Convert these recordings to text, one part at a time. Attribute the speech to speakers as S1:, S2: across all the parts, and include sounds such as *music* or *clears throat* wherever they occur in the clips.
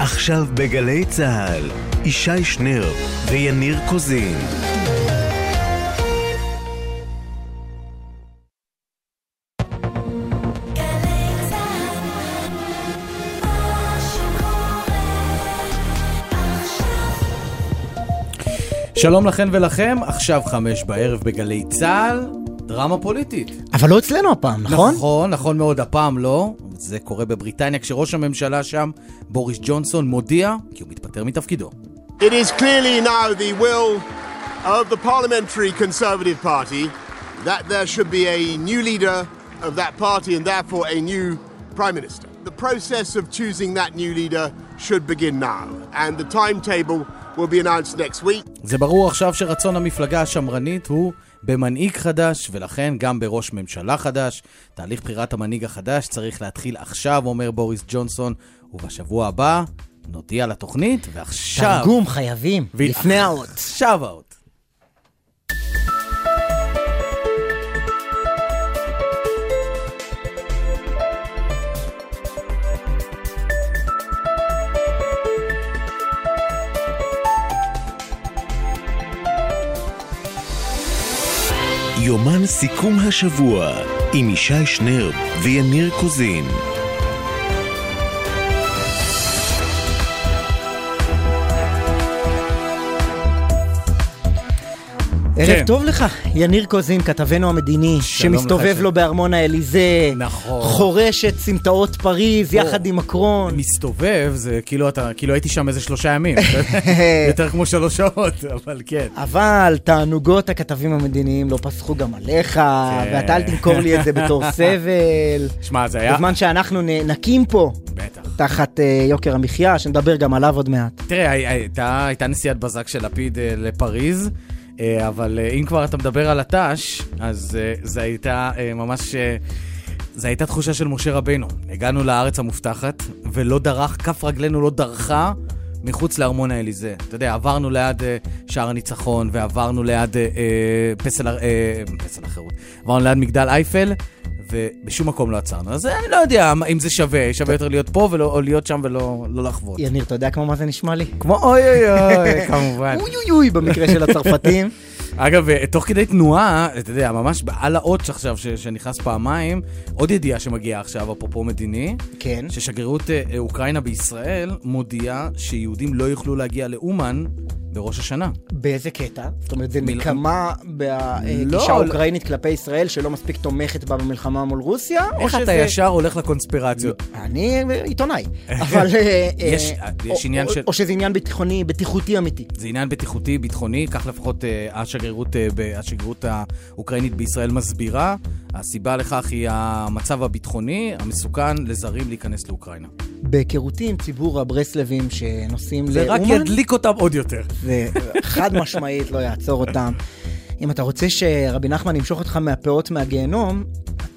S1: עכשיו בגלי צה"ל, ישי שנר ויניר קוזין.
S2: שלום לכן ולכם, עכשיו חמש בערב בגלי צה"ל, דרמה פוליטית.
S3: אבל לא אצלנו הפעם, נכון?
S2: נכון, נכון מאוד, הפעם לא. זה קורה בבריטניה כשראש הממשלה שם, בוריס ג'ונסון, מודיע כי הוא מתפטר מתפקידו.
S4: It is clearly now the will of the Parliamentary Conservative Party that there should be a new leader of that party and therefore a new Prime Minister. The process of choosing that new leader should begin now, and the timetable will be announced next week.
S2: זה ברור עכשיו שרצון המפלגה השמרנית הוא במנהיג חדש, ולכן גם בראש ממשלה חדש. תהליך בחירת המנהיג החדש צריך להתחיל עכשיו, אומר בוריס ג'ונסון, ובשבוע הבא נודיע לתוכנית, ועכשיו...
S3: תרגום חייבים, לפני האות.
S2: עכשיו האות.
S1: יומן סיכום השבוע עם ישי שנר ויניר קוזין.
S3: ערב
S2: כן.
S3: טוב לך, יניר קוזין, כתבנו המדיני, שמסתובב לו בארמון האליזה,
S2: נכון.
S3: חורש את סמטאות פריז יחד עם מקרון.
S2: מסתובב, זה כאילו אתה, כאילו הייתי שם איזה שלושה ימים. *laughs* יותר כמו שלוש שעות, אבל כן.
S3: אבל תענוגות הכתבים המדיניים לא פסחו גם עליך,
S2: כן.
S3: ואתה אל תמכור לי את זה בתור *laughs* סבל.
S2: שמע, זה היה...
S3: בזמן שאנחנו נאנקים פה,
S2: בטח.
S3: תחת אה, יוקר המחיה, שנדבר גם עליו עוד מעט.
S2: תראה, הי- הייתה, נסיעת בזק של לפיד אה, לפריז, אבל אה, אם כבר אתה מדבר על הת"ש, אז אה, זו הייתה אה, ממש... אה, זו הייתה תחושה של משה רבנו. הגענו לארץ המובטחת, ולא דרך, כף רגלינו לא דרכה מחוץ לארמון האליזה. אתה יודע, עברנו ליד אה, שער הניצחון, ועברנו ליד אה, אה, פסל, אה, פסל החירות. עברנו ליד מגדל אייפל, ובשום מקום לא עצרנו. אז אני לא יודע אם זה שווה, שווה יותר להיות פה ולא, או להיות שם ולא לא לחוות.
S3: יניר, אתה יודע כמו מה זה נשמע לי?
S2: כמו אוי אוי אוי, כמובן.
S3: אוי אוי אוי במקרה של הצרפתים. *laughs*
S2: אגב, אה, תוך כדי תנועה, אתה יודע, ממש על האות עכשיו, ש- שנכנס פעמיים, עוד ידיעה שמגיעה עכשיו, אפרופו מדיני,
S3: כן.
S2: ששגרירות אה, אה, אוקראינה בישראל מודיעה שיהודים לא יוכלו להגיע לאומן בראש השנה.
S3: באיזה קטע? זאת אומרת, זה
S2: מיל-
S3: נקמה בגישה
S2: לא,
S3: האוקראינית כלפי ישראל שלא מספיק תומכת בה במלחמה מול רוסיה?
S2: איך אתה
S3: שזה-
S2: ישר הולך לקונספירציות?
S3: אני עיתונאי, *laughs* אבל...
S2: יש- יש
S3: או-
S2: עניין
S3: או-
S2: של-
S3: או שזה עניין ביטחוני, בטיחותי אמיתי.
S2: זה עניין בטיחותי, ביטחוני, כך לפחות אה, השגרירות, אה, השגרירות האוקראינית בישראל מסבירה. הסיבה לכך היא המצב הביטחוני המסוכן לזרים להיכנס לאוקראינה.
S3: בהיכרותי עם ציבור הברסלבים שנוסעים
S2: זה רק
S3: לאומן,
S2: ידליק אותם עוד יותר.
S3: זה חד משמעית לא יעצור אותם. אם אתה רוצה שרבי נחמן ימשוך אותך מהפאות מהגיהנום,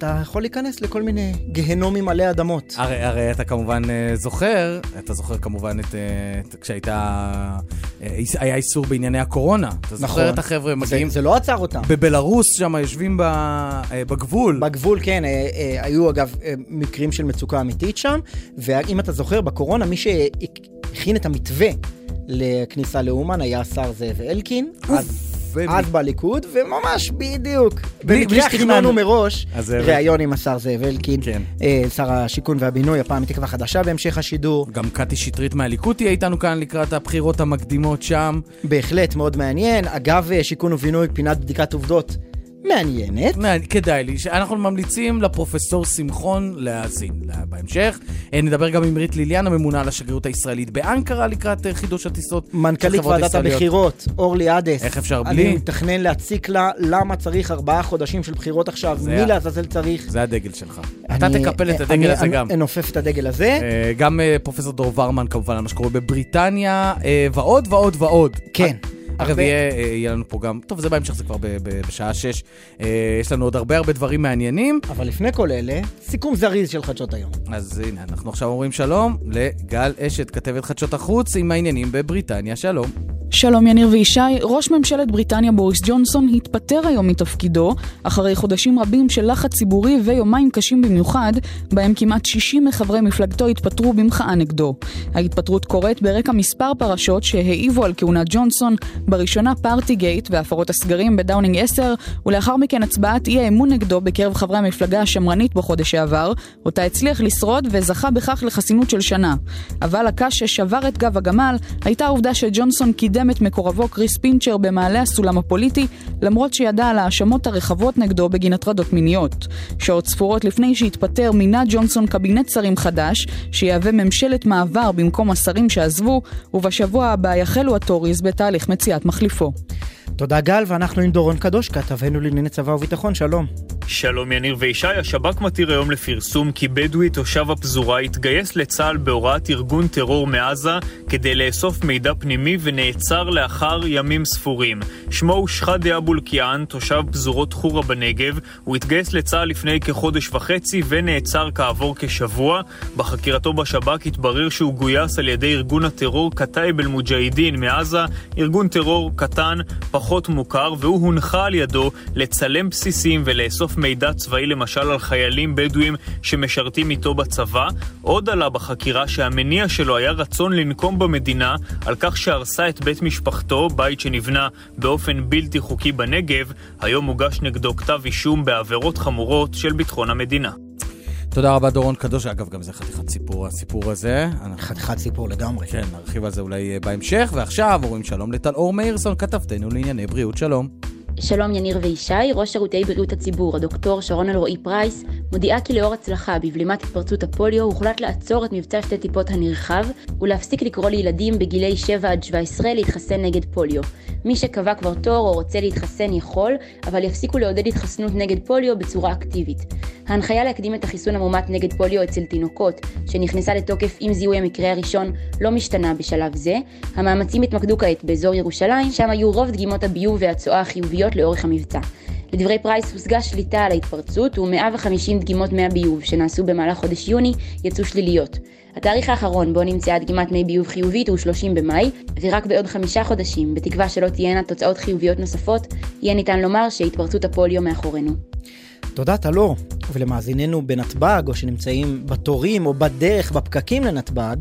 S3: אתה יכול להיכנס לכל מיני גיהנומים עלי אדמות.
S2: הרי, הרי אתה כמובן אה, זוכר, אתה זוכר כמובן את, אה, את כשהייתה, אה, היה איסור בענייני הקורונה. אתה זוכר
S3: נכון.
S2: את החבר'ה
S3: זה,
S2: מגיעים
S3: זה לא עצר אותם.
S2: בבלארוס שם, יושבים ב, בגבול.
S3: בגבול, כן, היו אגב מקרים של מצוקה אמיתית שם, ואם אתה זוכר, בקורונה מי שהכין את המתווה לכניסה לאומן היה השר זאב אלקין, אז,
S2: ו-
S3: אז בליכוד, וממש בדיוק,
S2: בלי-
S3: במקרה
S2: שתכננו.
S3: מראש, ראיון עם השר זאב אלקין,
S2: כן.
S3: אה, שר השיכון והבינוי, הפעם מתקווה חדשה בהמשך השידור,
S2: גם קטי שטרית מהליכוד תהיה איתנו כאן לקראת הבחירות המקדימות שם.
S3: בהחלט מאוד מעניין. אגב, אה, שיכון ובינוי, פינת בדיקת עובדות מעניינת.
S2: מעניין, כדאי לי, אנחנו ממליצים לפרופסור שמחון להאזין לה- בהמשך. אה, נדבר גם עם רית ליליאן, הממונה על השגרירות הישראלית באנקרה לקראת אה, חידוש הטיסות.
S3: מנכ"לית ועדת. הבחירות, אורלי עדס.
S2: איך אפשר
S3: אני
S2: בלי?
S3: מתכנן להציק לה למה צריך ארבעה חודשים של בחירות עכשיו,
S2: זה
S3: מי לעזאזל צריך.
S2: זה הדגל שלך. אתה
S3: אני-
S2: תקפל את הדגל
S3: אני-
S2: הזה
S3: אני
S2: גם.
S3: אנופף את הדגל הזה.
S2: אה, גם אה, פרופסור דור ורמן כמובן על מה שקורה בבריטניה, אה, ועוד ועוד ועוד.
S3: כן.
S2: אגב,
S3: הרבה-
S2: יהיה, אה, יהיה לנו פה גם, טוב, זה בהמשך, זה כבר ב- ב- בשעה שש. אה, יש לנו עוד הרבה הרבה דברים מעניינים.
S3: אבל לפני כל אלה, סיכום זריז של חדשות היום.
S2: אז הנה, אנחנו עכשיו אומרים שלום לגל אשת, כתבת חדשות החוץ, עם העניינים בבריטניה. שלום.
S5: שלום יניר וישי, ראש ממשלת בריטניה בוריס ג'ונסון התפטר היום מתפקידו, אחרי חודשים רבים של לחץ ציבורי ויומיים קשים במיוחד, בהם כמעט 60 מחברי מפלגתו התפטרו במחאה נגדו. ההתפטרות קורית ברקע מספר פרשות שהעיבו על כהונת ג'ונסון, בראשונה פארטיגייט והפרות הסגרים בדאונינג 10, ולאחר מכן הצבעת אי האמון נגדו בקרב חברי המפלגה השמרנית בחודש שעבר, אותה הצליח לשרוד וזכה בכך לחסינות של שנה. אבל הקש ששבר את גב הגמל הייתה העובדה שג'ונסון קידם את מקורבו קריס פינצ'ר במעלה הסולם הפוליטי, למרות שידע על ההאשמות הרחבות נגדו בגין הטרדות מיניות. שעות ספורות לפני שהתפטר מינה ג'ונסון קבינט שרים חדש, שיהווה ממשלת מעבר במקום השרים שעזבו, ובשבוע הבא יחלו הטוריז בתהליך מציאת מחליפו.
S3: תודה גל, ואנחנו עם דורון קדוש, כתבנו לענייני צבא וביטחון, שלום.
S6: שלום יניר וישי, השב"כ מתיר היום לפרסום כי בדואי תושב הפזורה התגייס לצה"ל בהוראת ארגון טרור מעזה כדי לאסוף מידע פנימי ונעצר לאחר ימים ספורים. שמו הוא שחאדה אבו אלקיעאן, תושב פזורות חורה בנגב. הוא התגייס לצה"ל לפני כחודש וחצי ונעצר כעבור כשבוע. בחקירתו בשב"כ התברר שהוא גויס על ידי ארגון הטרור קטאיב אל-מוג'אהידין מעזה, ארגון טרור קטן, פחות מוכר, והוא הונחה על ידו לצלם בסיסים ולאסוף מידע צבאי למשל על חיילים בדואים שמשרתים איתו בצבא. עוד עלה בחקירה שהמניע שלו היה רצון לנקום במדינה על כך שהרסה את בית משפחתו, בית שנבנה באופן בלתי חוקי בנגב. היום הוגש נגדו כתב אישום בעבירות חמורות של ביטחון המדינה.
S2: תודה רבה דורון קדוש, אגב גם זה חתיכת סיפור הסיפור הזה.
S3: חתיכת סיפור לגמרי.
S2: כן, נרחיב על זה אולי בהמשך, ועכשיו אומרים שלום לטל אור מאירסון, כתבתנו לענייני בריאות, שלום.
S7: שלום יניר וישי, ראש שירותי בריאות הציבור, הדוקטור שרון אלרועי פרייס, מודיעה כי לאור הצלחה בבלימת התפרצות הפוליו, הוחלט לעצור את מבצע שתי טיפות הנרחב, ולהפסיק לקרוא לילדים בגילי 7 עד 17 להתחסן נגד פוליו. מי שקבע כבר תור או רוצה להתחסן יכול, אבל יפסיקו לעודד התחסנות נגד פוליו בצורה אקטיבית. ההנחיה להקדים את החיסון המומת נגד פוליו אצל תינוקות, שנכנסה לתוקף עם זיהוי המקרה הראשון, לא משתנה בשלב זה. המאמצים התמקדו כעת באזור ירושלים, שם היו רוב דגימות הביוב והצואה החיוביות לאורך המבצע. לדברי פרייס הושגה שליטה על ההתפרצות ו-150 דגימות מי הביוב שנעשו במהלך חודש יוני יצאו שליליות. התאריך האחרון בו נמצאה דגימת מי ביוב חיובית הוא 30 במאי, ורק בעוד חמישה חודשים, בתקווה שלא תהיינה תוצאות חיוביות נוספות, יהיה ניתן לומר שהתפרצות הפוליו מאחורינו.
S3: תודה טלור, ולמאזיננו בנתב"ג, או שנמצאים בתורים או בדרך, בפקקים לנתב"ג,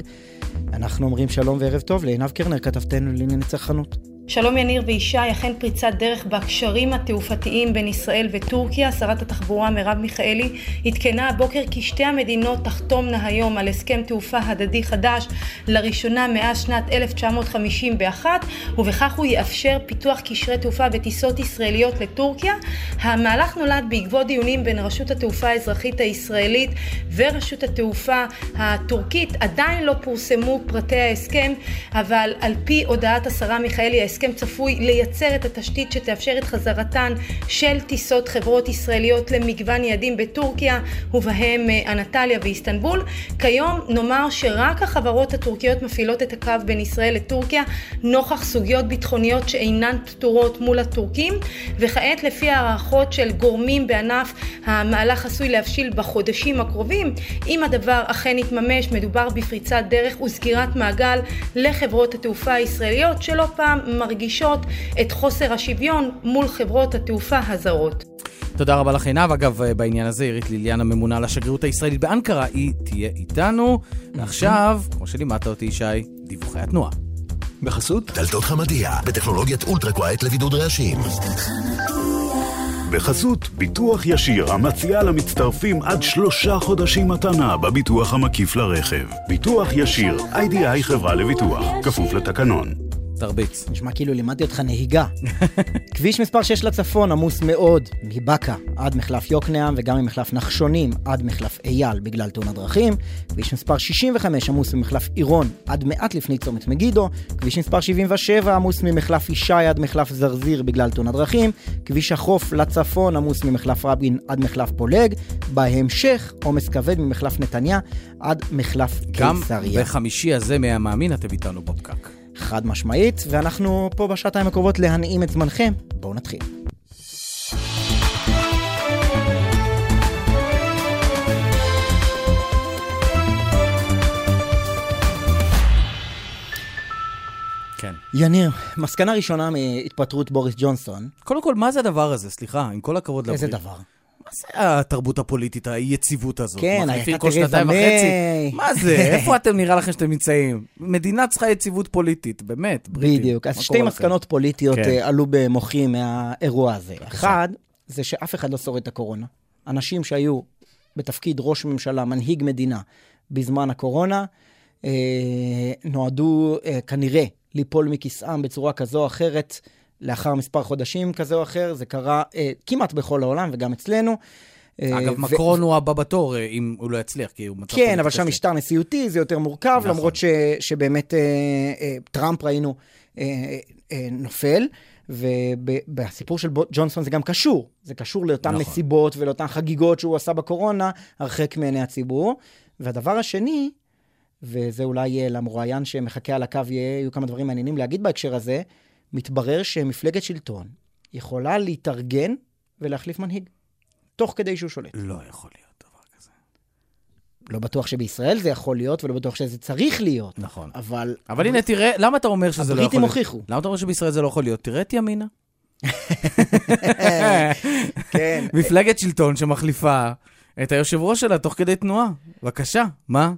S3: אנחנו אומרים שלום וערב טוב לעינב קרנר, כתבתנו לענייני צרכנות.
S8: שלום יניר וישי, אכן פריצת דרך בקשרים התעופתיים בין ישראל וטורקיה. שרת התחבורה מרב מיכאלי עדכנה הבוקר כי שתי המדינות תחתומנה היום על הסכם תעופה הדדי חדש לראשונה מאז שנת 1951, ובכך הוא יאפשר פיתוח קשרי תעופה בטיסות ישראליות לטורקיה. המהלך נולד בעקבות דיונים בין רשות התעופה האזרחית הישראלית ורשות התעופה הטורקית. עדיין לא פורסמו פרטי ההסכם, אבל על פי הודעת השרה מיכאלי, ההסכם צפוי לייצר את התשתית שתאפשר את חזרתן של טיסות חברות ישראליות למגוון יעדים בטורקיה, ובהם אה, אנטליה ואיסטנבול. כיום נאמר שרק החברות הטורקיות מפעילות את הקו בין ישראל לטורקיה, נוכח סוגיות ביטחוניות שאינן פתורות מול הטורקים, וכעת לפי הערכות של גורמים בענף, המהלך עשוי להבשיל בחודשים הקרובים. אם הדבר אכן יתממש, מדובר בפריצת דרך וסגירת מעגל לחברות התעופה הישראליות, שלא פעם מרגישות את חוסר השוויון מול חברות התעופה הזרות.
S2: תודה רבה לך עינב. אגב, בעניין הזה, עירית ליליאן הממונה על השגרירות הישראלית באנקרה, היא תהיה איתנו. ועכשיו, כמו שלימדת אותי, ישי, דיווחי התנועה.
S1: בחסות דלתות חמדיה, בטכנולוגיית אולטרה קווייט לבידוד רעשים. בחסות ביטוח ישיר המציע למצטרפים עד שלושה חודשים מתנה בביטוח המקיף לרכב. ביטוח ישיר, איי-די-איי חברה לביטוח, כפוף לתקנון.
S2: תרביץ.
S3: נשמע כאילו לימדתי אותך נהיגה. *laughs* כביש מספר 6 לצפון עמוס מאוד, מבאקה עד מחלף יוקנעם וגם ממחלף נחשונים עד מחלף אייל בגלל תאונת דרכים. כביש מספר 65 עמוס ממחלף עירון עד מעט לפני צומת מגידו. כביש מספר 77 עמוס ממחלף ישי עד מחלף זרזיר בגלל תאונת דרכים. כביש החוף לצפון עמוס ממחלף רבין עד מחלף פולג. בהמשך עומס כבד ממחלף נתניה עד מחלף קיסריה.
S2: גם בחמישי הזה מהמאמין אתם איתנו בפקק.
S3: חד משמעית, ואנחנו פה בשעתיים הקרובות להנעים את זמנכם. בואו נתחיל.
S2: כן.
S3: יניר, מסקנה ראשונה מהתפטרות בוריס ג'ונסון.
S2: קודם כל, מה זה הדבר הזה? סליחה, עם כל הכבוד
S3: איזה
S2: לברית.
S3: דבר?
S2: מה זה התרבות הפוליטית, האי-יציבות הזאת?
S3: כן, הייתה תרזה
S2: שנתיים
S3: מיי.
S2: וחצי? מה זה? *laughs* איפה אתם נראה לכם שאתם נמצאים? מדינה צריכה יציבות פוליטית, באמת, בריטים.
S3: בדיוק. אז שתי מסקנות פוליטיות
S2: כן.
S3: אה, עלו במוחי מהאירוע הזה. אחד, זה שאף אחד לא שורד את הקורונה. אנשים שהיו בתפקיד ראש ממשלה, מנהיג מדינה, בזמן הקורונה, אה, נועדו אה, כנראה ליפול מכיסאם בצורה כזו או אחרת לאחר מספר חודשים כזה או אחר. זה קרה אה, כמעט בכל העולם וגם אצלנו. אה,
S2: אגב,
S3: ו-
S2: מקרון הוא הבא בתור, אה, אם הוא לא יצליח, כי הוא מצב
S3: כן, אבל שם. משטר נשיאותי, זה יותר מורכב,
S2: נכון.
S3: למרות ש, שבאמת אה, אה, טראמפ ראינו אה, אה, נופל. ובסיפור של ג'ונסון זה גם קשור. זה קשור לאותן
S2: נכון.
S3: מסיבות ולאותן חגיגות שהוא עשה בקורונה, הרחק מעיני הציבור. והדבר השני, וזה אולי למרואיין שמחכה על הקו, יהיו כמה דברים מעניינים להגיד בהקשר הזה, מתברר שמפלגת שלטון יכולה להתארגן ולהחליף מנהיג, תוך כדי שהוא שולט.
S2: לא יכול להיות דבר כזה.
S3: לא בטוח שבישראל זה יכול להיות, ולא בטוח שזה צריך להיות.
S2: נכון.
S3: אבל...
S2: אבל הנה, תראה, למה אתה אומר שזה לא יכול להיות?
S3: הבריטים הוכיחו.
S2: למה אתה אומר שבישראל זה לא יכול להיות? תראה את ימינה. *laughs*
S3: כן.
S2: מפלגת שלטון שמחליפה את היושב ראש שלה תוך כדי תנועה. בבקשה, מה?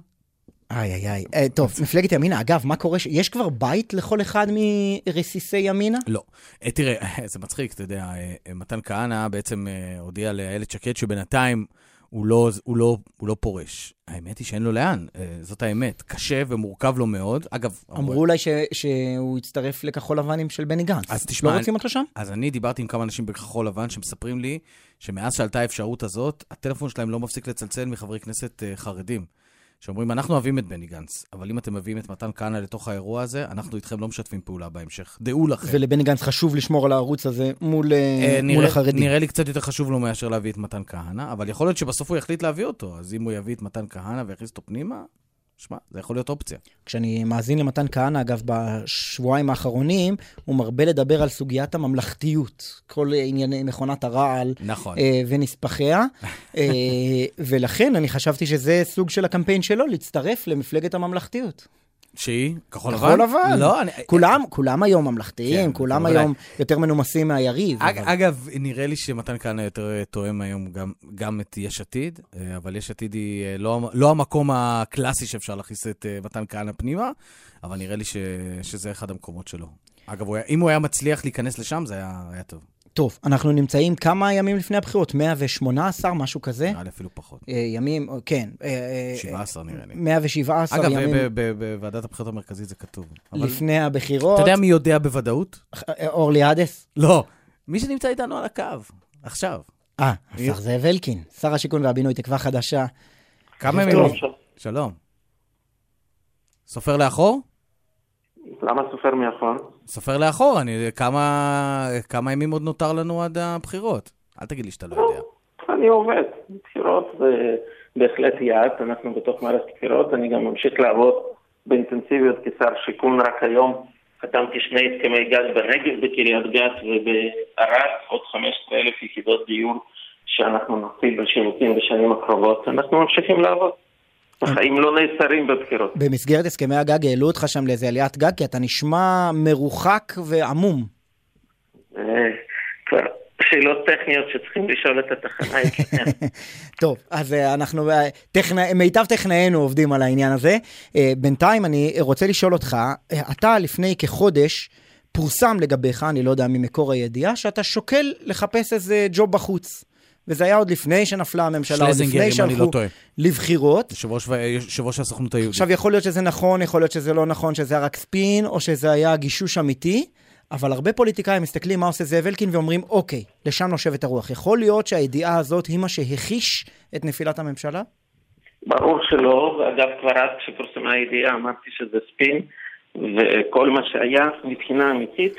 S3: איי, איי, איי. אה, טוב, מפלגת ימינה, אגב, מה קורה? ש- יש כבר בית לכל אחד מרסיסי ימינה?
S2: לא. אה, תראה, *laughs* זה מצחיק, אתה יודע, אה, אה, מתן כהנא בעצם אה, הודיע לאיילת שקד שבינתיים הוא לא, הוא, לא, הוא לא פורש. האמת היא שאין לו לאן, זאת האמת. קשה ומורכב לו מאוד. אגב,
S3: אמרו אולי ש- שהוא יצטרף לכחול לבנים של בני גנץ.
S2: אז תשמע,
S3: לא רוצים אותו שם?
S2: אז אני דיברתי עם כמה אנשים בכחול לבן שמספרים לי שמאז שעלתה האפשרות הזאת, הטלפון שלהם לא מפסיק לצלצל מחברי כנסת חרדים. שאומרים, אנחנו אוהבים את בני גנץ, אבל אם אתם מביאים את מתן כהנא לתוך האירוע הזה, אנחנו איתכם לא משתפים פעולה בהמשך. דעו לכם.
S3: ולבני גנץ חשוב לשמור על הערוץ הזה מול אה,
S2: אה,
S3: מול
S2: נראה,
S3: החרדים.
S2: נראה לי קצת יותר חשוב לו מאשר להביא את מתן כהנא, אבל יכול להיות שבסוף הוא יחליט להביא אותו, אז אם הוא יביא את מתן כהנא ויכניס אותו פנימה, שמע, זה יכול להיות אופציה.
S3: כשאני מאזין למתן כהנא, אגב, בשבועיים האחרונים, הוא מרבה לדבר על סוגיית הממלכתיות. כל ענייני מכונת הרעל
S2: נכון.
S3: אה, ונספחיה. *laughs* אה, ולכן אני חשבתי שזה סוג של הקמפיין שלו, להצטרף למפלגת הממלכתיות.
S2: שהיא? כחול לבן?
S3: כחול לבן.
S2: לא, אני...
S3: כולם, כולם היום ממלכתיים,
S2: כן,
S3: כולם. היום יותר מנומסים מהיריב.
S2: אג,
S3: אבל-
S2: אגב, נראה לי שמתן כהנא יותר אה, תואם היום גם, גם את יש עתיד, אה, אבל יש עתיד היא אה, לא, לא המקום הקלאסי שאפשר להכניס את מתן כהנא פנימה, אבל נראה לי ש, שזה אחד המקומות שלו. אגב, הוא היה, אם הוא היה מצליח להיכנס לשם, זה היה, היה טוב.
S3: טוב, אנחנו נמצאים כמה ימים לפני הבחירות? 118, משהו כזה?
S2: נראה לי אפילו פחות.
S3: אה, ימים, או- כן. אה, אה,
S2: 17 נראה לי.
S3: 117
S2: אגב,
S3: ימים
S2: ב- ב- בוועדת הבחירות המרכזית זה כתוב.
S3: לפני הבחירות.
S2: אתה יודע מי יודע בוודאות?
S3: אה, אורלי עדס?
S2: לא. מי שנמצא איתנו על הקו, עכשיו.
S3: אה, השר זאב אלקין, שר השיכון והבינוי, תקווה חדשה.
S2: כמה ימים? שלום. סופר לאחור?
S9: למה סופר מאחור?
S2: סופר לאחור, אני, כמה, כמה ימים עוד נותר לנו עד הבחירות? אל תגיד לי שאתה לא יודע.
S9: אני עובד. בחירות זה בהחלט יעד, אנחנו בתוך מערכת בחירות, אני גם ממשיך לעבוד באינטנסיביות כשר שיכון רק היום. חתמתי שני הסכמי גז בנגב, בקריית גת ובערד, עוד 15,000 יחידות דיור שאנחנו נוציא בשירותים בשנים הקרובות. אנחנו ממשיכים לעבוד. החיים לא נעצרים בבחירות.
S3: במסגרת הסכמי הגג העלו אותך שם לאיזה עליית גג, כי אתה נשמע מרוחק ועמום.
S9: אה, כבר שאלות טכניות שצריכים לשאול את התחנה אצלכם. *laughs*
S3: טוב, אז אה, אנחנו, אה, טכנא, מיטב טכנאינו עובדים על העניין הזה. בינתיים אני רוצה לשאול אותך, אתה לפני כחודש פורסם לגביך, אני לא יודע ממקור הידיעה, שאתה שוקל לחפש איזה ג'וב בחוץ. וזה היה עוד לפני שנפלה הממשלה, עוד לפני
S2: לא
S3: שהלכו
S2: טועה.
S3: לבחירות.
S2: יושב ראש, הסוכנות היהודית.
S3: עכשיו, יכול להיות שזה נכון, יכול להיות שזה לא נכון, שזה היה רק ספין, או שזה היה גישוש אמיתי, אבל הרבה פוליטיקאים מסתכלים מה עושה זאב אלקין ואומרים, אוקיי, לשם נושבת הרוח. יכול להיות שהידיעה הזאת היא מה שהחיש את נפילת הממשלה?
S9: ברור שלא, ואגב כבר אז כשפורסמה הידיעה אמרתי שזה ספין, וכל מה שהיה מבחינה אמיתית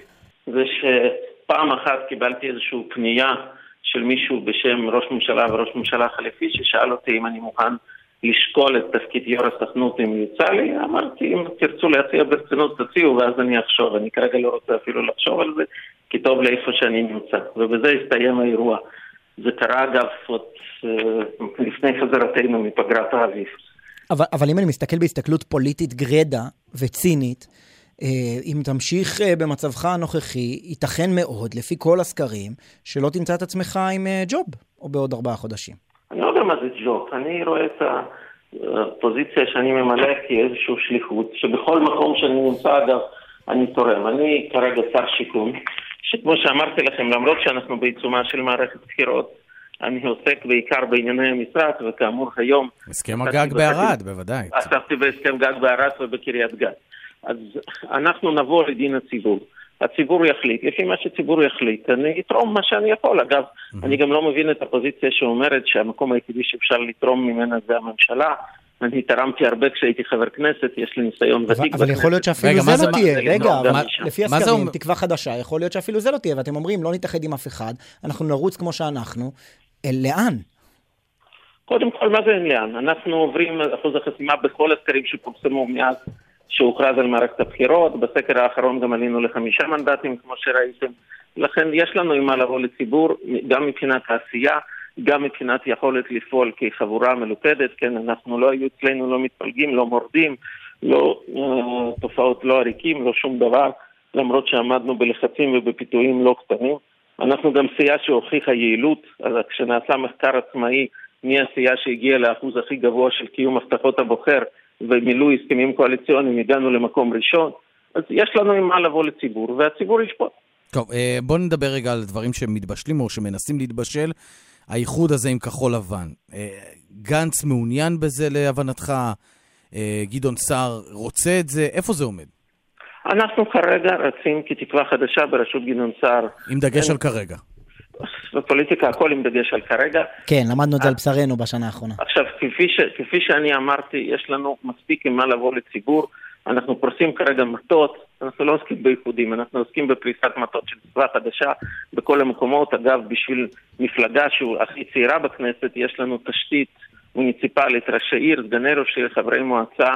S9: זה שפעם אחת קיבלתי איזושהי פנייה של מישהו בשם ראש ממשלה וראש ממשלה חליפי ששאל אותי אם אני מוכן לשקול את תפקיד יו"ר הסוכנות אם יוצא לי, אמרתי אם תרצו להציע ברצינות תציעו ואז אני אחשוב, אני כרגע לא רוצה אפילו לחשוב על זה כי טוב לי איפה שאני נמצא, ובזה הסתיים האירוע. זה קרה אגב עוד אה, לפני חזרתנו מפגרת האביב.
S3: אבל, אבל אם אני מסתכל בהסתכלות פוליטית גרידא וצינית, אם תמשיך אה, במצבך הנוכחי, ייתכן מאוד, לפי כל הסקרים, שלא תמצא את עצמך עם אה, ג'וב. או בעוד ארבעה חודשים?
S9: אני לא יודע מה זה ג'וק. אני רואה את הפוזיציה שאני ממלא כאיזושהי שליחות, שבכל מקום שאני נמצא, אגב, אני תורם. אני כרגע שר שיכון, שכמו שאמרתי לכם, למרות שאנחנו בעיצומה של מערכת בחירות, אני עוסק בעיקר בענייני המשרד, וכאמור היום...
S2: הסכם הגג בערד, בוודאי.
S9: עסקתי בהסכם גג בערד ובקריית גת. אז אנחנו נבוא לדין הציבור. הציבור יחליט, לפי מה שהציבור יחליט, אני אתרום מה שאני יכול. אגב, אני גם לא מבין את הפוזיציה שאומרת שהמקום היחידי שאפשר לתרום ממנה זה הממשלה. אני תרמתי הרבה כשהייתי חבר כנסת, יש לי ניסיון ותיק בכנסת.
S3: אבל יכול להיות שאפילו זה לא תהיה. רגע, לפי הסקרים, תקווה חדשה, יכול להיות שאפילו זה לא תהיה, ואתם אומרים, לא נתאחד עם אף אחד, אנחנו נרוץ כמו שאנחנו. לאן?
S9: קודם כל, מה זה לאן? אנחנו עוברים אחוז החסימה בכל הסקרים שפורסמו מאז שהוכרז על מערכת הבחירות. בסקר האחרון גם עלינו לחמישה מנדטים, כמו שראיתם. לכן יש לנו עם מה לבוא לציבור, גם מבחינת העשייה, גם מבחינת יכולת לפעול כחבורה מלוכדת. כן, אנחנו לא היו אצלנו, לא מתפלגים, לא מורדים, לא uh, תופעות לא עריקים, לא שום דבר, למרות שעמדנו בלחצים ובפיתויים לא קטנים. אנחנו גם סיעה שהוכיחה יעילות, אז כשנעשה מחקר עצמאי מי הסיעה שהגיעה לאחוז הכי גבוה של קיום הבטחות הבוחר ומילוי הסכמים קואליציוניים, הגענו למקום ראשון, אז יש לנו עם מה לבוא לציבור, והציבור ישפוט.
S2: טוב, אה, בואו נדבר רגע על דברים שמתבשלים או שמנסים להתבשל. האיחוד הזה עם כחול לבן. אה, גנץ מעוניין בזה להבנתך? אה, גדעון סער רוצה את זה? איפה זה עומד?
S9: אנחנו כרגע רצים כתקווה חדשה בראשות גדעון סער.
S2: עם דגש על כרגע.
S9: בפוליטיקה הכל עם דגש על כרגע.
S3: כן, למדנו את זה על בשרנו בשנה האחרונה.
S9: עכשיו, כפי, ש, כפי שאני אמרתי, יש לנו מספיק עם מה לבוא לציבור. אנחנו פורסים כרגע מטות, אנחנו לא עוסקים באיחודים, אנחנו עוסקים בפריסת מטות של תקווה חדשה בכל המקומות. אגב, בשביל מפלגה שהוא הכי צעירה בכנסת, יש לנו תשתית מוניציפלית, ראשי עיר, סגני ראש עיר, חברי מועצה,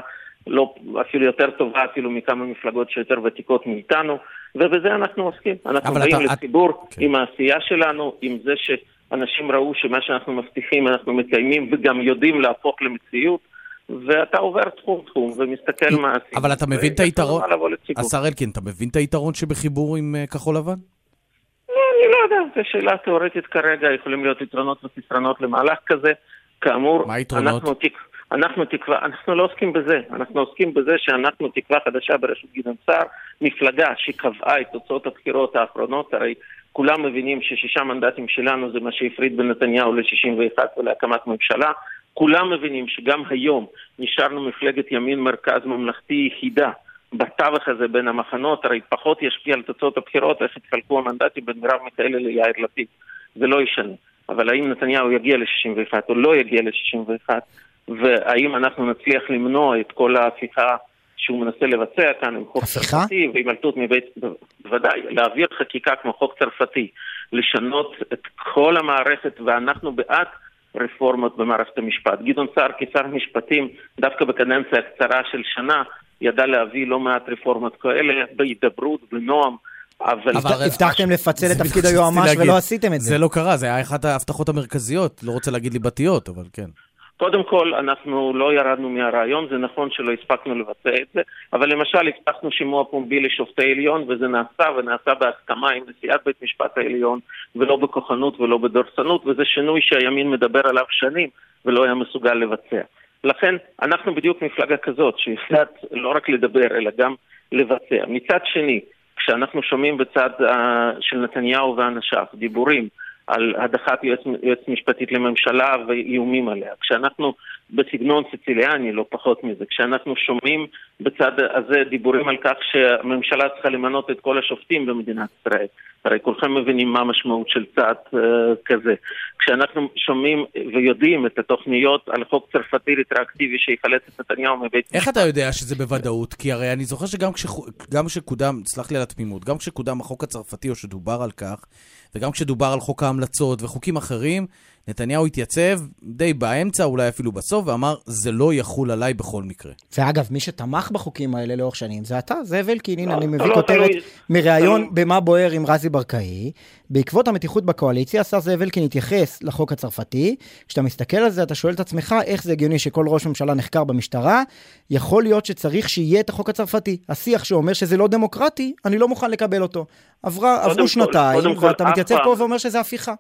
S9: לא, אפילו יותר טובה אפילו מכמה מפלגות שיותר ותיקות מאיתנו, ובזה אנחנו עוסקים. אנחנו באים אתה, לציבור את... כן. עם העשייה שלנו, עם זה שאנשים ראו שמה שאנחנו מבטיחים אנחנו מקיימים וגם יודעים להפוך למציאות. ואתה עובר תחום-תחום ומסתכל מה עשינו.
S2: אבל אתה מבין את היתרון, השר אלקין, אתה מבין את היתרון שבחיבור עם uh, כחול לבן?
S9: לא, אני לא יודע, זו שאלה תיאורטית כרגע, יכולים להיות יתרונות וחסרונות למהלך כזה. כאמור,
S2: מה היתרונות?
S9: אנחנו. אנחנו תקווה, אנחנו לא עוסקים בזה, אנחנו עוסקים בזה שאנחנו תקווה חדשה בראשות גדעון סער, מפלגה שקבעה את תוצאות הבחירות האחרונות, הרי כולם מבינים ששישה מנדטים שלנו זה מה שהפריד בין נתניהו ל-61 ולהקמת ממשלה, כולם מבינים שגם היום נשארנו מפלגת ימין מרכז ממלכתי יחידה בתווך הזה בין המחנות, הרי פחות ישפיע על תוצאות הבחירות, איך יתחלקו המנדטים בין מרב מיכאלי ליאיר לפיד, זה לא ישנה. אבל האם נתניהו יגיע ל-61 או לא יגיע ל-61, והאם אנחנו נצליח למנוע את כל ההפיכה שהוא מנסה לבצע כאן עם חוק הפיכה? צרפתי והימלטות מבית... בוודאי, להעביר חקיקה כמו חוק צרפתי, לשנות את כל המערכת, ואנחנו בעד רפורמות במערכת המשפט. גדעון סער כשר משפטים, דווקא בקדנציה הקצרה של שנה, ידע להביא לא מעט רפורמות כאלה, בהידברות, בנועם.
S3: אבל... הבטחתם לפצל את תפקיד היועמ"ש ולא עשיתם את זה.
S2: זה לא קרה, זה היה אחת ההבטחות המרכזיות, לא רוצה להגיד ליבתיות, אבל כן.
S9: קודם כל, אנחנו לא ירדנו מהרעיון, זה נכון שלא הספקנו לבצע את זה, אבל למשל הבטחנו שימוע פומבי לשופטי עליון, וזה נעשה, ונעשה בהסכמה עם נשיאת בית משפט העליון, ולא בכוחנות ולא בדורסנות, וזה שינוי שהימין מדבר עליו שנים, ולא היה מסוגל לבצע. לכן, אנחנו בדיוק מפלגה כזאת, שהחלט לא רק לדבר, אלא גם לבצע. מצד שני, כשאנחנו שומעים בצד uh, של נתניהו ואנשיו דיבורים על הדחת יועץ, יועץ משפטית לממשלה ואיומים עליה. כשאנחנו בסגנון סיציליאני, לא פחות מזה, כשאנחנו שומעים בצד הזה דיבורים על כך שהממשלה צריכה למנות את כל השופטים במדינת ישראל, הרי כולכם מבינים מה המשמעות של צעד uh, כזה. כשאנחנו שומעים ויודעים את התוכניות על חוק צרפתי רטראקטיבי שיחלץ את נתניהו מבית
S2: איך אתה יודע שזה בוודאות? כי הרי אני זוכר שגם כשקודם, סלח לי על התמימות, גם כשקודם החוק הצרפתי או שדובר על כך, וגם כשדובר על חוק ההמלצות וחוקים אחרים, נתניהו התייצב די באמצע, אולי אפילו בסוף, ואמר, זה לא יחול עליי בכל מקרה.
S3: ואגב, מי שתמך בחוקים האלה לאורך שנים זה אתה, זאב אלקין. הנה, אני מביא לא, כותרת מראיון במה בוער עם רזי ברקאי. בעקבות המתיחות בקואליציה, השר זאב אלקין התייחס לחוק הצרפתי. כשאתה מסתכל על זה, אתה שואל את עצמך, איך זה הגיוני שכל ראש ממשלה נחקר במשטרה? יכול להיות שצריך שיהיה את החוק הצרפתי. השיח שאומר שזה לא דמוקרטי, אני לא מוכן לקבל אותו. עברה, עברו שנתיים, ואתה מתייצב פה ואומר שזה הפיכה.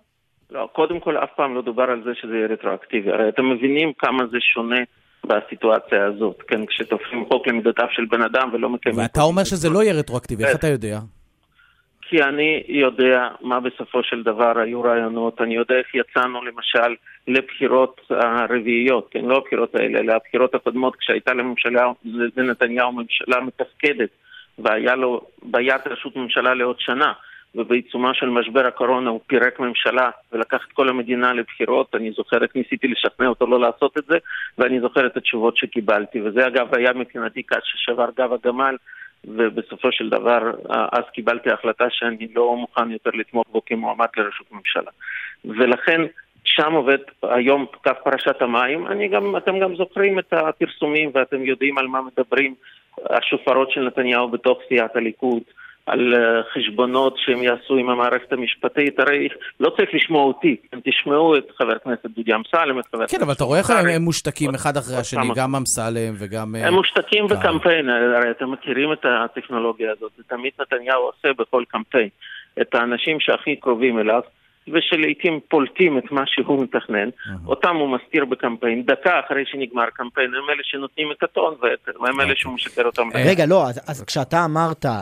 S9: לא, קודם כל אף פעם לא דובר על זה שזה יהיה רטרואקטיבי. הרי אתם מבינים כמה זה שונה בסיטואציה הזאת, כן? כשתופסים חוק למידותיו של בן אדם ולא מקיימים...
S2: ואתה אומר שזה לא יהיה רטרואקטיבי, איך אתה יודע?
S9: כי אני יודע מה בסופו של דבר היו רעיונות, אני יודע איך יצאנו למשל לבחירות הרביעיות, כן, לא הבחירות האלה, אלא הבחירות הקודמות, כשהייתה לממשלה, לנתניהו ממשלה מתפקדת, והיה לו ביד ראשות ממשלה לעוד שנה. ובעיצומה של משבר הקורונה הוא פירק ממשלה ולקח את כל המדינה לבחירות. אני זוכר איך ניסיתי לשכנע אותו לא לעשות את זה, ואני זוכר את התשובות שקיבלתי. וזה אגב היה מבחינתי קש ששבר גב הגמל, ובסופו של דבר אז קיבלתי החלטה שאני לא מוכן יותר לתמוך בו כמועמד לראשות ממשלה. ולכן שם עובד היום קו פרשת המים. אני גם, אתם גם זוכרים את הפרסומים ואתם יודעים על מה מדברים השופרות של נתניהו בתוך סיעת הליכוד. על אה, חשבונות שהם יעשו עם המערכת המשפטית, הרי לא צריך לשמוע אותי, אתם תשמעו את חבר הכנסת דודי אמסלם, את חבר
S2: הכנסת... כן, אבל אתה רואה איך הם מושתקים אחד אחרי השני, גם אמסלם וגם...
S9: אה, הם מושתקים בקמפיין, הרי אתם מכירים את הטכנולוגיה הזאת, זה תמיד נתניהו עושה בכל קמפיין. את האנשים שהכי קרובים אליו, ושלעיתים פולטים את מה שהוא מתכנן, אותם הוא מסתיר בקמפיין, דקה אחרי שנגמר קמפיין, הם אלה שנותנים את הטון והם אלה שהוא משקר אותם.
S3: רגע, לא, אז כשאתה אמרת, אה,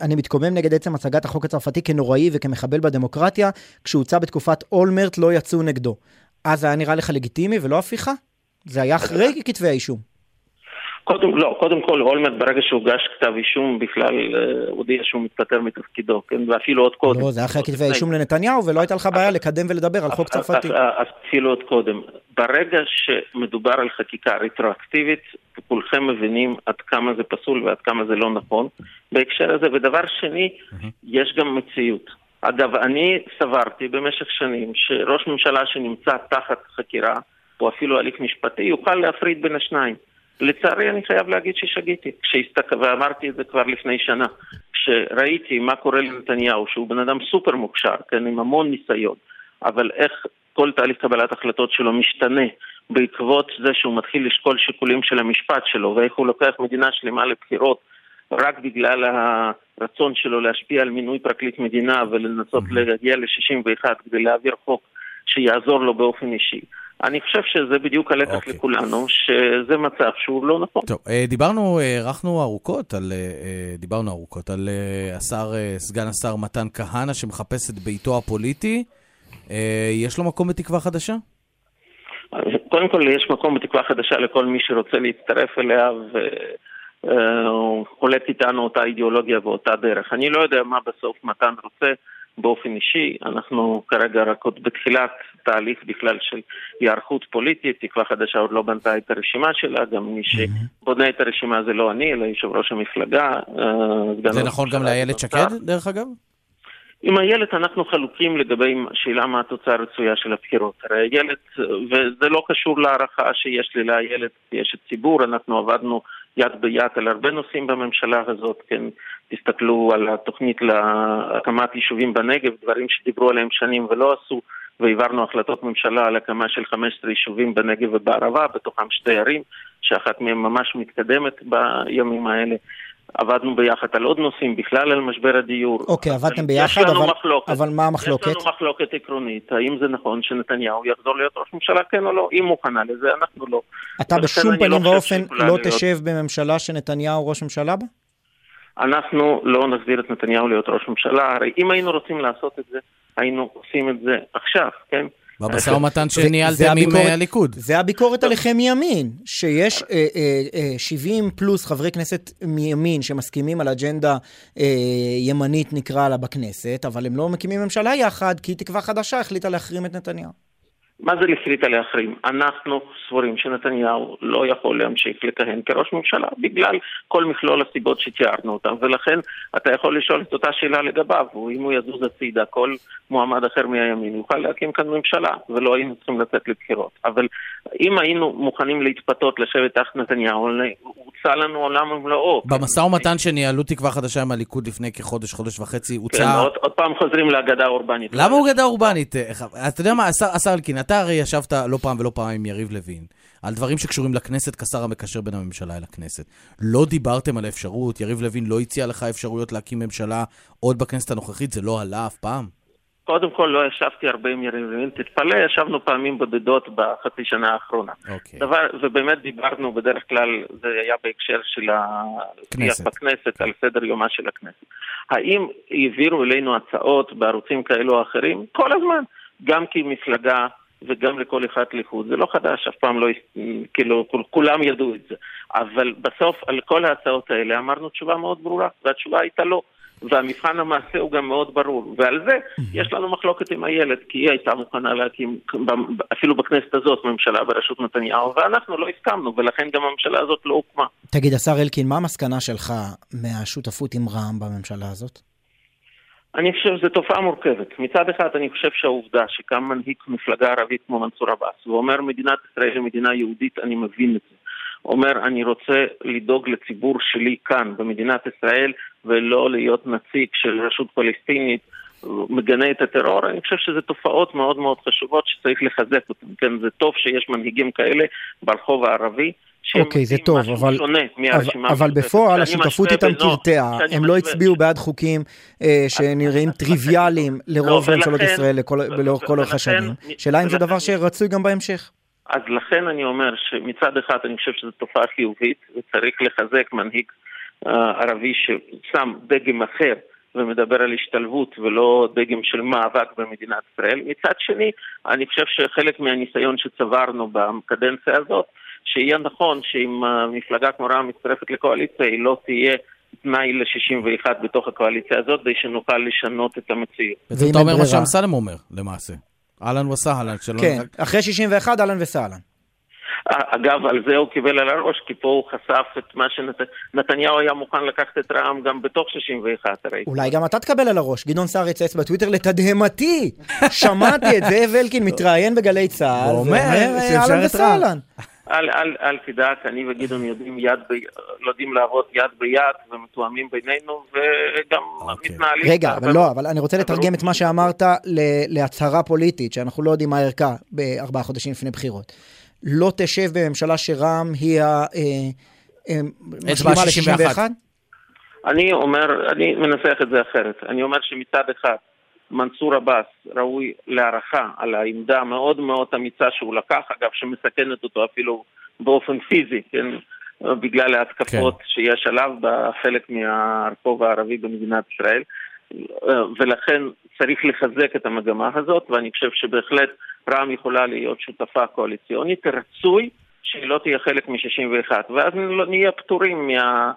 S3: אני מתקומם נגד עצם הצגת החוק הצרפתי כנוראי וכמחבל בדמוקרטיה, כשהוצע בתקופת אולמרט לא יצאו נגדו. אז זה היה נראה לך לגיטימי ולא הפיכה? זה היה אחרי כתבי האישום.
S9: קודם, לא, קודם כל אולמרט ברגע שהוגש כתב אישום בכלל אה, הודיע שהוא מתפטר מתפקידו, כן, ואפילו עוד קודם.
S3: לא, זה היה אחרי כתבי האישום לנתניהו ולא הייתה לך בעיה לקדם ולדבר על חוק צרפתי.
S9: אז אפילו עוד קודם. ברגע שמדובר על חקיקה רטרואקטיבית, כולכם מבינים עד כמה זה פסול ועד כמה זה לא נכון בהקשר הזה. ודבר שני, יש גם מציאות. אגב, אני סברתי במשך שנים שראש ממשלה שנמצא תחת חקירה, או אפילו הליך משפטי, יוכל להפריד בין השניים. לצערי אני חייב להגיד ששגיתי, כשהסתק... ואמרתי את זה כבר לפני שנה. כשראיתי מה קורה לנתניהו, שהוא בן אדם סופר מוכשר, כן, עם המון ניסיון, אבל איך כל תהליך קבלת החלטות שלו משתנה בעקבות זה שהוא מתחיל לשקול שיקולים של המשפט שלו, ואיך הוא לוקח מדינה שלמה לבחירות רק בגלל הרצון שלו להשפיע על מינוי פרקליט מדינה ולנסות להגיע ל-61 כדי להעביר חוק שיעזור לו באופן אישי. אני חושב שזה בדיוק הלקח okay. אוקיי. לכולנו, שזה מצב שהוא לא נכון.
S2: טוב, אה, דיברנו, הארכנו ארוכות על, אה, דיברנו ארוכות על אה, השר, סגן השר מתן כהנא שמחפש את ביתו הפוליטי. יש לו מקום בתקווה חדשה?
S9: קודם כל, יש מקום בתקווה חדשה לכל מי שרוצה להצטרף אליה וחולק איתנו אותה אידיאולוגיה ואותה דרך. אני לא יודע מה בסוף מתן רוצה. באופן אישי, אנחנו כרגע רק עוד בתחילת תהליך בכלל של היערכות פוליטית, תקווה חדשה עוד לא בנתה את הרשימה שלה, גם מי שבונה את הרשימה זה לא אני, אלא יושב ראש המפלגה.
S2: אה, זה נכון גם לאיילת שקד, דרך אגב?
S9: עם איילת אנחנו חלוקים לגבי השאלה מה התוצאה הרצויה של הבחירות. הרי איילת, וזה לא קשור להערכה שיש לי לאיילת, יש את ציבור, אנחנו עבדנו יד ביד על הרבה נושאים בממשלה הזאת, כן, תסתכלו על התוכנית להקמת יישובים בנגב, דברים שדיברו עליהם שנים ולא עשו, והעברנו החלטות ממשלה על הקמה של 15 יישובים בנגב ובערבה, בתוכם שתי ערים, שאחת מהן ממש מתקדמת בימים האלה. עבדנו ביחד על עוד נושאים, בכלל על משבר הדיור.
S3: אוקיי, עבדתם ביחד, אבל, מחלוקת. אבל מה המחלוקת?
S9: יש לנו מחלוקת עקרונית, האם זה נכון שנתניהו יחזור להיות ראש ממשלה, כן או לא, היא מוכנה לזה, אנחנו לא.
S3: אתה בשום לא פנים ואופן לא, לא תשב בממשלה שנתניהו ראש ממשלה בה?
S9: אנחנו לא נחזיר את נתניהו להיות ראש ממשלה, הרי אם היינו רוצים לעשות את זה, היינו עושים את זה עכשיו, כן?
S2: במשא ומתן שניהלתם עם אה, הליכוד.
S3: זה הביקורת עליכם מימין, שיש 70 אה, אה, פלוס חברי כנסת מימין שמסכימים על אג'נדה ימנית נקרא לה בכנסת, אבל הם לא מקימים ממשלה יחד, כי תקווה חדשה החליטה להחרים את נתניהו.
S9: מה זה לפריטה להחרים? אנחנו סבורים שנתניהו לא יכול להמשיך לכהן כראש ממשלה בגלל כל מכלול הסיבות שתיארנו אותן ולכן אתה יכול לשאול את אותה שאלה לגביו אם הוא יזוז הצידה כל מועמד אחר מהימין יוכל להקים כאן ממשלה ולא היינו צריכים לצאת לבחירות אבל אם היינו מוכנים להתפתות לשבת תחת נתניהו הוצע לנו עולם ומלואו.
S2: במשא ומתן שניהלו תקווה חדשה עם הליכוד לפני כחודש, חודש וחצי, הוצע...
S9: כן, עוד, עוד פעם חוזרים לאגדה אורבנית.
S2: למה הוא אגדה אורבנית? אתה יודע מה, השר אלקין, אתה הרי ישבת לא פעם ולא פעם עם יריב לוין, על דברים שקשורים לכנסת כשר המקשר בין הממשלה אל הכנסת. לא דיברתם על האפשרות, יריב לוין לא הציע לך אפשרויות להקים ממשלה עוד בכנסת הנוכחית, זה לא עלה אף פעם?
S9: קודם כל לא ישבתי הרבה עם יריב לוין, תתפלא, ישבנו פעמים בודדות בחצי שנה האחרונה.
S2: אוקיי.
S9: דבר, ובאמת דיברנו, בדרך כלל זה היה בהקשר של השיח בכנסת, על סדר יומה של הכנסת. האם העבירו אלינו הצעות בערוצים כאלו או אחרים? כל הזמן. גם כמפלגה וגם לכל אחד לחוד. זה לא חדש, אף פעם לא, כאילו, כולם ידעו את זה. אבל בסוף, על כל ההצעות האלה אמרנו תשובה מאוד ברורה, והתשובה הייתה לא. והמבחן המעשה הוא גם מאוד ברור. ועל זה יש לנו מחלוקת עם איילת, כי היא הייתה מוכנה להקים, אפילו בכנסת הזאת, ממשלה בראשות נתניהו, ואנחנו לא הסכמנו, ולכן גם הממשלה הזאת לא הוקמה.
S3: תגיד, השר אלקין, מה המסקנה שלך מהשותפות עם רע"מ בממשלה הזאת?
S9: אני חושב שזו תופעה מורכבת. מצד אחד, אני חושב שהעובדה שקם מנהיג מפלגה ערבית כמו מנסור עבאס, ואומר מדינת ישראל היא מדינה יהודית, אני מבין את זה. אומר, אני רוצה לדאוג לציבור שלי כאן, במדינת ישראל, ולא להיות נציג של רשות פלסטינית, מגנה את הטרור, אני חושב שזה תופעות מאוד מאוד חשובות שצריך לחזק אותן. כן, זה טוב שיש מנהיגים כאלה ברחוב הערבי.
S3: אוקיי, זה טוב, אבל, אבל, אבל בפועל השותפות איתם קרטעה, הם לא הצביעו בעד חוקים אה, שנראים טריוויאליים לרוב לא, ממשלות ישראל לאורך כל אורך השנים. שאלה אם זה דבר שרצוי גם בהמשך.
S9: אז לכן אני אומר שמצד אחד אני חושב שזו תופעה חיובית, וצריך לחזק מנהיג uh, ערבי ששם דגם אחר ומדבר על השתלבות ולא דגם של מאבק במדינת ישראל. מצד שני, אני חושב שחלק מהניסיון שצברנו בקדנציה הזאת, שיהיה נכון שאם מפלגה כמו רע"מ מצטרפת לקואליציה, היא לא תהיה תנאי ל-61 בתוך הקואליציה הזאת, כדי שנוכל לשנות את המציאות.
S2: בעצם אתה אומר מה שאמסלם אומר, למעשה. אהלן וסהלן, שלא...
S3: כן, אחרי 61, אהלן וסהלן.
S9: אגב, על זה הוא קיבל על הראש, כי פה הוא חשף את מה שנתניהו היה מוכן לקחת את רע"מ גם בתוך 61, הרי.
S3: אולי גם אתה תקבל על הראש. גדעון סער יצייץ בטוויטר לתדהמתי. שמעתי את זאב אלקין מתראיין בגלי צה"ל,
S2: ואומר אהלן וסהלן.
S9: אל, אל, אל תדאג, אני וגדעון יודעים, יד ב, יודעים לעבוד יד ביד ומתואמים בינינו וגם okay. אוקיי. מתנהלים.
S3: רגע, אבל לא, אבל אני רוצה לתרגם את מה שאמרת להצהרה פוליטית, שאנחנו לא יודעים מה ערכה בארבעה חודשים לפני בחירות. לא תשב בממשלה שרע"מ היא המשלימה ל-61?
S9: אני אומר, אני מנסח את זה אחרת. אני אומר שמצד אחד, מנסור עבאס ראוי להערכה על העמדה המאוד מאוד אמיצה שהוא לקח, אגב שמסכנת אותו אפילו באופן פיזי, כן, בגלל ההתקפות כן. שיש עליו בחלק מהרחוב הערבי במדינת ישראל, ולכן צריך לחזק את המגמה הזאת, ואני חושב שבהחלט רע"מ יכולה להיות שותפה קואליציונית, רצוי שהיא לא תהיה חלק מ-61, ואז נהיה פטורים מה...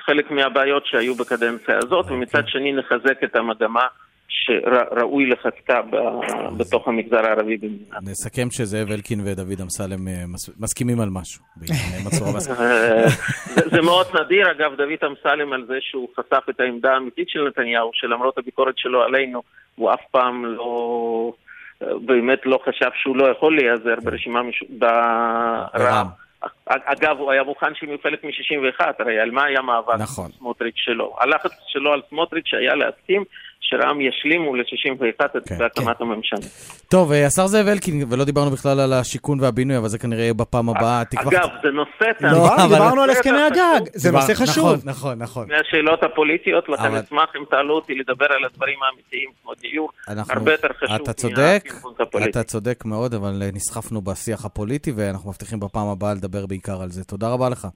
S9: חלק מהבעיות שהיו בקדנציה הזאת, ומצד שני נחזק את המגמה שראוי לחזקה בתוך המגזר הערבי במדינה.
S2: נסכם שזאב אלקין ודוד אמסלם אה, מסכימים על משהו. *laughs*
S9: זה מאוד נדיר, אגב, דוד אמסלם על זה שהוא חשף את העמדה האמיתית של נתניהו, שלמרות הביקורת שלו עלינו, הוא אף פעם לא... באמת לא חשב שהוא לא יכול להיעזר ברשימה מש... ברע"מ. אגב, הוא היה מוכן שהם יהיו חלק מ-61, הרי על מה היה מאבק
S2: נכון.
S9: סמוטריץ' שלו? הלחץ שלו על סמוטריץ' היה להסכים שרע"מ ישלימו ל-61 את כן, בהקמת כן. הממשלה.
S2: טוב, אה, השר זאב אלקין, ולא דיברנו בכלל על השיכון והבינוי, אבל זה כנראה יהיה בפעם הבאה.
S9: אגב, זה נושא...
S3: לא, דיברנו על הסכמי הגג, זה נושא חשוב.
S2: נכון, נכון, נכון.
S9: מהשאלות הפוליטיות, לכן אשמח אם תעלו אותי לדבר על הדברים האמיתיים, כמו דיור, הרבה יותר חשוב
S2: מהפינפונט הפוליטי. אתה צודק מאוד, אבל אה, נסחפנו בשיח הפוליטי, ואנחנו מבטיחים בפעם הבאה לדבר בעיקר על זה. תודה רבה לך.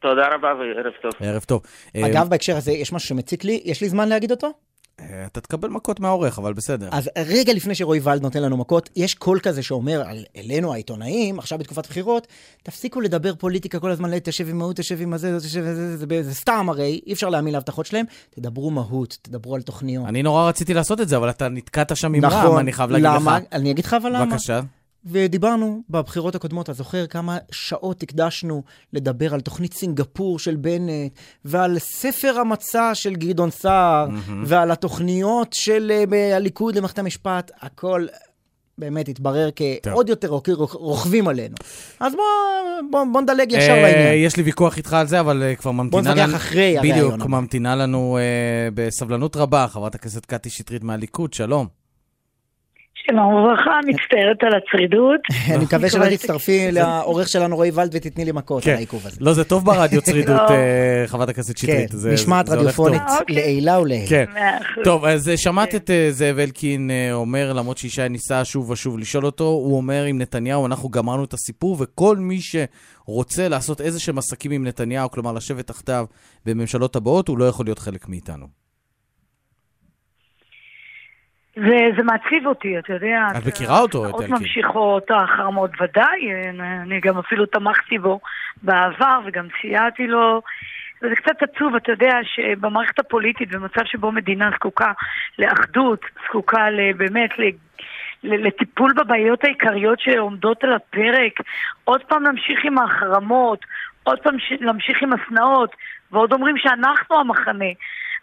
S9: תודה רבה וערב טוב.
S2: ערב טוב.
S3: אגב, אה, בהקשר הזה, יש משהו שמציק לי, יש לי זמן להגיד אותו?
S2: אה, אתה תקבל מכות מהעורך, אבל בסדר.
S3: אז רגע לפני שרועי ולד נותן לנו מכות, יש קול כזה שאומר על, אלינו העיתונאים, עכשיו בתקופת בחירות, תפסיקו לדבר פוליטיקה כל הזמן, תשב עם ההוא, תשב עם הזה, תשב עם זה, זה, זה, זה סתם הרי, אי אפשר להאמין להבטחות שלהם, תדברו מהות, תדברו על תוכניות.
S2: אני נורא רציתי לעשות את זה, אבל אתה נתקעת שם עם נכון, רעם, אני חייב להגיד למה? לך.
S3: אני אגיד לך אבל למה.
S2: בבקשה.
S3: ודיברנו בבחירות הקודמות, אתה זוכר כמה שעות הקדשנו לדבר על תוכנית סינגפור של בנט, ועל ספר המצע של גדעון סער, mm-hmm. ועל התוכניות של uh, הליכוד למערכת המשפט, הכל באמת התברר כעוד יותר רוכבים עלינו. אז בוא, בוא, בוא נדלג ישר אה, לעניין.
S2: יש לי ויכוח איתך על זה, אבל uh, כבר ממתינה
S3: לנו... בוא נתווכח אחרי
S2: הראיון. בדיוק, ממתינה לנו בסבלנות רבה חברת הכנסת קטי שטרית מהליכוד, שלום.
S10: שלום וברכה, מצטערת על הצרידות. *laughs*
S3: אני מקווה שלא תצטרפי לעורך שלנו רועי ולד ותתני לי מכות
S2: כן.
S3: על העיכוב הזה.
S2: לא, זה טוב ברדיו צרידות, *laughs*
S10: לא.
S2: אה, חברת הכנסת
S3: כן,
S2: שטרית. זה-
S3: משמעת
S2: זה הולך טוב.
S3: רדיופונית
S10: אוקיי.
S3: לעילה ולהי.
S2: כן. טוב, אז אה, שמעת את אה, זאב אלקין אה, אומר, למרות שישי ניסה שוב ושוב לשאול אותו, הוא אומר עם נתניהו, אנחנו גמרנו את הסיפור, וכל מי שרוצה לעשות איזה שהם עסקים עם נתניהו, כלומר לשבת תחתיו בממשלות הבאות, הוא לא יכול להיות חלק מאיתנו.
S10: וזה מעציב אותי, אתה יודע.
S2: את מכירה אותו, את אלקין?
S10: ממשיכות, החרמות ודאי, אני גם אפילו תמכתי בו בעבר וגם סייעתי לו. וזה קצת עצוב, אתה יודע, שבמערכת הפוליטית, במצב שבו מדינה זקוקה לאחדות, זקוקה באמת לטיפול בבעיות העיקריות שעומדות על הפרק, עוד פעם להמשיך עם ההחרמות, עוד פעם להמשיך עם השנאות, ועוד אומרים שאנחנו המחנה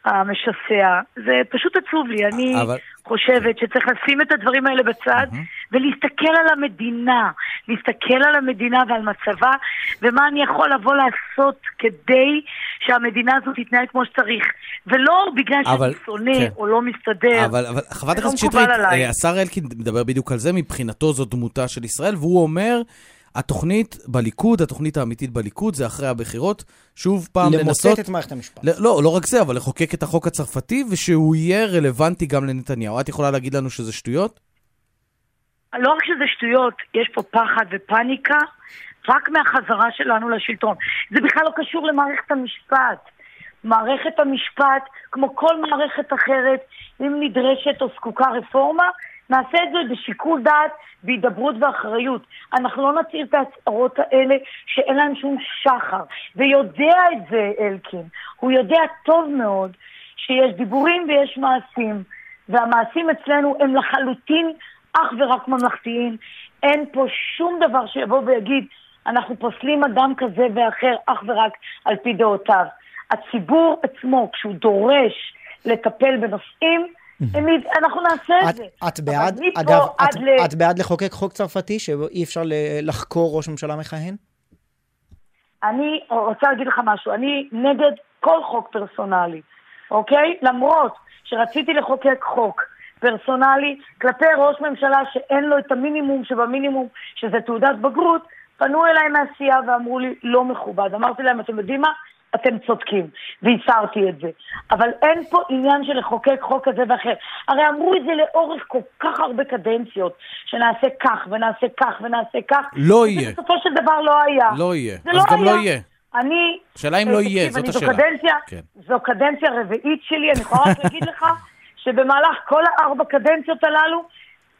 S10: המשסע. זה פשוט עצוב לי. אני
S2: אבל-
S10: חושבת שצריך לשים את הדברים האלה בצד ולהסתכל על המדינה, להסתכל על המדינה ועל מצבה, ומה אני יכול לבוא לעשות כדי שהמדינה הזאת תתנהל כמו שצריך. ולא בגלל
S2: אבל-
S10: שאני שונא
S2: כן.
S10: או לא מסתדר.
S2: אבל, אבל חברת
S10: לא
S2: הכנסת שטרית. אה, השר אלקין מדבר בדיוק על זה, מבחינתו זו דמותה של ישראל, והוא אומר, התוכנית בליכוד, התוכנית האמיתית בליכוד, זה אחרי הבחירות, שוב פעם לנסות...
S3: למוטט את מערכת המשפט.
S2: ל- לא, לא רק זה, אבל לחוקק את החוק הצרפתי, ושהוא יהיה רלוונטי גם לנתניהו. את יכולה להגיד לנו שזה שטויות?
S10: לא רק שזה שטויות, יש פה פחד ופניקה רק מהחזרה שלנו לשלטון. זה בכלל לא קשור למערכת המשפט. מערכת המשפט, כמו כל מערכת אחרת, אם נדרשת או זקוקה רפורמה, נעשה את זה בשיקול דעת, בהידברות ואחריות. אנחנו לא נצהיר את ההצהרות האלה שאין להן שום שחר. ויודע את זה אלקין. הוא יודע טוב מאוד שיש דיבורים ויש מעשים. והמעשים אצלנו הם לחלוטין אך ורק ממלכתיים. אין פה שום דבר שיבוא ויגיד, אנחנו פוסלים אדם כזה ואחר אך ורק על פי דעותיו. הציבור עצמו, כשהוא דורש לטפל בנושאים, אנחנו נעשה את זה.
S3: את בעד, אגב, את, בעד לחוקק חוק צרפתי שאי אפשר לחקור ראש ממשלה מכהן?
S10: אני רוצה להגיד לך משהו, אני נגד כל חוק פרסונלי, אוקיי? למרות שרציתי לחוקק חוק פרסונלי כלפי ראש ממשלה שאין לו את המינימום שבמינימום, שזה תעודת בגרות, פנו אליי מהסיעה ואמרו לי, לא מכובד. אמרתי להם, אתם יודעים מה? אתם צודקים, והסרתי את זה. אבל אין פה עניין של לחוקק חוק כזה ואחר. הרי אמרו את זה לאורך כל כך הרבה קדנציות, שנעשה כך ונעשה כך ונעשה כך.
S2: לא יהיה.
S10: ובסופו של דבר לא היה.
S2: לא יהיה.
S10: זה
S2: אז גם לא יהיה.
S10: אני...
S2: השאלה אם לא
S10: אה,
S2: יהיה, זאת השאלה.
S10: זו קדנציה,
S2: כן.
S10: זו קדנציה רביעית שלי, אני יכולה רק להגיד לך *laughs* שבמהלך כל הארבע קדנציות הללו,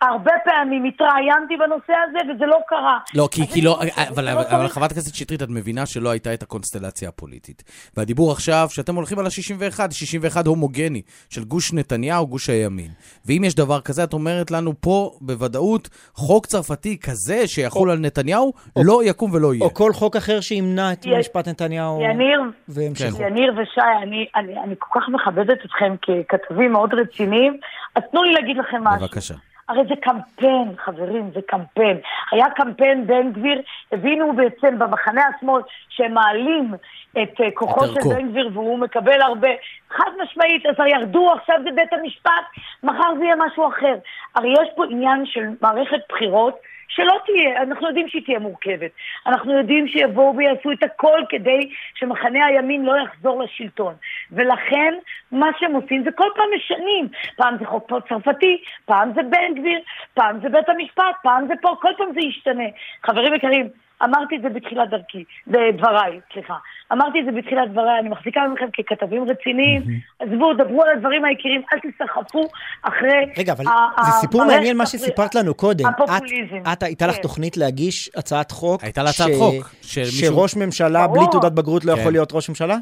S10: הרבה פעמים התראיינתי בנושא הזה וזה לא קרה.
S2: לא, כי, כי לא, אבל,
S10: שלא
S2: אבל, אבל חברת הכנסת שטרית, את מבינה שלא הייתה את הקונסטלציה הפוליטית. והדיבור עכשיו, שאתם הולכים על ה-61, 61 הומוגני, של גוש נתניהו, גוש הימין. ואם יש דבר כזה, את אומרת לנו פה, בוודאות, חוק צרפתי כזה שיחול על נתניהו, לא יקום ולא יהיה.
S3: או כל חוק אחר שימנע את
S10: יש-
S3: משפט נתניהו
S10: יניר,
S3: והמשכו.
S10: יניר ושי, אני, אני, אני כל כך מכבדת אתכם ככתבים מאוד רציניים, אז תנו לי להגיד לכם משהו.
S2: בבקשה.
S10: הרי זה קמפיין, חברים, זה קמפיין. היה קמפיין בן גביר, הבינו בעצם במחנה השמאל שהם מעלים את אה, כוחו של. בן גביר והוא מקבל הרבה. חד משמעית, אז ירדו, עכשיו זה בית המשפט, מחר זה יהיה משהו אחר. הרי יש פה עניין של מערכת בחירות שלא תהיה, אנחנו יודעים שהיא תהיה מורכבת. אנחנו יודעים שיבואו ויעשו את הכל כדי שמחנה הימין לא יחזור לשלטון. ולכן, מה שהם עושים זה כל פעם משנים. פעם זה חוק צרפתי, פעם זה בן גביר, פעם זה בית המשפט, פעם זה פה, כל פעם זה ישתנה. חברים יקרים, אמרתי את זה בתחילת דרכי, בדבריי, סליחה. אמרתי את זה בתחילת דבריי, אני מחזיקה מכם ככתבים רציניים. עזבו, דברו על הדברים העיקריים, אל תסחפו אחרי...
S3: רגע, אבל זה סיפור מעניין מה שסיפרת לנו קודם.
S10: הפופוליזם.
S3: את, הייתה לך
S10: כן.
S3: תוכנית להגיש הצעת חוק.
S2: הייתה לה הצעת חוק,
S3: שראש ממשלה. בלי תעודת בגרות לא
S2: כן.
S3: יכול להיות ראש ממשלה?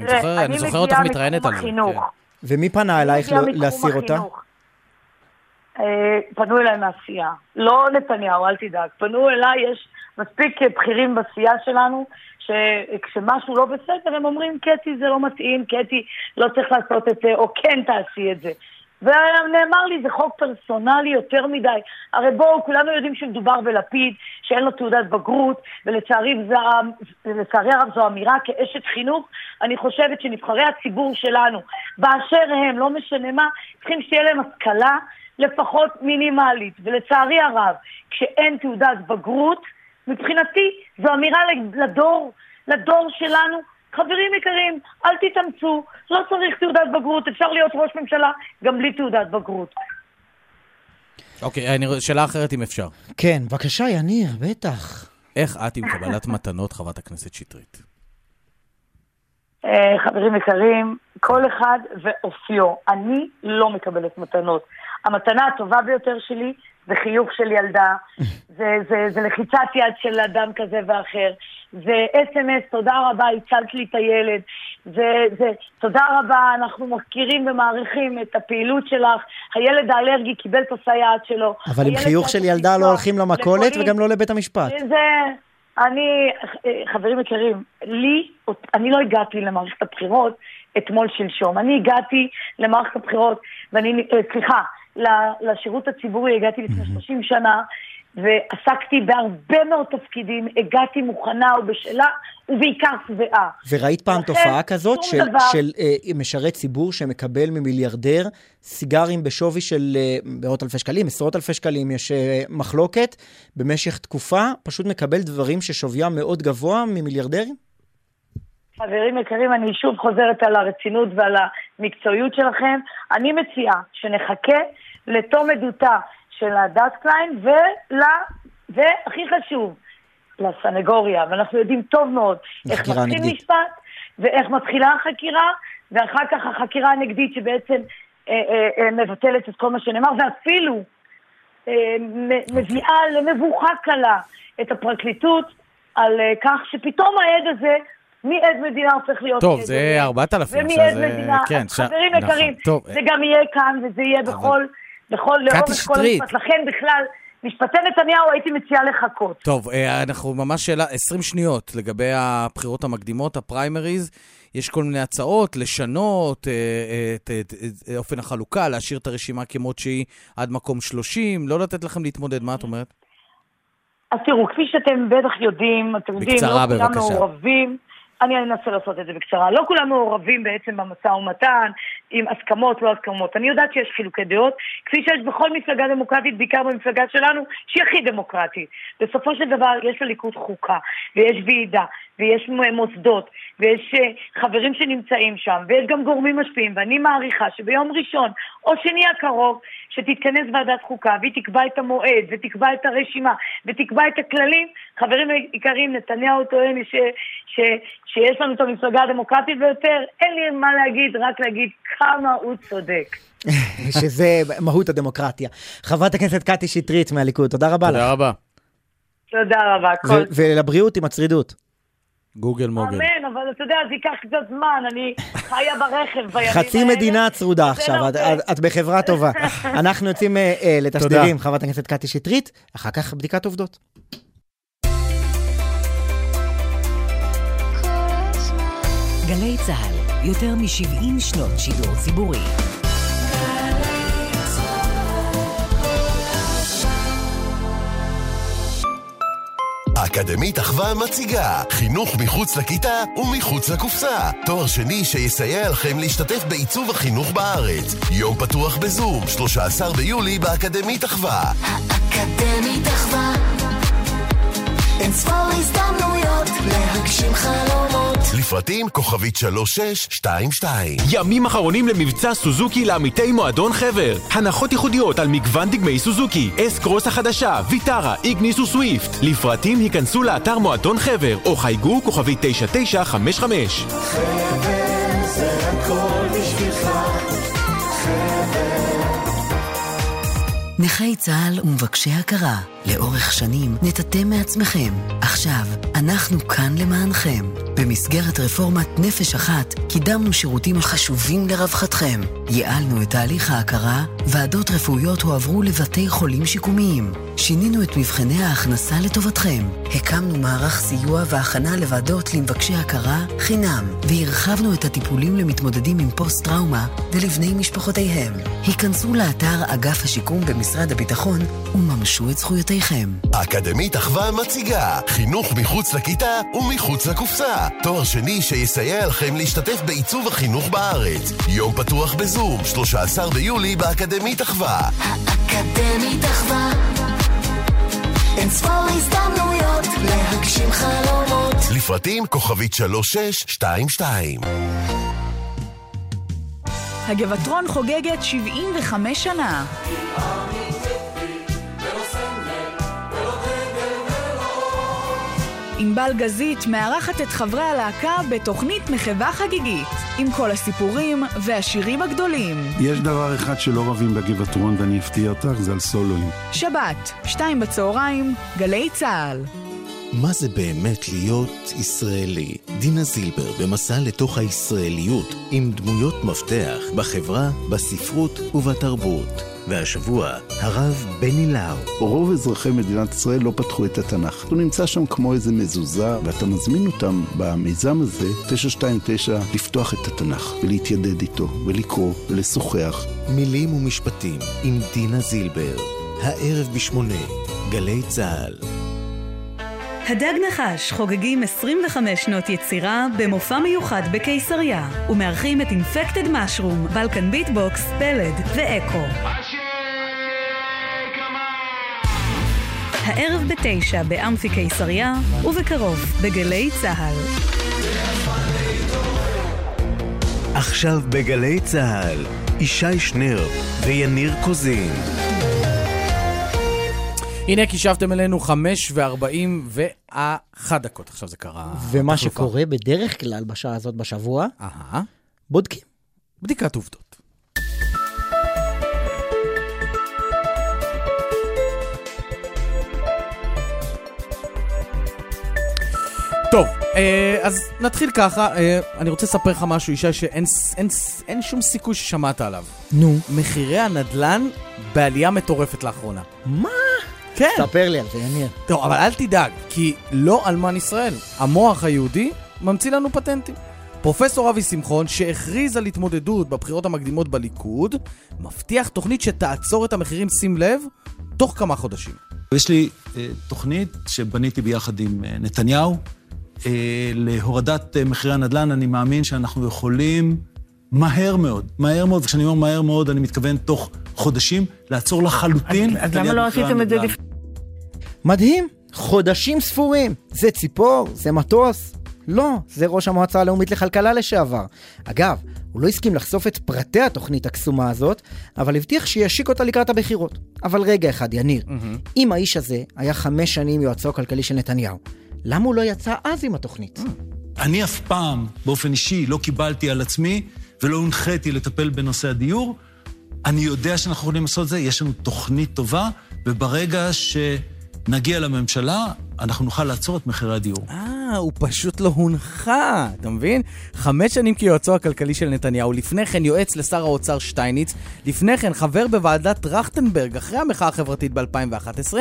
S2: אני זוכר, אותך מתראיינת על זה. כן.
S3: ומי פנה אלייך
S10: מגיעה
S3: לא-
S10: מתחום
S3: להסיר אותה?
S10: אה, פנו אליי מהסיעה. לא נתניהו, אל תדאג. פנו אליי, יש מספיק בכירים בסיעה שלנו, שכשמשהו לא בסדר, הם אומרים, קטי, זה לא מתאים, קטי, לא צריך לעשות את זה, או כן תעשי את זה. ונאמר לי, זה חוק פרסונלי יותר מדי. הרי בואו, כולנו יודעים שמדובר בלפיד, שאין לו תעודת בגרות, ולצערי הרב זו אמירה כאשת חינוך. אני חושבת שנבחרי הציבור שלנו, באשר הם, לא משנה מה, צריכים שתהיה להם השכלה, לפחות מינימלית. ולצערי הרב, כשאין תעודת בגרות, מבחינתי זו אמירה לדור, לדור שלנו, חברים יקרים, אל תתאמצו, לא צריך תעודת בגרות, אפשר להיות ראש ממשלה גם בלי תעודת בגרות.
S2: אוקיי, okay, שאלה אחרת אם אפשר.
S3: כן, בבקשה, יניר, בטח.
S2: איך את עם קבלת מתנות, חברת הכנסת שטרית?
S10: אה, חברים יקרים, כל אחד ואופיו. אני לא מקבלת מתנות. המתנה הטובה ביותר שלי זה חיוך של ילדה, *laughs* זה, זה, זה לחיצת יד של אדם כזה ואחר, זה אס.אם.אס, תודה רבה, הצלת לי את הילד, זה, זה תודה רבה, אנחנו מכירים ומעריכים את הפעילות שלך, הילד האלרגי קיבל את הסייעת שלו.
S3: אבל עם חיוך של ילדה לא הולכים למכולת וגם לא לבית המשפט.
S10: זה... אני, חברים יקרים, לי, אני לא הגעתי למערכת הבחירות אתמול שלשום. אני הגעתי למערכת הבחירות, ואני, אה, סליחה, לשירות הציבורי הגעתי לפני 30 שנה, ועסקתי בהרבה מאוד תפקידים, הגעתי מוכנה ובשלה, ובעיקר שבעה.
S3: וראית פעם תופעה כזאת של, דבר... של אה, משרת ציבור שמקבל ממיליארדר סיגרים בשווי של אה, מאות אלפי שקלים, עשרות אלפי שקלים, יש אה, מחלוקת, במשך תקופה פשוט מקבל דברים ששוויים מאוד גבוה ממיליארדרים?
S10: חברים יקרים, אני שוב חוזרת על הרצינות ועל המקצועיות שלכם. אני מציעה שנחכה לתום עדותה של הדס קליין, ול... והכי חשוב, לסנגוריה. ואנחנו יודעים טוב מאוד איך מתחיל נגדית. משפט, ואיך מתחילה החקירה, ואחר כך החקירה הנגדית שבעצם אה, אה, אה, מבטלת את כל מה שנאמר, ואפילו אה, מביאה למבוכה קלה את הפרקליטות על אה, כך שפתאום העד הזה מעד מדינה הופך להיות...
S2: טוב, זה 4,000.
S10: ומעד מדינה. כן, חברים נכון, יקרים, זה גם יהיה כאן וזה יהיה בכל... בכל, לאורך כל המשפט. לכן בכלל, משפטי נתניהו הייתי מציעה לחכות.
S2: טוב, אה, אנחנו ממש שאלה, 20 שניות לגבי הבחירות המקדימות, הפריימריז. יש כל מיני הצעות לשנות אה, את, את, את, את אופן החלוקה, להשאיר את הרשימה כמות שהיא עד מקום 30, לא לתת לכם להתמודד, מה את אומרת?
S10: אז תראו, כפי שאתם בטח יודעים, אתם יודעים, לא כולם מעורבים. אני אנסה לעשות את זה בקצרה. לא כולם מעורבים בעצם במשא ומתן, עם הסכמות, לא הסכמות. אני יודעת שיש חילוקי דעות, כפי שיש בכל מפלגה דמוקרטית, בעיקר במפלגה שלנו, שהיא הכי דמוקרטית. בסופו של דבר יש לליכוד חוקה, ויש ועידה, ויש מוסדות, ויש אה, חברים שנמצאים שם, ויש גם גורמים משפיעים, ואני מעריכה שביום ראשון או שני הקרוב, שתתכנס ועדת חוקה, והיא תקבע את המועד, ותקבע את הרשימה, ותקבע את הכללים. חברים יקרים, נתניהו טוען ש, ש, שיש לנו את המפלגה הדמוקרטית ביותר, אין לי מה להגיד, רק להגיד כמה הוא צודק. *laughs*
S3: שזה מהות הדמוקרטיה. חברת הכנסת קטי שטרית מהליכוד, תודה רבה לך.
S2: תודה רבה.
S10: תודה רבה.
S3: ולבריאות עם הצרידות.
S2: גוגל מוגל.
S10: אמן, אבל אתה יודע, זה ייקח קצת זמן, אני חיה ברכב בימים *laughs* האלה.
S3: חצי מדינה צרודה עכשיו, את בחברה טובה. *laughs* אנחנו יוצאים אה, אה, לתשדירים, חברת הכנסת קטי שטרית, אחר כך בדיקת עובדות.
S11: גלי צה"ל, יותר מ-70 שנות שידור ציבורי.
S12: אקדמית אחווה מציגה חינוך מחוץ לכיתה ומחוץ לקופסה. תואר שני שיסייע לכם להשתתף בעיצוב החינוך בארץ. יום פתוח בזום, 13 ביולי באקדמית אחווה. האקדמית אחווה אין ספור הזדמנויות להגשים חלומות. לפרטים כוכבית 3622.
S13: ימים אחרונים למבצע סוזוקי לעמיתי מועדון חבר. הנחות ייחודיות על מגוון דגמי סוזוקי, אס קרוס החדשה, ויטרה, איגניס וסוויפט. לפרטים היכנסו לאתר מועדון חבר או חייגו כוכבית 9955. חבר זה הכל בשבילך
S11: נכי צה"ל ומבקשי הכרה, לאורך שנים נטאטא מעצמכם. עכשיו, אנחנו כאן למענכם. במסגרת רפורמת נפש אחת, קידמנו שירותים החשובים לרווחתכם. ייעלנו את תהליך ההכרה, ועדות רפואיות הועברו לבתי חולים שיקומיים. שינינו את מבחני ההכנסה לטובתכם. הקמנו מערך סיוע והכנה לוועדות למבקשי הכרה חינם, והרחבנו את הטיפולים למתמודדים עם פוסט-טראומה ולבני משפחותיהם. היכנסו לאתר אגף השיקום במשרד הביטחון וממשו את זכויותיכם. שאלותיכם.
S12: האקדמית אחווה מציגה חינוך מחוץ לכיתה ומחוץ לקופסה. תואר שני שיסייע לכם להשתתף בעיצוב החינוך בארץ. יום פתוח בזום, 13 ביולי באקדמית אחווה.
S14: האקדמית אחווה אין ספור הזדמנויות להגשים חלומות
S12: לפרטים כוכבית 3622
S5: הגבעטרון חוגגת 75 שנה. ענבל גזית מארחת את חברי הלהקה בתוכנית מחווה חגיגית, עם כל הסיפורים והשירים הגדולים.
S15: יש דבר אחד שלא רבים בגבעטרון ואני אפתיע אותך, זה על סולואים.
S5: שבת, שתיים בצהריים, גלי צה"ל.
S16: מה זה באמת להיות ישראלי? דינה זילבר במסע לתוך הישראליות עם דמויות מפתח בחברה, בספרות ובתרבות. והשבוע, הרב בני לאו.
S15: רוב אזרחי מדינת ישראל לא פתחו את התנ"ך. הוא נמצא שם כמו איזה מזוזה, ואתה מזמין אותם במיזם הזה, 929, לפתוח את התנ"ך, ולהתיידד איתו, ולקרוא, ולשוחח.
S16: מילים ומשפטים עם דינה זילבר, הערב בשמונה, גלי צה"ל.
S17: הדג נחש חוגגים 25 שנות יצירה במופע מיוחד בקיסריה ומארחים את אינפקטד משרום, בלקן ביטבוקס, פלד ואקו. הערב בתשע באמפי קיסריה ובקרוב בגלי צה"ל.
S16: עכשיו בגלי צה"ל, ישי שנר ויניר קוזין.
S2: הנה כי שבתם אלינו חמש וארבעים ואחת דקות. עכשיו זה קרה...
S3: ומה. שקורה בדרך כלל בשעה הזאת בשבוע,
S2: אהה.
S3: בודקים.
S2: בדיקת עובדות. טוב, אה, אז נתחיל ככה. אה, אני רוצה לספר לך משהו, ישי, שאין אין, אין שום סיכוי ששמעת עליו.
S3: נו.
S2: מחירי הנדלן בעלייה מטורפת לאחרונה.
S3: מה?
S2: כן.
S3: ספר לי על זה, יניר.
S2: טוב, אבל אל תדאג, כי לא אלמן ישראל. המוח היהודי ממציא לנו פטנטים. פרופסור אבי שמחון, שהכריז על התמודדות בבחירות המקדימות בליכוד, מבטיח תוכנית שתעצור את המחירים, שים לב, תוך כמה חודשים.
S18: יש לי אה, תוכנית שבניתי ביחד עם אה, נתניהו להורדת אה, מחירי הנדל"ן. אני מאמין שאנחנו יכולים מהר מאוד, מהר מאוד, וכשאני אומר מהר מאוד, אני מתכוון תוך חודשים, לעצור לחלוטין
S10: אז
S18: את
S10: למה לא עשיתם את זה
S18: הנדל"ן.
S10: לפני?
S3: מדהים, חודשים ספורים. זה ציפור, זה מטוס. לא, זה ראש המועצה הלאומית לכלכלה לשעבר. אגב, הוא לא הסכים לחשוף את פרטי התוכנית הקסומה הזאת, אבל הבטיח שישיק אותה לקראת הבחירות. אבל רגע אחד, יניר, אם האיש הזה היה חמש שנים יועצו הכלכלי של נתניהו, למה הוא לא יצא אז עם התוכנית?
S18: אני אף פעם, באופן אישי, לא קיבלתי על עצמי ולא הונחיתי לטפל בנושא הדיור. אני יודע שאנחנו יכולים לעשות את זה, יש לנו תוכנית טובה, וברגע שנגיע לממשלה, אנחנו נוכל לעצור את מחירי הדיור.
S2: אה, הוא פשוט לא הונחה, אתה מבין? חמש שנים כיועצו הכלכלי של נתניהו, לפני כן יועץ לשר האוצר שטייניץ, לפני כן חבר בוועדת טרכטנברג אחרי המחאה החברתית ב-2011,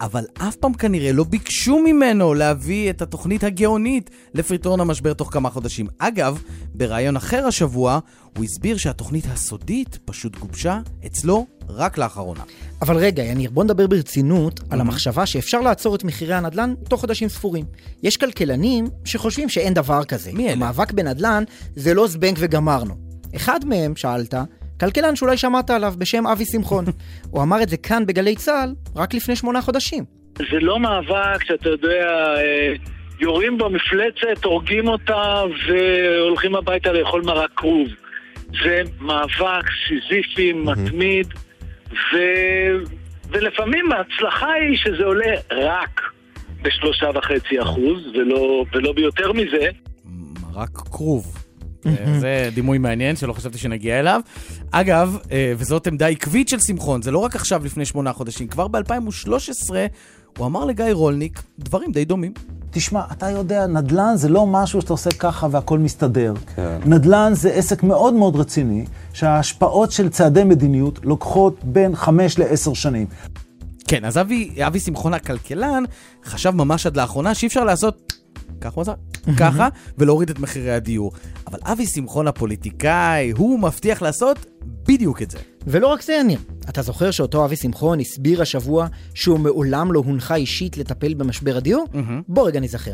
S2: אבל אף פעם כנראה לא ביקשו ממנו להביא את התוכנית הגאונית לפתרון המשבר תוך כמה חודשים. אגב, בריאיון אחר השבוע, הוא הסביר שהתוכנית הסודית פשוט גובשה אצלו רק לאחרונה.
S3: אבל רגע, יניר, בוא נדבר ברצינות על המחשבה שאפשר לעצור את מחירי הנדל"ן תוך חודשים ספורים. יש כלכלנים שחושבים שאין דבר כזה. מי אלה? המאבק בנדל"ן זה לא זבנג וגמרנו. אחד מהם, שאלת, כלכלן שאולי שמעת עליו בשם אבי שמחון. *laughs* הוא אמר את זה כאן בגלי צה"ל רק לפני שמונה חודשים.
S19: זה לא מאבק שאתה יודע, אה, יורים במפלצת, הורגים אותה והולכים הביתה לאכול מרק כרוב. זה מאבק סיזיפי, מתמיד, ו... ולפעמים ההצלחה היא שזה עולה רק בשלושה וחצי אחוז, ולא, ולא ביותר מזה.
S2: רק כרוב. *laughs* אה, זה דימוי מעניין שלא חשבתי שנגיע אליו. אגב, אה, וזאת עמדה עקבית של שמחון, זה לא רק עכשיו לפני שמונה חודשים, כבר ב-2013 הוא אמר לגיא רולניק דברים די דומים.
S18: תשמע, אתה יודע, נדל"ן זה לא משהו שאתה עושה ככה והכל מסתדר. כן. נדל"ן זה עסק מאוד מאוד רציני, שההשפעות של צעדי מדיניות לוקחות בין חמש לעשר שנים.
S2: כן, אז אבי, אבי שמחון הכלכלן חשב ממש עד לאחרונה שאי אפשר לעשות ככה הוא עשה, ככה, ולהוריד את מחירי הדיור. אבל אבי שמחון הפוליטיקאי, הוא מבטיח לעשות בדיוק בדיוק את זה.
S3: ולא רק זה, יניר. אתה זוכר שאותו אבי שמחון הסביר השבוע שהוא מעולם לא הונחה אישית לטפל במשבר הדיור? בוא רגע נזכר.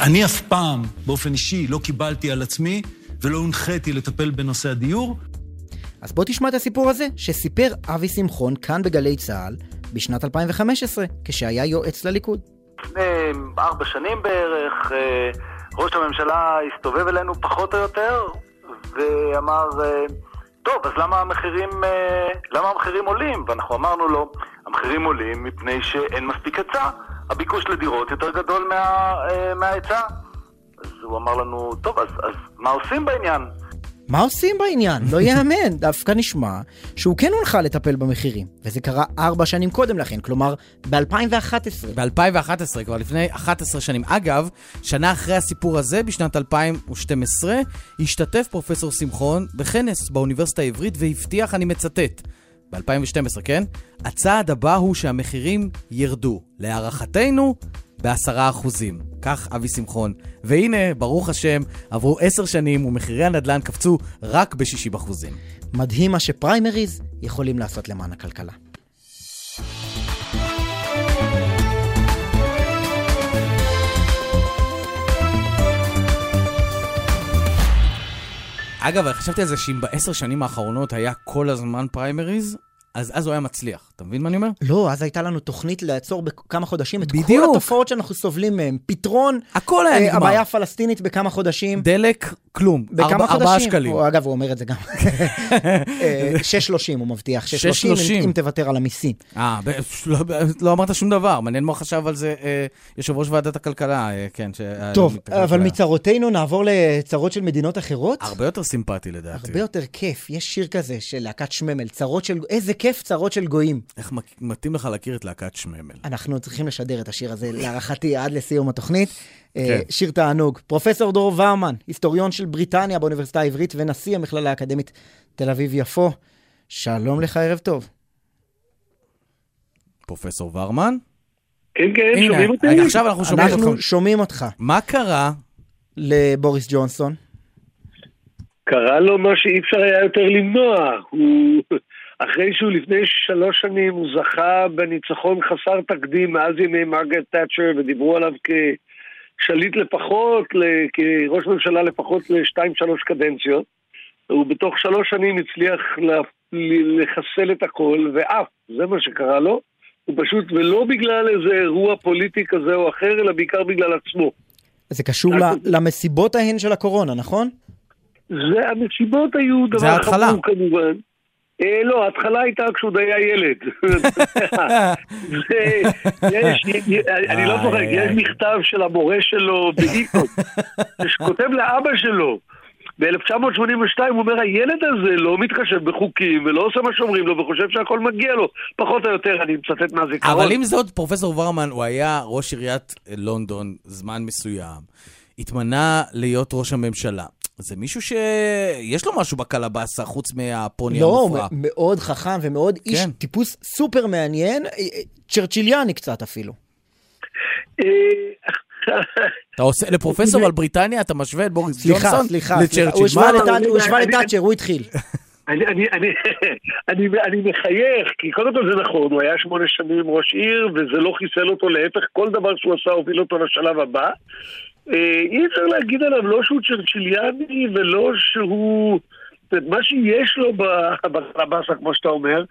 S18: אני אף פעם, באופן אישי, לא קיבלתי על עצמי ולא הונחיתי לטפל בנושא הדיור.
S3: אז בוא תשמע את הסיפור הזה, שסיפר אבי שמחון כאן בגלי צה"ל בשנת 2015, כשהיה יועץ לליכוד.
S20: לפני ארבע שנים בערך, אה, ראש הממשלה הסתובב אלינו פחות או יותר, ואמר, אה, טוב, אז למה המחירים, אה, למה המחירים עולים? ואנחנו אמרנו לו, המחירים עולים מפני שאין מספיק היצע, הביקוש לדירות יותר גדול מה, מההיצע. אז הוא אמר לנו, טוב, אז, אז מה עושים בעניין?
S3: מה עושים בעניין? לא ייאמן. *laughs* דווקא נשמע שהוא כן הונחה לטפל במחירים. וזה קרה ארבע שנים קודם לכן, כלומר ב-2011.
S2: ב-2011, כבר לפני 11 שנים. אגב, שנה אחרי הסיפור הזה, בשנת 2012, השתתף פרופסור שמחון בכנס באוניברסיטה העברית והבטיח, אני מצטט, ב-2012, כן? הצעד הבא הוא שהמחירים ירדו. להערכתנו, בעשרה אחוזים. כך אבי שמחון. והנה, ברוך השם, עברו עשר שנים ומחירי הנדל"ן קפצו רק ב-60 אחוזים.
S3: מדהים מה שפריימריז יכולים לעשות למען הכלכלה.
S2: אגב, חשבתי על זה שאם בעשר שנים האחרונות היה כל הזמן פריימריז, אז אז הוא היה מצליח. אתה מבין מה אני אומר?
S3: לא, אז הייתה לנו תוכנית לעצור בכמה חודשים את
S2: בדיוק.
S3: כל התופעות שאנחנו סובלים מהן. פתרון,
S2: הכל היה
S3: אה,
S2: נגמר.
S3: הבעיה הפלסטינית בכמה חודשים.
S2: דלק, כלום.
S3: בכמה חודשים.
S2: ארבעה שקלים.
S3: הוא, אגב, הוא אומר את זה גם. *laughs* אה, 6.30 הוא מבטיח, 6.30
S2: 6.30.
S3: אם, אם תוותר על המיסים.
S2: אה, לא, לא אמרת שום דבר. מעניין מה חשב על זה אה, יושב ראש ועדת הכלכלה, אה, כן. ש-
S3: טוב,
S2: אה,
S3: אבל
S2: שהיה.
S3: מצרותינו נעבור לצרות של מדינות אחרות.
S2: הרבה יותר סימפטי לדעתי.
S3: הרבה יותר כיף. יש שיר כזה של להקת שממל, צרות של... איזה כיף צרות של גויים.
S2: איך מתאים לך להכיר את להקת שממל.
S3: אנחנו צריכים לשדר את השיר הזה, להערכתי, עד לסיום התוכנית. אה,
S2: כן.
S3: שיר תענוג. פרופסור דרור ורמן, היסטוריון של בריטניה באוניברסיטה העברית ונשיא המכללה האקדמית תל אביב-יפו. שלום לך, ערב טוב.
S2: פרופסור ורמן?
S19: כן, כן,
S2: הנה,
S19: שומעים אותי?
S2: רגע, עכשיו אנחנו שומעים
S3: אנחנו
S2: אותך.
S3: שומעים אותך.
S2: מה קרה?
S3: לבוריס ג'ונסון.
S19: קרה לו מה שאי אפשר היה יותר למנוע. הוא, אחרי שהוא לפני שלוש שנים, הוא זכה בניצחון חסר תקדים מאז ימי מרגרט תאצ'ר, ודיברו עליו כשליט לפחות, כראש ממשלה לפחות לשתיים שלוש קדנציות. הוא בתוך שלוש שנים הצליח לחסל את הכל, ואף, זה מה שקרה לו. הוא פשוט, ולא בגלל איזה אירוע פוליטי כזה או אחר, אלא בעיקר בגלל עצמו.
S3: זה קשור ל- למסיבות ההן של הקורונה, נכון?
S19: זה, המסיבות היו דבר. חמור כמובן. אה, לא, ההתחלה הייתה כשהוא עוד היה ילד. *laughs* אני לא צוחק, יש מכתב של המורה שלו באיקון, *laughs* שכותב לאבא שלו. ב-1982 הוא אומר, הילד הזה לא מתחשב בחוקים ולא עושה מה שאומרים לו וחושב שהכל מגיע לו. פחות או יותר, אני מצטט מהזיכרון.
S2: אבל עם זאת, פרופסור ורמן, הוא היה ראש עיריית לונדון זמן מסוים, התמנה להיות ראש הממשלה. זה מישהו שיש לו משהו בקלבאסה, חוץ מהפוני
S3: לא,
S2: המופרע.
S3: מ- מאוד חכם ומאוד איש,
S2: כן.
S3: טיפוס סופר מעניין, אה, אה, צ'רצ'יליאני קצת אפילו.
S2: אתה עושה, לפרופסור על בריטניה, אתה משווה את בוריס ג'ונסון לצ'רצ'יל.
S3: הוא השווה? לטאצ'ר, הוא התחיל.
S19: אני מחייך, כי קודם כל זה נכון, הוא היה שמונה שנים ראש עיר, וזה לא חיסל אותו, להפך, כל דבר שהוא עשה הוביל אותו לשלב הבא. אה, אי אפשר להגיד עליו לא שהוא צ'רצ'יליאני ולא שהוא... מה שיש לו ב- בקלבאסה, כמו שאתה אומר,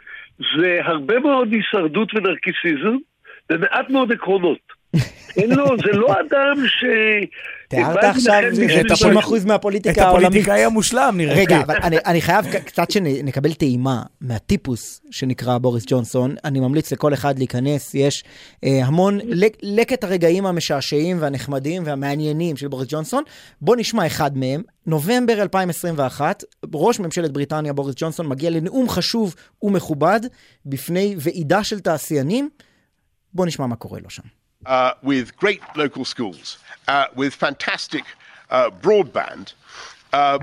S19: זה הרבה מאוד הישרדות ונרקיסיזם, ומעט מאוד עקרונות. *laughs* אין לו, זה לא אדם ש...
S3: תיארת עכשיו
S19: בשביל
S3: 90% מהפוליטיקה
S2: את
S3: העולמית.
S2: הפוליטיקאי המושלם, נראה.
S3: רגע, אבל אני, אני חייב קצת שנקבל טעימה מהטיפוס שנקרא בוריס ג'ונסון. אני ממליץ לכל אחד להיכנס, יש אה, המון לק, לקט הרגעים המשעשעים והנחמדים והמעניינים של בוריס ג'ונסון. בוא נשמע אחד מהם. נובמבר 2021, ראש ממשלת בריטניה בוריס ג'ונסון מגיע לנאום חשוב ומכובד בפני ועידה של תעשיינים. בוא נשמע מה קורה לו שם.
S4: Uh, with great local schools, uh, with fantastic uh, broadband. Uh, *sighs*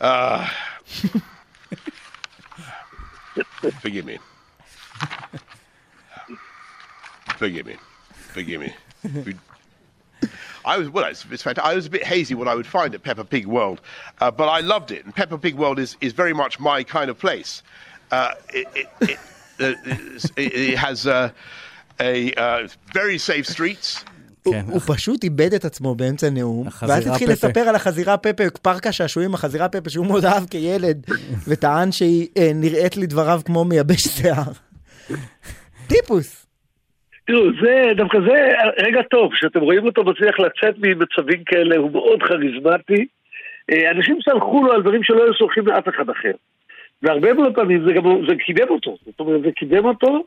S4: uh, *laughs* forgive me. Forgive me. Forgive me. I was well. It's, it's fantastic. I was a bit hazy what I would find at Peppa Pig World, uh, but I loved it. And Peppa Pig World is, is very much my kind of place. Uh, it, it, it, it, it has uh, a uh, very safe streets.
S3: הוא- הוא פשוט איבד את עצמו באמצע נאום, ואז התחיל
S2: פפה.
S3: לספר על החזירה פפה, פארק השעשועים, החזירה פפה, שהוא מאוד אהב כילד, וטען שהיא אה, נראית לדבריו כמו מייבש שיער. טיפוס.
S19: תראו, זה, דווקא זה רגע טוב, שאתם רואים אותו מצליח לצאת ממצבים כאלה, הוא מאוד כריזמטי. אה, אנשים סלחו לו על דברים שלא היו סולחים לאף אחד אחר. והרבה מאוד פעמים זה גם, זה קידם אותו. זאת אומרת, זה קידם אותו.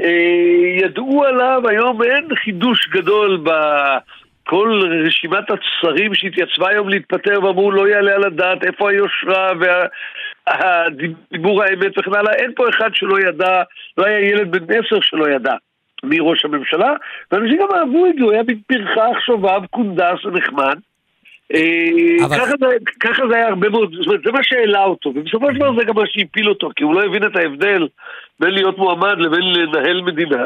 S19: אה, ידעו עליו, היום אין חידוש גדול בכל רשימת השרים שהתייצבה היום להתפטר ואמרו לא יעלה על הדעת איפה היושרה והדיבור האמת וכן הלאה, אין פה אחד שלא ידע, לא היה ילד בן עשר שלא ידע מי ראש הממשלה, ואנשים גם אהבו את זה, הוא היה מין שובב, קונדס ונחמד. אה,
S2: אבל-
S19: ככה זה- ככה זה היה הרבה מאוד, זאת אומרת, זה מה שהעלה אותו, ובסופו של דבר זה גם מה שהפיל אותו, כי הוא לא הבין את ההבדל בין להיות מועמד לבין לנהל מדינה.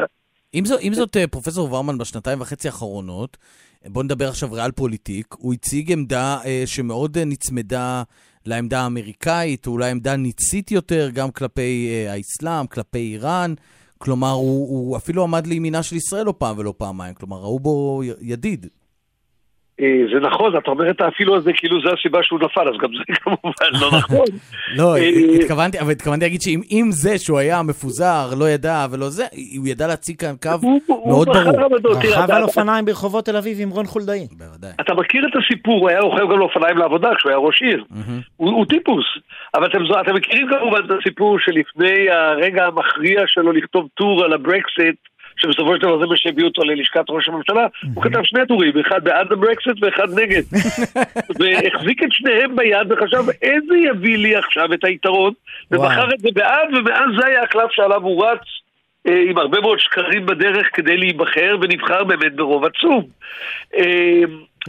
S2: עם זאת, עם זאת, אה, פרופסור ורמן בשנתיים וחצי האחרונות, בואו נדבר עכשיו ריאל פוליטיק, הוא הציג עמדה אה, שמאוד אה, נצמדה לעמדה האמריקאית, או אולי עמדה ניצית יותר, גם כלפי אה, האסלאם, כלפי איראן. כלומר, הוא, הוא אפילו עמד לימינה של ישראל לא פעם ולא פעמיים, כלומר, ראו בו ידיד.
S19: אה, זה נכון, אתה אומר את האפילו הזה כאילו זה הסיבה שהוא נפל, אז גם זה *laughs* כמובן לא נכון.
S2: לא,
S19: אה,
S2: התכוונתי, אבל התכוונתי להגיד שאם אם זה שהוא היה מפוזר, לא ידע ולא זה, הוא ידע להציג כאן קו מאוד ברור.
S3: רכב על אופניים ברחובות תל אביב עם רון חולדאי.
S19: אתה מכיר את הסיפור, הוא היה רוכב גם לאופניים לעבודה כשהוא היה ראש עיר. הוא, טיפוס. אבל אתם מכירים כמובן את הסיפור שלפני הרגע המכריע שלו לכתוב טור על הברקסיט, שבסופו של דבר זה מה שהביא אותו ללשכת ראש הממשלה, הוא כתב שני טורים, אחד בעד הברקסיט ואחד נגד. *laughs* והחזיק את שניהם ביד וחשב, איזה יביא לי עכשיו את היתרון, ובחר את זה בעד, ומאז זה היה הקלף שעליו הוא רץ. אה, עם הרבה מאוד שקרים בדרך כדי להיבחר, ונבחר באמת ברוב עצום. אה,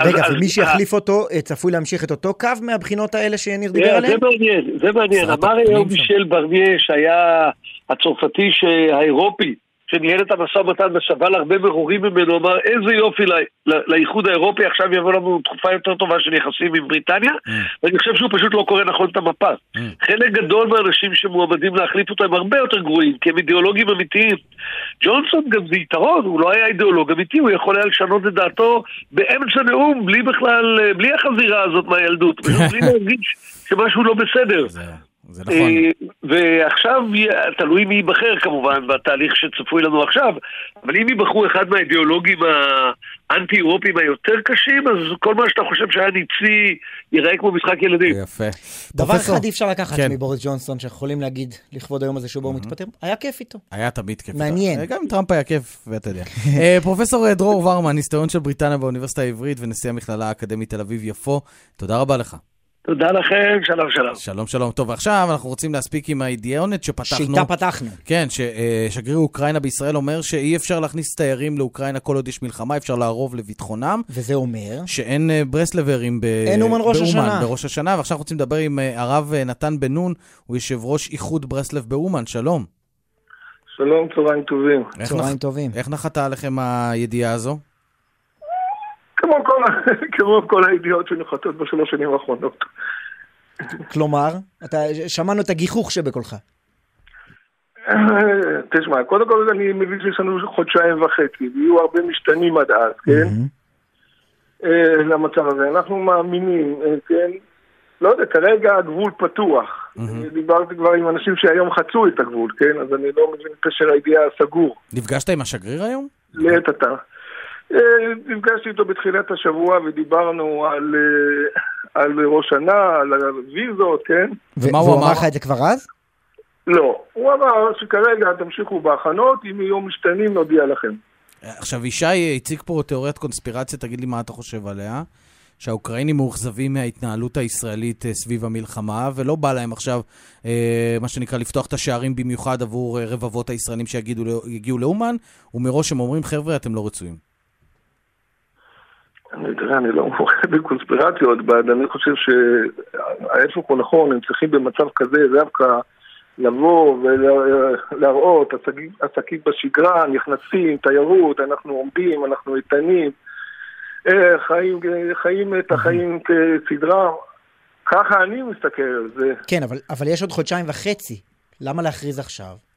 S3: רגע,
S19: אז-
S3: ומי
S19: אז-
S3: שיחליף אותו אה, צפוי להמשיך את אותו קו מהבחינות האלה שניר דיבר עליהן?
S19: זה מעניין, זה מעניין. אמר היום. מישל ברניה, שהיה הצרפתי האירופי, שניהל את המשא ומתן וסבל הרבה מרורים ממנו, אמר איזה יופי ל- ל- לאיחוד האירופי, עכשיו יבוא לנו תקופה יותר טובה של יחסים עם בריטניה, ואני חושב שהוא פשוט לא קורא נכון את המפה. חלק גדול מהאנשים שמועמדים להחליף אותו הם הרבה יותר גרועים, כי הם אידיאולוגים אמיתיים. ג'ונסון גם זה יתרון, הוא לא היה אידיאולוג אמיתי, הוא יכול היה לשנות את דעתו באמצע נאום, בלי בכלל, בלי החזירה הזאת מהילדות, בלי להרגיש שמשהו לא בסדר. *laughs*
S2: זה
S19: נכון. ועכשיו י- תלוי מי ייבחר כמובן בתהליך שצפוי לנו עכשיו, אבל אם ייבחרו אחד מהאידיאולוגים האנטי-אירופיים היותר קשים, אז כל מה שאתה חושב שהיה ניצי ייראה כמו משחק ילדים.
S2: יפה.
S3: דבר
S2: פרופסור.
S3: אחד אי אפשר לקחת
S2: כן.
S3: מבוריס ג'ונסון, שאנחנו יכולים להגיד לכבוד היום הזה שבו הוא מתפטר, היה כיף איתו.
S2: היה תמיד כיף.
S3: מעניין.
S2: אה, גם עם טראמפ היה כיף, ואתה יודע. *laughs* אה, פרופסור אה, דרור ורמן, היסטוריון של בריטניה באוניברסיטה העברית ונשיא המכללה האקדמית תל אביב-יפו, תודה רבה לך.
S19: תודה לכם, שלום שלום.
S2: שלום שלום. טוב, ועכשיו אנחנו רוצים להספיק עם הידיעונת שפתחנו.
S3: שאיתה פתחנו.
S2: כן, ששגריר אוקראינה בישראל אומר שאי אפשר להכניס תיירים לאוקראינה כל עוד יש מלחמה, אפשר לערוב לביטחונם.
S3: וזה אומר?
S2: שאין אה, ברסלברים ב...
S3: אין אומן ראש השנה.
S2: בראש השנה, ועכשיו אנחנו רוצים לדבר עם אה, הרב אה, נתן בן נון, הוא יושב ראש איחוד ברסלב באומן, שלום.
S21: שלום, צהריים טובים.
S3: צהריים
S2: נח-
S3: טובים.
S2: איך נחתה עליכם הידיעה הזו?
S21: כמו כל, *laughs* כמו כל הידיעות שנוחתות בשלוש שנים האחרונות.
S3: כלומר, אתה, שמענו את הגיחוך שבקולך.
S21: תשמע, קודם כל אני מבין שיש לנו חודשיים וחצי, ויהיו הרבה משתנים עד אז, כן? אה, למצב הזה. אנחנו מאמינים, אה, כן? לא יודע, כרגע הגבול פתוח. דיברתי כבר עם אנשים שהיום חצו את הגבול, כן? אז אני לא מבין פשר הידיעה הסגור.
S2: נפגשת עם השגריר היום?
S21: לעת עתה. אה, נפגשתי איתו בתחילת השבוע ודיברנו על, אה, על ראש שנה, על הוויזות, כן?
S3: והוא אמר לך את זה כבר אז?
S21: לא. הוא אמר שכרגע תמשיכו בהכנות, אם יהיו משתנים נודיע לכם.
S2: עכשיו, ישי הציג פה תיאוריית קונספירציה, תגיד לי מה אתה חושב עליה. שהאוקראינים מאוכזבים מההתנהלות הישראלית אה, סביב המלחמה, ולא בא להם עכשיו, אה, מה שנקרא, לפתוח את השערים במיוחד עבור רבבות הישראלים שיגיעו לאומן, ומראש הם אומרים, חבר'ה, אתם לא רצויים.
S21: אני תראה, אני לא מורה *laughs* בקונספירציות, בעד, אני חושב שההפך הוא נכון, הם צריכים במצב כזה דווקא לבוא ולהראות עסקים, עסקים בשגרה, נכנסים, תיירות, אנחנו עומדים, אנחנו איתנים. אה, חיים, חיים את החיים כסדרה. ככה אני מסתכל על זה.
S3: כן, אבל, אבל יש עוד חודשיים וחצי. למה להכריז עכשיו?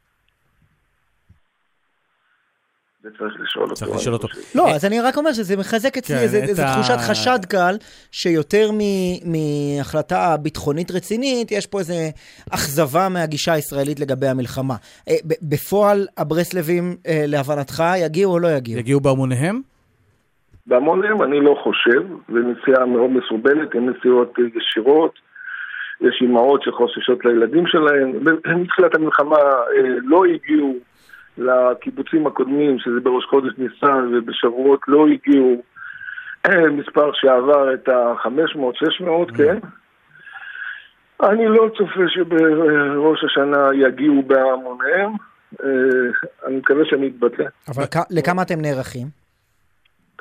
S21: זה צריך לשאול אותו.
S2: צריך לשאול אותו.
S3: לא, אז אני רק אומר שזה מחזק אצלי
S2: כן, ה-
S3: תחושת חשד קל, שיותר מ- מהחלטה ביטחונית רצינית, יש פה איזה אכזבה מהגישה הישראלית לגבי המלחמה. אה, בפועל, הברסלבים, אה, להבנתך, יגיעו או לא יגיעו?
S2: יגיעו בהמוניהם?
S21: בהמונים אני לא חושב, זו נסיעה מאוד מסורבלת, הן נסיעות אה, ישירות, יש אימהות שחוששות לילדים שלהן. מתחילת המלחמה לא הגיעו לקיבוצים הקודמים, שזה בראש חודש ניסן, ובשבועות לא הגיעו אה, מספר שעבר את ה-500-600, כן? אני לא צופה שבראש השנה יגיעו בהמוניהם, אה, אני מקווה שאני אתבטא.
S3: אבל לכמה אתם נערכים?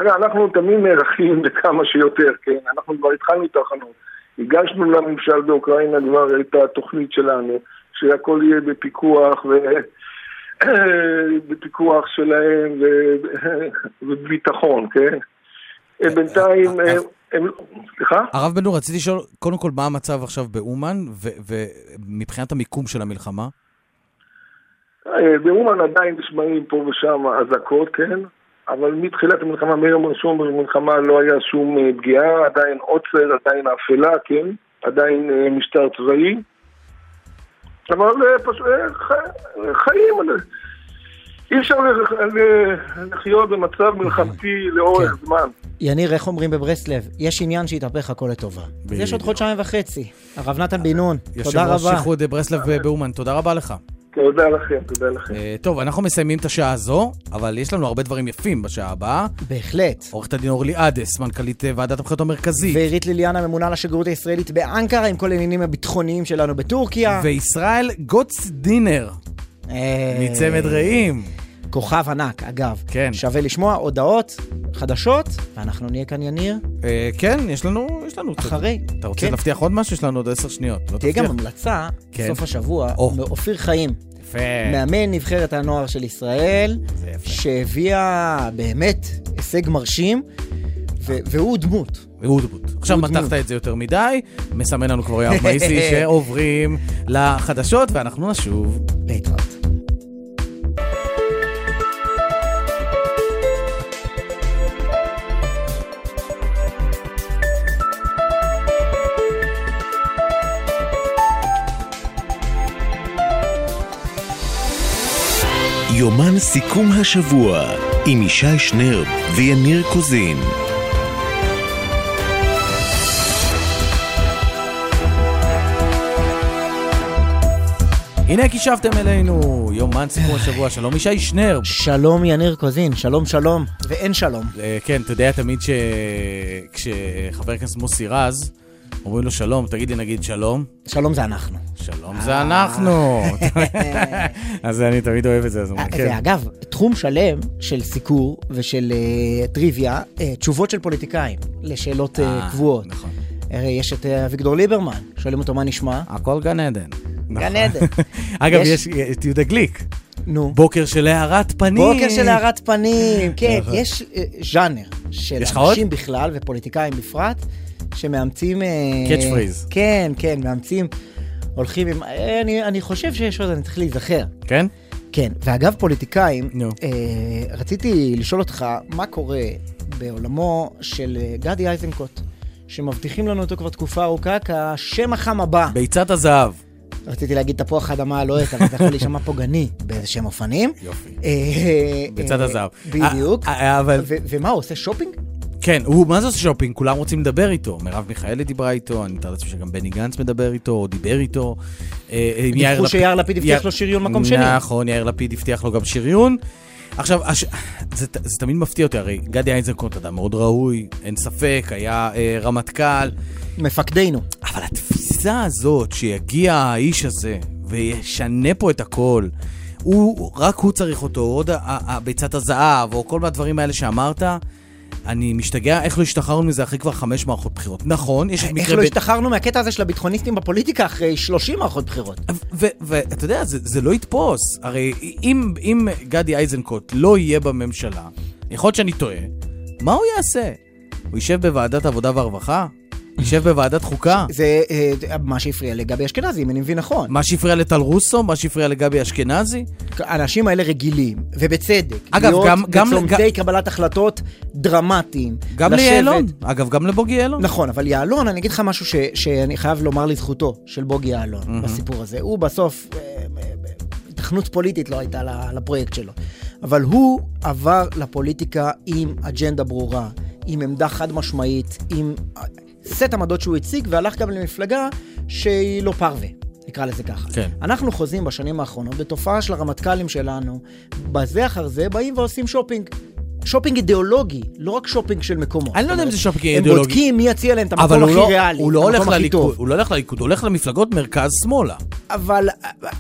S21: אנחנו תמיד נערכים *laughs* לכמה שיותר, כן? אנחנו כבר התחלנו את ההכנות. הגשנו לממשל באוקראינה כבר את התוכנית שלנו, שהכל יהיה בפיקוח ו... *coughs* בפיקוח שלהם ובביטחון, *laughs* כן? בינתיים, אה, הם... סליחה?
S2: הרב בן נור, רציתי לשאול, קודם כל, מה המצב עכשיו באומן, ומבחינת המיקום של המלחמה?
S21: אה, באומן עדיין נשמעים פה ושם אזעקות, כן? אבל מתחילת המלחמה, מיום ראשון במלחמה לא היה שום אה, פגיעה, עדיין עוצר, עדיין אפלה, כן? עדיין אה, משטר צבאי. אבל אה, פשוט אה, חיים, אה, אי אפשר לחיות במצב מלחמתי לאורך זמן.
S3: יניר, איך אומרים בברסלב? יש עניין שיתהפך הכל לטובה. יש עוד חודשיים וחצי. הרב נתן בן נון, תודה
S2: יושב ראש
S3: רבה.
S2: איחוד ברסלב באומן, תודה רבה לך.
S21: תודה לכם, תודה לכם.
S2: אה, טוב, אנחנו מסיימים את השעה הזו, אבל יש לנו הרבה דברים יפים בשעה הבאה.
S3: בהחלט.
S2: עורכת הדין אורלי עדס, מנכ"לית אה, ועדת הבחירות המרכזית.
S3: ועירית ליליאנה, ממונה על השגרירות הישראלית באנקרה, עם כל העניינים הביטחוניים שלנו בטורקיה.
S2: וישראל גוטס דינר. מצמד רעים.
S3: כוכב ענק, אגב.
S2: כן.
S3: שווה לשמוע הודעות חדשות, ואנחנו נהיה כאן, יניר.
S2: אה, כן, יש לנו, יש לנו.
S3: אחרי.
S2: אתה רוצה
S3: כן.
S2: להבטיח עוד משהו? יש לנו עוד עשר שניות. לא
S3: תהיה
S2: תבטיח?
S3: גם המלצה,
S2: כן.
S3: סוף השבוע,
S2: או.
S3: מאופיר חיים.
S2: יפה.
S3: מאמן נבחרת הנוער של ישראל, שהביאה באמת הישג מרשים, ו- והוא דמות.
S2: והוא דמות. עכשיו מתחת. את זה יותר מדי, מסמן לנו כבר יואב *laughs* מאיסי שעוברים לחדשות, ואנחנו נשוב.
S3: להתראות.
S16: יומן סיכום השבוע עם ישי שנרב ויניר קוזין.
S2: הנה כי שבתם אלינו, יומן סיכום השבוע, שלום ישי שנרב.
S3: שלום יניר קוזין, שלום שלום, ואין שלום.
S2: אה, כן, אתה יודע תמיד ש... כשחבר הכנסת מוסי רז, אומרים לו שלום, תגיד לי נגיד שלום.
S3: שלום זה אנחנו.
S2: שלום זה אנחנו. *laughs* אז אני תמיד אוהב את זה, אז אומרים, כן.
S3: ואגב, תחום שלם של סיקור ושל אה, טריוויה, אה, תשובות של פוליטיקאים לשאלות אה,
S2: אה,
S3: קבועות.
S2: נכון.
S3: יש את אה, אביגדור ליברמן, שואלים אותו מה נשמע.
S2: הכל גן עדן.
S3: גן
S2: נכון.
S3: עדן. *laughs*
S2: אגב,
S3: יש-
S2: את יהודה גליק.
S3: נו.
S2: בוקר של הארת פנים.
S3: בוקר של הארת פנים, *laughs* כן,
S2: נכון.
S3: יש אה, ז'אנר של? אנשים בכלל ופוליטיקאים בפרט, שמאמצים... אה,
S2: Catch phrase.
S3: כן, כן, מאמצים, הולכים עם... אה, אני, אני חושב שיש עוד, אני צריך להיזכר.
S2: כן?
S3: כן, ואגב פוליטיקאים,
S2: נו.
S3: אה, רציתי לשאול אותך, מה קורה בעולמו של אה, גדי איזנקוט, שמבטיחים לנו אותו כבר תקופה ארוכה כשם החם הבא.
S2: ביצת הזהב.
S3: רציתי להגיד תפוח האדמה הלוהט, אבל זה יכול להישמע פוגעני באיזה שהם אופנים.
S2: יופי.
S3: אה,
S2: ביצת
S3: אה,
S2: הזהב.
S3: בדיוק.
S2: אה, אה, אבל...
S3: ומה, הוא עושה שופינג?
S2: כן, הוא, מה זה עושה שופינג? כולם רוצים לדבר איתו. מרב מיכאלי דיברה איתו, אני מתאר לעצמי שגם בני גנץ מדבר איתו, או דיבר איתו. אה,
S3: דיווחו
S2: לפיד-
S3: שיאיר לפיד הבטיח לו שריון מקום שני.
S2: נכון, יאיר לפיד הבטיח לו גם שריון. עכשיו, הש... זה, זה תמיד מפתיע אותי, הרי גדי איזנקוט אדם מאוד ראוי, אין ספק, היה אה, רמטכ"ל.
S3: מפקדנו.
S2: אבל התפיסה הזאת שיגיע האיש הזה וישנה פה את הכל, הוא, רק הוא צריך אותו, עוד ביצת הזהב, או כל מהדברים האלה שאמרת, אני משתגע איך לא השתחררנו מזה אחרי כבר חמש מערכות בחירות. נכון, יש את
S3: איך
S2: מקרה...
S3: לא
S2: בן-
S3: השתחררנו מהקטע הזה של הביטחוניסטים בפוליטיקה אחרי 30 מערכות בחירות?
S2: ואתה יודע, זה, זה לא יתפוס. הרי אם, אם גדי איזנקוט לא יהיה בממשלה, יכול להיות שאני טועה, מה הוא יעשה? הוא יישב בוועדת עבודה והרווחה? יישב בוועדת חוקה?
S3: זה אה, מה שהפריע לגבי אשכנזי, אם אני מבין נכון.
S2: מה שהפריע לטל רוסו? מה שהפריע לגבי אשכנזי?
S3: האנשים האלה רגילים, ובצדק,
S2: אגב,
S3: להיות
S2: גם- גם-
S3: בצומתי
S2: גם-
S3: קבלת החלטות דרמטיים.
S2: גם
S3: לשבת-
S2: ליעלון. אגב, גם לבוגי יעלון.
S3: נכון, אבל יעלון, אני אגיד לך משהו ש, שאני חייב לומר לזכותו של בוגי יעלון
S2: מהמם.
S3: בסיפור הזה. הוא בסוף, אה, אה, התכנות פוליטית לא הייתה לפרויקט שלו. אבל הוא עבר לפוליטיקה עם אג'נדה ברורה, עם עמדה חד משמעית, עם סט עמדות שהוא הציג, והלך גם למפלגה שהיא לא פרווה. נקרא לזה ככה.
S2: כן.
S3: אנחנו חוזים בשנים האחרונות בתופעה של הרמטכ"לים שלנו, בזה אחר זה באים ועושים שופינג. שופינג אידיאולוגי, לא רק שופינג של מקומות.
S2: אני לא יודע אם זה שופינג
S3: הם
S2: אידיאולוגי.
S3: בודקים מי יציע להם את המקום
S2: הוא
S3: הכי
S2: לא-
S3: ריאלי,
S2: הוא לא הולך לליכוד. הוא לא הולך לליכוד, הוא הולך למפלגות מרכז-שמאלה.
S3: אבל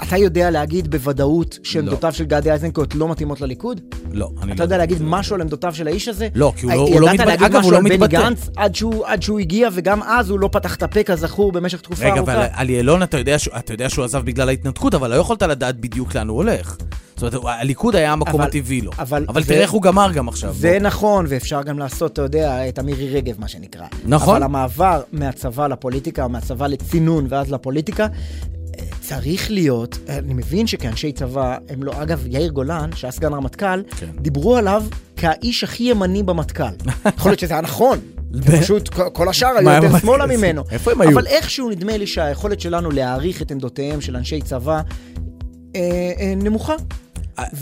S3: אתה יודע להגיד בוודאות שעמדותיו של גדי איזנקוט לא מתאימות לליכוד?
S2: לא, אני לא
S3: אתה יודע להגיד משהו על עמדותיו של האיש הזה?
S2: לא, כי הוא לא- לא
S3: ידעת
S2: מתבטא-
S3: להגיד
S2: אגב, הוא
S3: משהו
S2: לא
S3: על בני. גנץ עד שהוא- הגיע, וגם אז הוא לא פתח את הפה כזכור במשך תקופה
S2: רגע,
S3: ארוכה.
S2: אבל על יעלון אתה יודע שהוא עזב בגלל ההתנתקות, אבל לא יכולת לדעת בדיוק לאן הוא הולך. זאת אומרת, הליכוד היה המקום
S3: אבל-
S2: הטבעי לו.
S3: אבל
S2: אבל
S3: זה-
S2: תראה איך הוא גמר גם עכשיו.
S3: זה נכון, ואפשר גם לעשות, אתה יודע, את המירי רגב, מה שנקרא.
S2: נכון.
S3: אבל המעבר מהצבא לפוליטיקה, או מהצבא לצינון ואז לפוליטיקה, צריך להיות, אני מבין שכאנשי צבא, הם לא, אגב, יאיר גולן, שהיה סגן רמטכ"ל,
S2: כן.
S3: דיברו עליו כאיש הכי ימני במטכ"ל. *laughs* יכול להיות שזה היה נכון. פשוט כל- השאר היו יותר? שמאלה ממנו.
S2: איפה הם היו?
S3: אבל איכשהו נדמה לי שהיכולת שלנו להעריך את עמדותיהם של אנשי צבא אה, אה, נמוכה.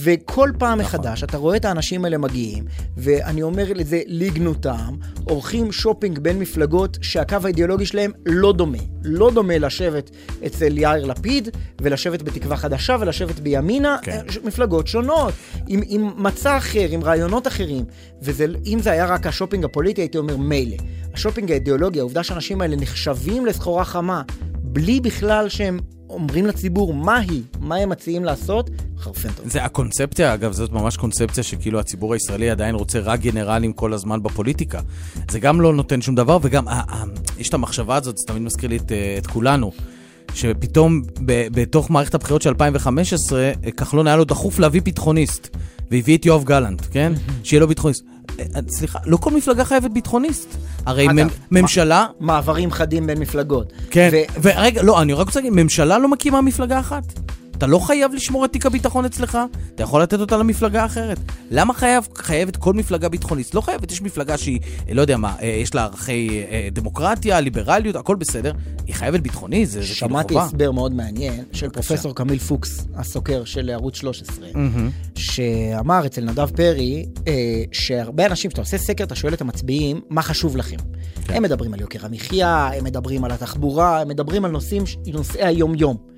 S3: וכל פעם מחדש אתה רואה את האנשים האלה מגיעים, ואני אומר לזה לגנותם, עורכים שופינג בין מפלגות שהקו האידיאולוגי שלהם לא דומה. לא דומה לשבת אצל יאיר לפיד, ולשבת בתקווה חדשה, ולשבת בימינה,
S2: כן.
S3: אה, מפלגות שונות, עם, עם מצע אחר, עם רעיונות אחרים. ואם זה היה רק השופינג הפוליטי, הייתי אומר מילא. השופינג האידיאולוגי, העובדה שהאנשים האלה נחשבים לסחורה חמה, בלי בכלל שהם אומרים לציבור מה היא, מה הם מציעים לעשות, חרפן טוב.
S2: זה הקונספציה, אגב, זאת ממש קונספציה שכאילו הציבור הישראלי עדיין רוצה רק גנרלים כל הזמן בפוליטיקה. זה גם לא נותן שום דבר, וגם אה, אה, יש את המחשבה הזאת, זה תמיד מזכיר לי את, אה, את כולנו, שפתאום ב, בתוך מערכת הבחירות של 2015, אה, כחלון היה לו דחוף להביא ביטחוניסט, והביא את יואב גלנט, כן? שיהיה לו ביטחוניסט. אה, אה, סליחה, לא כל מפלגה חייבת ביטחוניסט. הרי
S3: אגב,
S2: ממשלה...
S3: מעברים חדים בין מפלגות.
S2: כן,
S3: ו-
S2: ורגע, לא, אני רק רוצה להגיד, ממשלה לא מקימה מפלגה אחת. אתה לא חייב לשמור את תיק הביטחון אצלך, אתה יכול לתת אותה למפלגה אחרת. למה חייב, חייבת כל מפלגה ביטחוניסט? לא חייבת, יש מפלגה שהיא, אה, לא יודע מה, אה, יש לה ערכי אה, דמוקרטיה, ליברליות, הכל בסדר. היא חייבת ביטחוני, זה, כאילו
S3: שמעתי
S2: חובה.
S3: הסבר מאוד מעניין של פרופסור קמיל פוקס, הסוקר של ערוץ 13,
S2: מהמם.
S3: שאמר אצל נדב פרי, שהרבה אנשים, כשאתה עושה סקר, אתה שואל את המצביעים, מה חשוב לכם?
S2: כן.
S3: הם מדברים על יוקר המחיה, הם מדברים על התחבורה, הם מדברים על נושאים, נושאי היום-יום.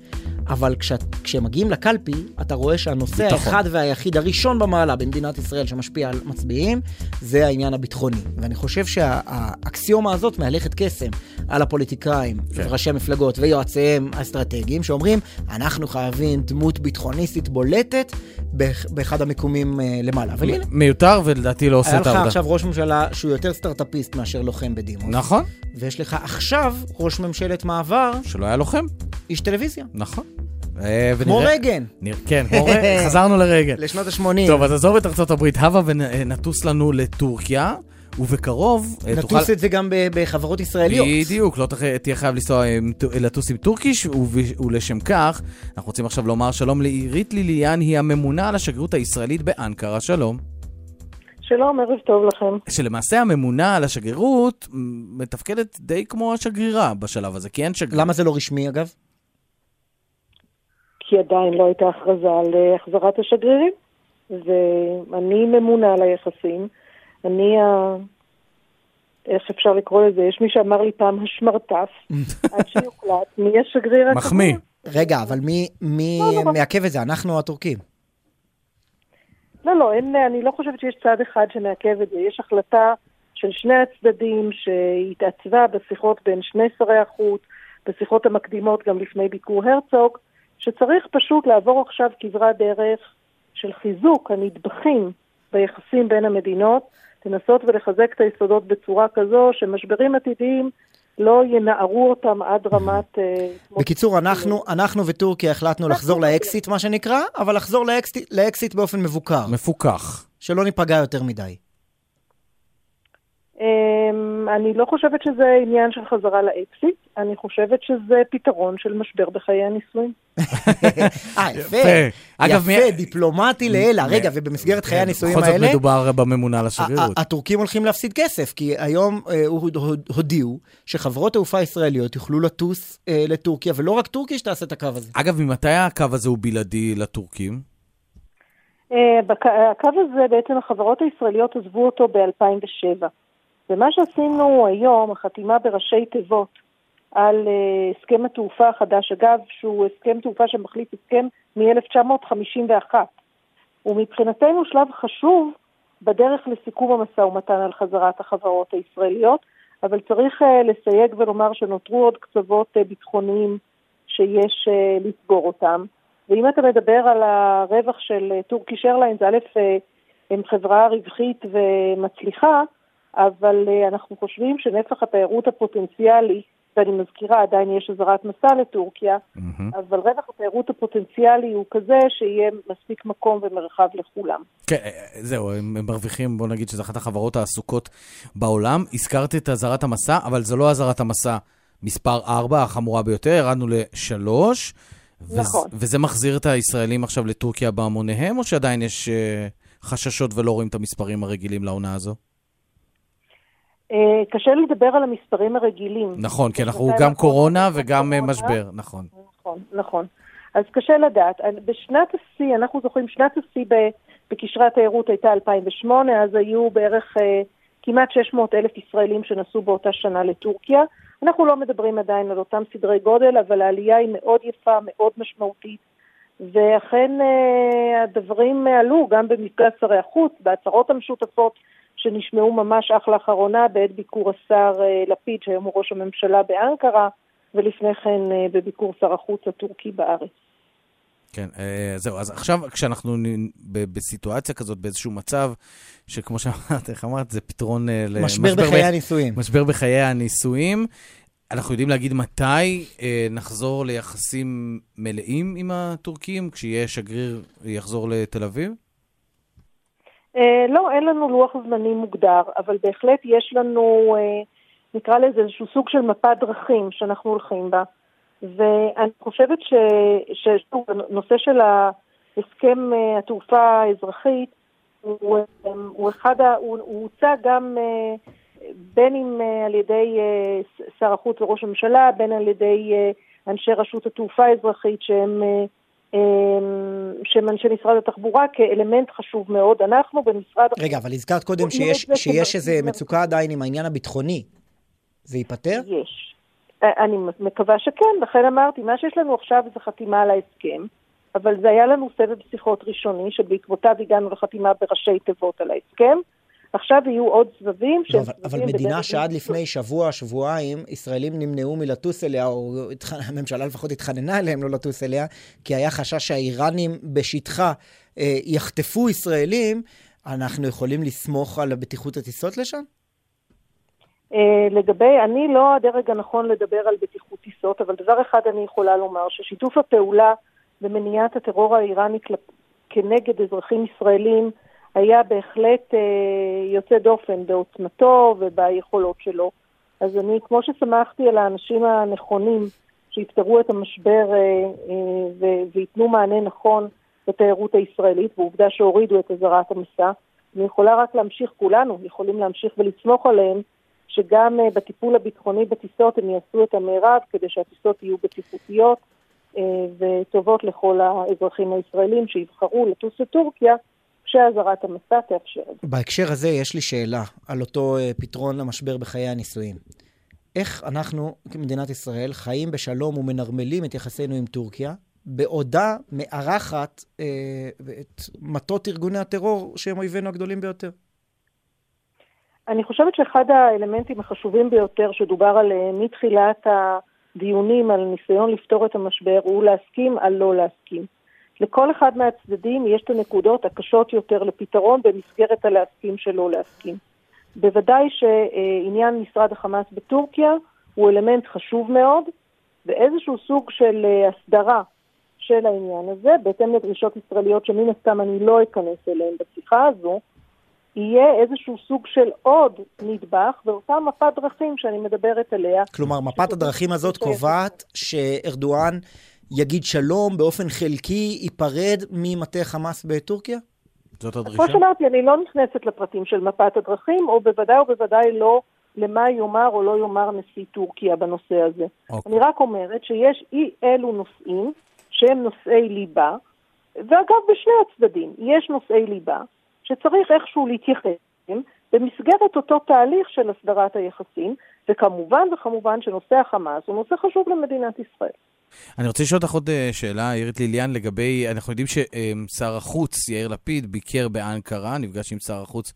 S3: אבל כשאת, כשהם מגיעים לקלפי, אתה רואה שהנושא
S2: ביטחון.
S3: האחד והיחיד הראשון במעלה במדינת ישראל שמשפיע על מצביעים, זה העניין הביטחוני. ואני חושב שהאקסיומה הזאת מהלכת קסם על הפוליטיקאים,
S2: כן.
S3: ראשי המפלגות ויועציהם האסטרטגיים, שאומרים, אנחנו חייבים דמות ביטחוניסטית בולטת באח- באחד המיקומים אה, למעלה. אבל הנה,
S2: מיותר ולדעתי לא עושה
S3: היה
S2: את
S3: לך
S2: העבודה.
S3: עכשיו ראש ממשלה שהוא יותר סטארט-אפיסט מאשר לוחם בדימוס.
S2: נכון.
S3: ויש לך עכשיו ראש ממשלת מעבר,
S2: שלא היה לוחם.
S3: איש טלוויזיה.
S2: נכון. אה,
S3: כמו.
S2: נראה- כן, *laughs* חזרנו לרגל.
S3: לשנות ה-80.
S2: טוב, אז עזוב את ארצות הברית, הבה ונטוס לנו לטורקיה, ובקרוב אה, תוכל...
S3: נטוס את זה גם בחברות ישראליות.
S2: בדיוק, לא תח- תהיה חייב לנסוע לטוס עם טורקיש, וב- ולשם כך, אנחנו רוצים עכשיו לומר שלום לעירית ליליאן, היא הממונה על השגרירות הישראלית באנקרה, שלום.
S22: שלום, ערב טוב לכם.
S2: שלמעשה הממונה על השגרירות מתפקדת די כמו השגרירה בשלב הזה, כי אין שגריר.
S3: למה זה לא רשמי, אגב?
S22: כי עדיין לא הייתה הכרזה על אה, החזרת השגרירים, ואני ממונה על היחסים. אני ה... איך אפשר לקרוא לזה? יש מי שאמר לי פעם השמרטף, *laughs* עד שיוחלט מי השגריר הקבוע.
S3: רגע, אבל מי, מי
S22: לא, לא.
S3: מעכב את זה? אנחנו הטורקים?
S22: לא, לא, אין, אני לא חושבת שיש צד אחד שמעכב את זה. יש החלטה של שני הצדדים שהתעצבה בשיחות בין שני שרי החוץ, בשיחות המקדימות גם לפני ביקור הרצוג, שצריך פשוט לעבור עכשיו כברת דרך של חיזוק הנדבכים ביחסים בין המדינות, לנסות ולחזק את היסודות בצורה כזו שמשברים עתידיים לא ינערו אותם עד רמת... אה,
S3: בקיצור, אנחנו, אנחנו וטורקיה החלטנו לחזור לאקסיט, מה שנקרא, אבל לחזור לאקסיט, לאקסיט באופן מבוקר.
S2: מפוקח.
S3: שלא ניפגע יותר מדי.
S22: אמ, אני לא חושבת שזה עניין של חזרה לאקסיט, אני חושבת שזה פתרון של משבר בחיי הנישואים. *laughs*
S3: אה, יפה.
S2: אגב,
S3: יפה, דיפלומטי לאלה. רגע, ובמסגרת חיי הנישואים
S2: בכל זאת
S3: האלה,
S2: מדובר בממונה על השגרירות.
S3: הטורקים הולכים להפסיד כסף, כי היום אה, הוד- הוד- הודיעו שחברות תעופה ישראליות יוכלו לטוס אה, לטורקיה, ולא רק טורקיה שתעשה את הקו הזה.
S2: אגב, ממתי הקו הזה הוא בלעדי לטורקים?
S22: אה, הקו הזה, בעצם החברות הישראליות עזבו אותו ב-2007. ומה שעשינו היום, החתימה בראשי תיבות על אה, הסכם התעופה החדש, אגב, שהוא הסכם תעופה שמחליף הסכם מ-1951. הוא מבחינתנו שלב חשוב בדרך לסיכום המשא ומתן על חזרת החברות הישראליות, אבל צריך אה, לסייג ולומר שנותרו עוד קצוות אה, ביטחוניים שיש לסגור אותם. ואם אתה מדבר על הרווח של טורקיש איירליינס, א', הם חברה רווחית ומצליחה, אבל אה, אנחנו חושבים שנפח התיירות הפוטנציאלי, ואני מזכירה, עדיין יש אזהרת מסע לטורקיה, אבל רווח התיירות הפוטנציאלי הוא כזה שיהיה מספיק מקום ומרחב לכולם.
S2: כן, אה, זהו, הם מרוויחים, בוא נגיד שזו אחת החברות העסוקות בעולם. הזכרת את אזהרת המסע, אבל זו לא אזהרת המסע מספר 4, החמורה ביותר, ירדנו ל-3.
S22: נכון.
S2: וזה מחזיר את הישראלים עכשיו לטורקיה בהמוניהם, או שעדיין יש אה, חששות ולא רואים את המספרים הרגילים לעונה הזו?
S22: אה, קשה לדבר על המספרים הרגילים.
S2: נכון, כי אנחנו גם קורונה וגם אה. משבר, נכון.
S22: נכון, נכון. אז קשה לדעת. בשנת השיא, אנחנו זוכרים, שנת השיא בקשרי התיירות הייתה 2008, אז היו בערך אה, כמעט 600 אלף ישראלים שנסעו באותה שנה לטורקיה. אנחנו לא מדברים עדיין על אותם סדרי גודל, אבל העלייה היא מאוד יפה, מאוד משמעותית, ואכן אה, הדברים עלו גם במפגש שרי החוץ, בהצהרות המשותפות שנשמעו ממש אך לאחרונה בעת ביקור השר אה, לפיד, שהיום הוא ראש הממשלה באנקרה, ולפני כן אה, בביקור שר החוץ הטורקי בארץ.
S2: כן, אה, זהו, אז עכשיו כשאנחנו בסיטואציה כזאת, באיזשהו מצב, שכמו שאמרת, איך אמרת, זה פתרון... ל-
S3: משבר בחיי
S2: ב-
S3: הנישואים.
S2: משבר בחיי הנישואים. אנחנו יודעים להגיד מתי אה, נחזור ליחסים מלאים עם הטורקים, כשיהיה שגריר יחזור לתל אביב?
S22: אה, לא, אין לנו לוח זמנים מוגדר, אבל בהחלט יש לנו, אה, נקרא לזה איזשהו סוג של מפת דרכים שאנחנו הולכים בה. ואני חושבת ש- ששוב, הנושא של הסכם אה, התעופה האזרחית הוא, הוא אחד, הוא הוא הוצע גם בין אם על ידי שר החוץ וראש הממשלה, בין על ידי אנשי רשות התעופה האזרחית שהם שהם אנשי משרד התחבורה כאלמנט חשוב מאוד. אנחנו במשרד...
S3: רגע, אבל הזכרת קודם שיש, שיש איזו מצוקה עדיין עם העניין הביטחוני. זה ייפתר?
S22: יש. אני מקווה שכן, לכן אמרתי, מה שיש לנו עכשיו זה חתימה על ההסכם, אבל זה היה לנו סבב שיחות ראשוני, שבעקבותיו הגענו לחתימה בראשי תיבות על ההסכם. עכשיו יהיו עוד סבבים
S3: לא,
S22: שהם
S3: אבל, אבל מדינה שעד. לפני שבוע, שבועיים, ישראלים נמנעו מלטוס אליה, או *laughs* הממשלה לפחות התחננה אליהם לא לטוס אליה, כי היה חשש שהאיראנים בשטחה אה, יחטפו ישראלים, אנחנו יכולים לסמוך על בטיחות הטיסות לשם?
S22: אה, לגבי, אני לא הדרג הנכון לדבר על בטיחות טיסות, אבל דבר אחד אני יכולה לומר, ששיתוף הפעולה במניעת הטרור האיראני. כנגד אזרחים ישראלים היה בהחלט אה, יוצא דופן בעוצמתו וביכולות שלו. אז אני, כמו ששמחתי על האנשים הנכונים שיפתרו את המשבר אה, אה, וייתנו מענה נכון לתיירות הישראלית, ועובדה שהורידו את אזהרת המסע, אני יכולה רק להמשיך, כולנו יכולים להמשיך ולסמוך עליהם שגם בטיפול הביטחוני בטיסות הם יעשו את המרב כדי שהטיסות יהיו בטיחותיות וטובות לכל האזרחים הישראלים שיבחרו לטוס לטורקיה כשאזהרת המסע תאפשר את זה.
S3: בהקשר הזה יש לי שאלה על אותו אה, פתרון למשבר בחיי הנישואים. איך אנחנו, כמדינת ישראל, חיים בשלום ומנרמלים את יחסינו עם טורקיה, בעודה מארחת אה, את מטות ארגוני הטרור שהם אויבינו הגדולים ביותר?
S22: אני חושבת שאחד האלמנטים החשובים ביותר שדובר עליהם מתחילת הדיונים על ניסיון לפתור את המשבר הוא להסכים על לא להסכים. לכל אחד מהצדדים יש את הנקודות הקשות יותר לפתרון במסגרת הלהסכים שלא להסכים. בוודאי שעניין משרד החמאס בטורקיה הוא אלמנט חשוב מאוד, ואיזשהו סוג של אה, הסדרה של העניין הזה, בהתאם לדרישות ישראליות שמן הסתם אני לא אכנס אליהן בשיחה הזו, יהיה איזשהו סוג של עוד נדבך באותה מפת דרכים שאני מדברת עליה.
S3: כלומר, מפת הדרכים הזאת קובעת שארדואן יגיד שלום באופן חלקי, ייפרד ממטה חמאס בטורקיה?
S2: זאת
S22: כמו שאמרתי, אני לא נכנסת לפרטים של מפת הדרכים, או בוודאי ובוודאי לא למה יאמר או לא יאמר נשיא טורקיה בנושא הזה.
S2: אוקיי.
S22: אני רק אומרת שיש אי אלו נושאים שהם נושאי ליבה, ואגב, בשני הצדדים יש נושאי ליבה שצריך איכשהו להתייחס אליהם במסגרת אותו תהליך של הסדרת היחסים, וכמובן וכמובן שנושא החמאס הוא נושא חשוב למדינת ישראל.
S2: אני רוצה לשאול אותך עוד אה, שאלה, אירית ליליאן, לגבי, אנחנו יודעים ששר החוץ, יאיר לפיד, ביקר באנקרה, נפגש עם שר החוץ,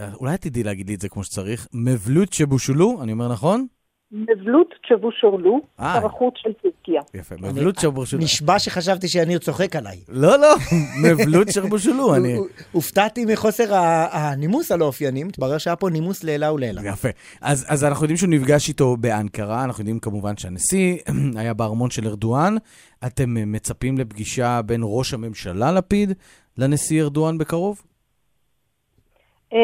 S2: אה, אולי תדעי להגיד לי את זה כמו שצריך, מבלוט שבושלו, אני אומר נכון?
S22: מבלוט צ'בושורלו. שר החוץ של טורקיה.
S2: יפה, מבלוט שבושלו.
S3: נשבע שחשבתי שיניר צוחק עליי.
S2: לא, לא, מבלוט שבושלו, אני...
S3: הופתעתי מחוסר הנימוס הלא אופייני, מתברר שהיה פה נימוס לעילה ולעילה.
S2: יפה. אז, אז אנחנו יודעים שהוא נפגש איתו באנקרה, אנחנו יודעים כמובן שהנשיא *clears throat* היה בארמון של ארדואן. אתם אה, מצפים לפגישה בין ראש הממשלה לפיד לנשיא ארדואן בקרוב?
S22: אה,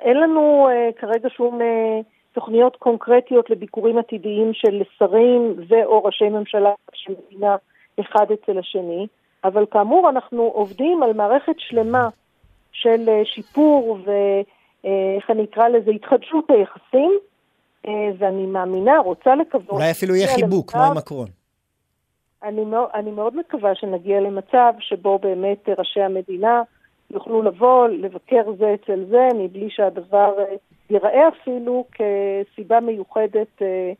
S22: אין לנו אה, כרגע שום תוכניות קונקרטיות לביקורים עתידיים של שרים ו/או ראשי ממשלה של מדינה אחד אצל השני, אבל כאמור אנחנו עובדים על מערכת שלמה של אה, שיפור ואיך אני אקרא לזה, התחדשות היחסים, אה, ואני מאמינה, רוצה לקוות...
S3: אולי אפילו יהיה חיבוק, כמו
S22: למצב-
S3: עם מקרון.
S22: אני מאוד, אני מאוד מקווה שנגיע למצב שבו באמת אה, ראשי המדינה יוכלו לבוא, לבקר זה אצל זה, מבלי שהדבר אה, ייראה אפילו כסיבה מיוחדת אה,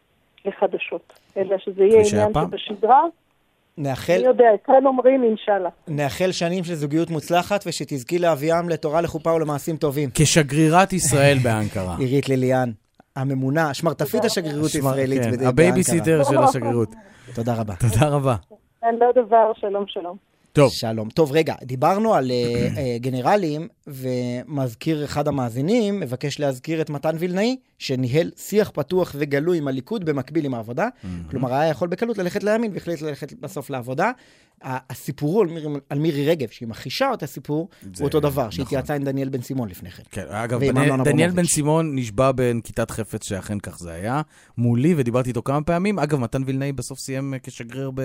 S22: לחדשות, אלא שזה יהיה עניין
S3: פעם?
S22: שבשגרה.
S3: נאחל,
S22: אני יודע, כאן אומרים אינשאללה.
S3: נאחל שנים של זוגיות מוצלחת ושתזכי להביאם לתורה, לחופה ולמעשים טובים.
S2: כשגרירת ישראל באנקרה. *laughs*
S3: אירית ליליאן, הממונה, שמרטפית השגרירות הישראלית
S2: כן,
S3: באנקרה.
S2: הבייביסיטר של השגרירות.
S3: תודה רבה.
S2: תודה רבה.
S22: על לא דבר, שלום שלום.
S2: טוב.
S3: שלום. טוב, רגע, דיברנו על *clears throat* אה, גנרלים, ומזכיר אחד המאזינים מבקש להזכיר את מתן וילנאי, שניהל שיח פתוח וגלוי עם הליכוד במקביל עם העבודה. כלומר, היה יכול בקלות ללכת לימין והחליט ללכת בסוף לעבודה. הסיפור על מירי, על מירי רגב, שהיא מכחישה את הסיפור,
S2: זה
S3: הוא אותו דבר,
S2: נכון.
S3: שהתייעצה עם דניאל בן סימון לפני כן.
S2: כן, אגב, דניאל- דניאל. בן סימון נשבע בנקיטת חפץ שאכן כך זה היה, מולי, ודיברתי איתו כמה פעמים. אגב, מתן וילנאי בסוף סיים כשגריר ב...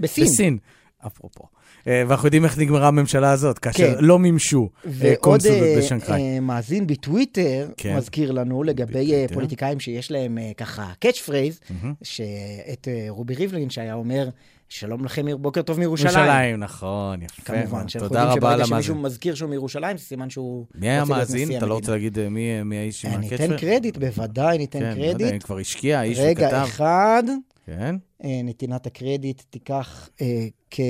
S3: בסין.
S2: בסין, אפרופו. אה, ואנחנו יודעים איך נגמרה הממשלה הזאת, כאשר
S3: כן.
S2: לא מימשו אה,
S3: ועוד
S2: קונסול
S3: אה,
S2: בשנגחאי.
S3: אה, מאזין בטוויטר
S2: כן.
S3: מזכיר לנו לגבי אה, פוליטיקאים שיש להם ככה catch phrase,
S2: מהמם.
S3: שאת רובי ריבלין שהיה אומר, שלום לכם, בוקר טוב מירושלים.
S2: ירושלים, נכון, יפה.
S3: כמובן. שאנחנו יודעים שברגע. שמישהו מזכיר שהוא מירושלים, זה סימן שהוא
S2: מי היה?
S3: נשיא
S2: אתה לא. רוצה להגיד מי האיש עם הקצ'פר?
S3: ניתן קרדיט, בוודאי ניתן
S2: כן,
S3: קרדיט.
S2: אם כבר השקיע, האיש
S3: רגע
S2: וכתב.
S3: אחד,
S2: כן.
S3: אה, נתינת הקרדיט תיקח אה, כ-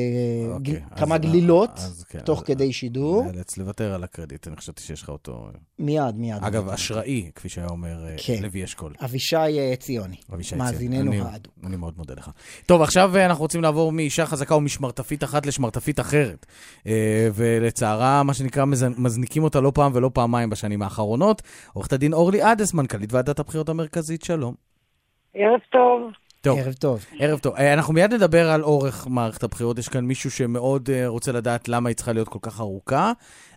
S2: אוקיי, אז-
S3: כמה גלילות,
S2: אז כן,
S3: תוך
S2: אז-
S3: כדי שידור.
S2: נאלץ לוותר על הקרדיט, אני חשבתי שיש לך אותו.
S3: מיד, מיד.
S2: אגב, אשראי, כפי שהיה אומר אה,
S3: כן.
S2: לוי אשכול.
S3: אבישי אה, ציוני,
S2: אבישי ציון.
S3: מאזיננו
S2: אני-
S3: האדוק.
S2: אני מאוד מודה לך. טוב, עכשיו אה, אנחנו רוצים לעבור מאישה חזקה או משמרטפית אחת לשמרטפית אחרת. אה, ולצערה, מה שנקרא, מז- מזניקים אותה לא פעם ולא פעמיים בשנים האחרונות. עורכת הדין אורלי עדס, מנכ"לית ועדת הבחירות המרכזית, שלום.
S23: ערב טוב.
S2: טוב.
S3: ערב טוב.
S2: ערב טוב. אה, אנחנו מיד נדבר על אורך מערכת הבחירות. יש כאן מישהו שמאוד אה, רוצה לדעת למה היא צריכה להיות כל כך ארוכה.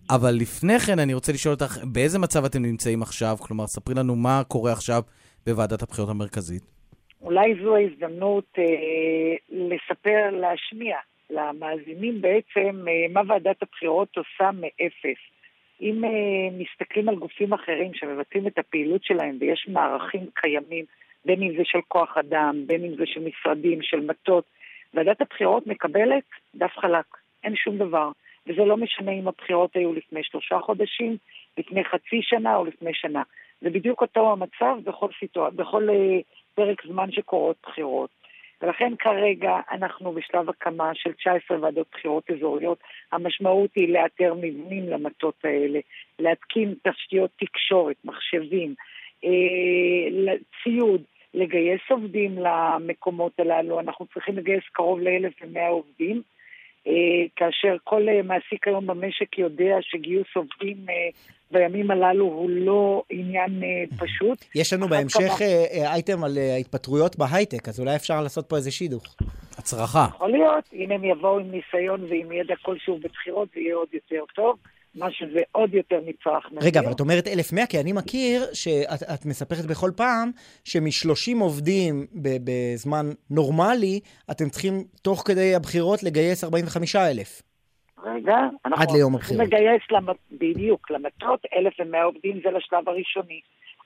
S2: אבל לפני כן, אני רוצה לשאול אותך, באיזה מצב אתם נמצאים עכשיו? כלומר, ספרי לנו מה קורה עכשיו בוועדת הבחירות המרכזית.
S23: אולי זו ההזדמנות אה, לספר, להשמיע למאזינים בעצם אה, מה ועדת הבחירות עושה מאפס. אם אה, מסתכלים על גופים אחרים שמבצעים את הפעילות שלהם ויש מערכים קיימים, בין אם זה של כוח אדם, בין אם זה של משרדים, של מטות, ועדת הבחירות מקבלת דף חלק, אין שום דבר. וזה לא משנה אם הבחירות היו לפני שלושה חודשים, לפני חצי שנה או לפני שנה. זה בדיוק אותו המצב בכל, סיטואר... בכל אה, פרק זמן שקורות בחירות. ולכן כרגע אנחנו בשלב הקמה של 19 ועדות בחירות אזוריות. המשמעות היא לאתר מבנים למטות האלה, להתקין תשתיות תקשורת, מחשבים, אה, ציוד, לגייס עובדים למקומות הללו. אנחנו צריכים לגייס קרוב ל-1,100 עובדים. אה, כאשר כל אה, מעסיק היום במשק יודע שגיוס עובדים אה, בימים הללו הוא לא עניין אה, פשוט.
S3: יש לנו בהמשך
S23: כמה-
S3: אייטם על אה, התפטרויות בהייטק, אז אולי אפשר לעשות פה איזה שידוך.
S2: הצרחה.
S23: יכול להיות, אם הם יבואו עם ניסיון ועם ידע כלשהו בבחירות, זה יהיה עוד יותר טוב. מה שזה עוד יותר נדיר.
S3: רגע, אבל את אומרת 1,100, כי אני מכיר שאת את מספרת בכל פעם שמ-30 עובדים בזמן נורמלי, אתם צריכים תוך כדי הבחירות לגייס 45,000.
S23: רגע, אנחנו
S3: עד ליום הבחירות.
S23: לגייס, למ... בדיוק, למטות, 1,100 עובדים זה לשלב הראשוני.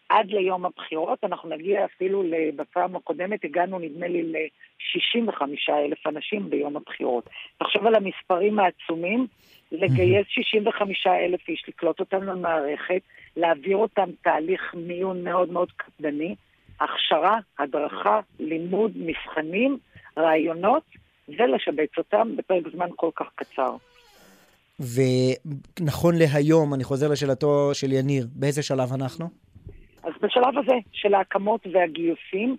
S23: עד ליום הבחירות, אנחנו נגיע אפילו, בפעם הקודמת הגענו נדמה לי ל-65,000 אנשים ביום הבחירות. תחשוב על המספרים העצומים, לגייס 65,000 איש, לקלוט אותם למערכת, להעביר אותם תהליך מיון מאוד מאוד קפדני, הכשרה, הדרכה, לימוד, מבחנים, רעיונות, ולשבץ אותם בפרק זמן כל כך קצר.
S3: ונכון להיום, אני חוזר לשאלתו של יניר, באיזה שלב אנחנו?
S23: אז בשלב הזה של ההקמות והגיוסים,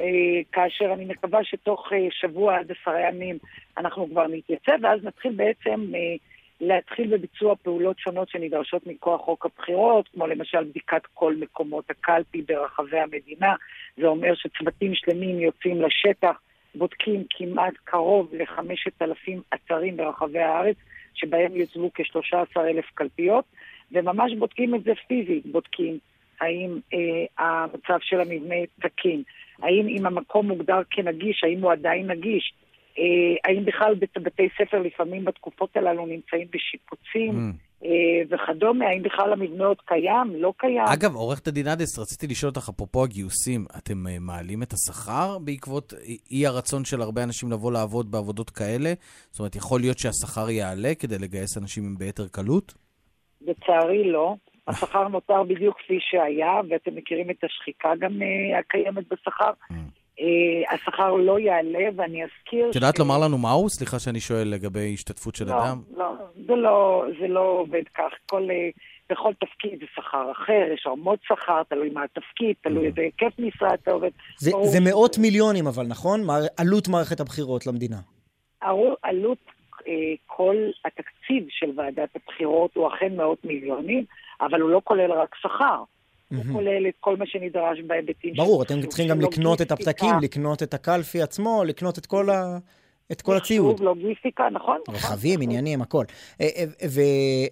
S23: אה, כאשר אני מקווה שתוך אה, שבוע עד עשרה ימים אנחנו כבר נתייצב, ואז נתחיל בעצם אה, להתחיל בביצוע פעולות שונות שנדרשות מכוח חוק הבחירות, כמו למשל בדיקת כל מקומות הקלפי ברחבי המדינה. זה אומר שצוותים שלמים יוצאים לשטח, בודקים כמעט קרוב לחמשת אלפים אתרים ברחבי הארץ, שבהם יוצבו כ-13 אלף קלפיות, וממש בודקים את זה פיזית, בודקים האם אה, המצב של המבנה תקין, האם אם המקום מוגדר כנגיש, האם הוא עדיין נגיש, האם בכלל בית, בתי ספר לפעמים בתקופות הללו נמצאים בשיפוצים אה, וכדומה, האם בכלל המבנה עוד קיים, לא קיים.
S2: אגב, עורכת הדין עדס, רציתי לשאול אותך, אפרופו הגיוסים, אתם אה, מעלים את השכר בעקבות אי- הרצון של הרבה אנשים לבוא לעבוד בעבודות כאלה? זאת אומרת, יכול להיות שהשכר יעלה כדי לגייס אנשים ביתר קלות?
S23: לצערי לא. השכר נותר בדיוק כפי שהיה, ואתם מכירים את השחיקה גם אה, הקיימת בשכר. אה, השכר לא יעלה, ואני אזכיר...
S2: את יודעת לומר לנו מהו? סליחה שאני שואל לגבי השתתפות של
S23: לא,
S2: אדם.
S23: לא, זה לא, זה לא עובד כך. כל, אה, בכל תפקיד זה שכר אחר, יש רמות שכר, תלוי מה התפקיד, תלוי איזה היקף משרה אתה עובד.
S3: זה, זה מאות מיליונים אבל, נכון? מער- עלות מערכת הבחירות למדינה.
S23: עלות אה, כל התקציב של ועדת הבחירות הוא אכן מאות מיליונים, אבל הוא לא כולל רק שכר. הוא. כולל את כל מה שנדרש בהיבטים
S3: ברור, אתם צריכים גם לקנות את. הפתקים, לקנות את הקלפי עצמו, לקנות את כל, ה... את כל הציוד.
S23: מחשוב, לוגיסטיקה, נכון?
S3: רכבים, עניינים, הכל.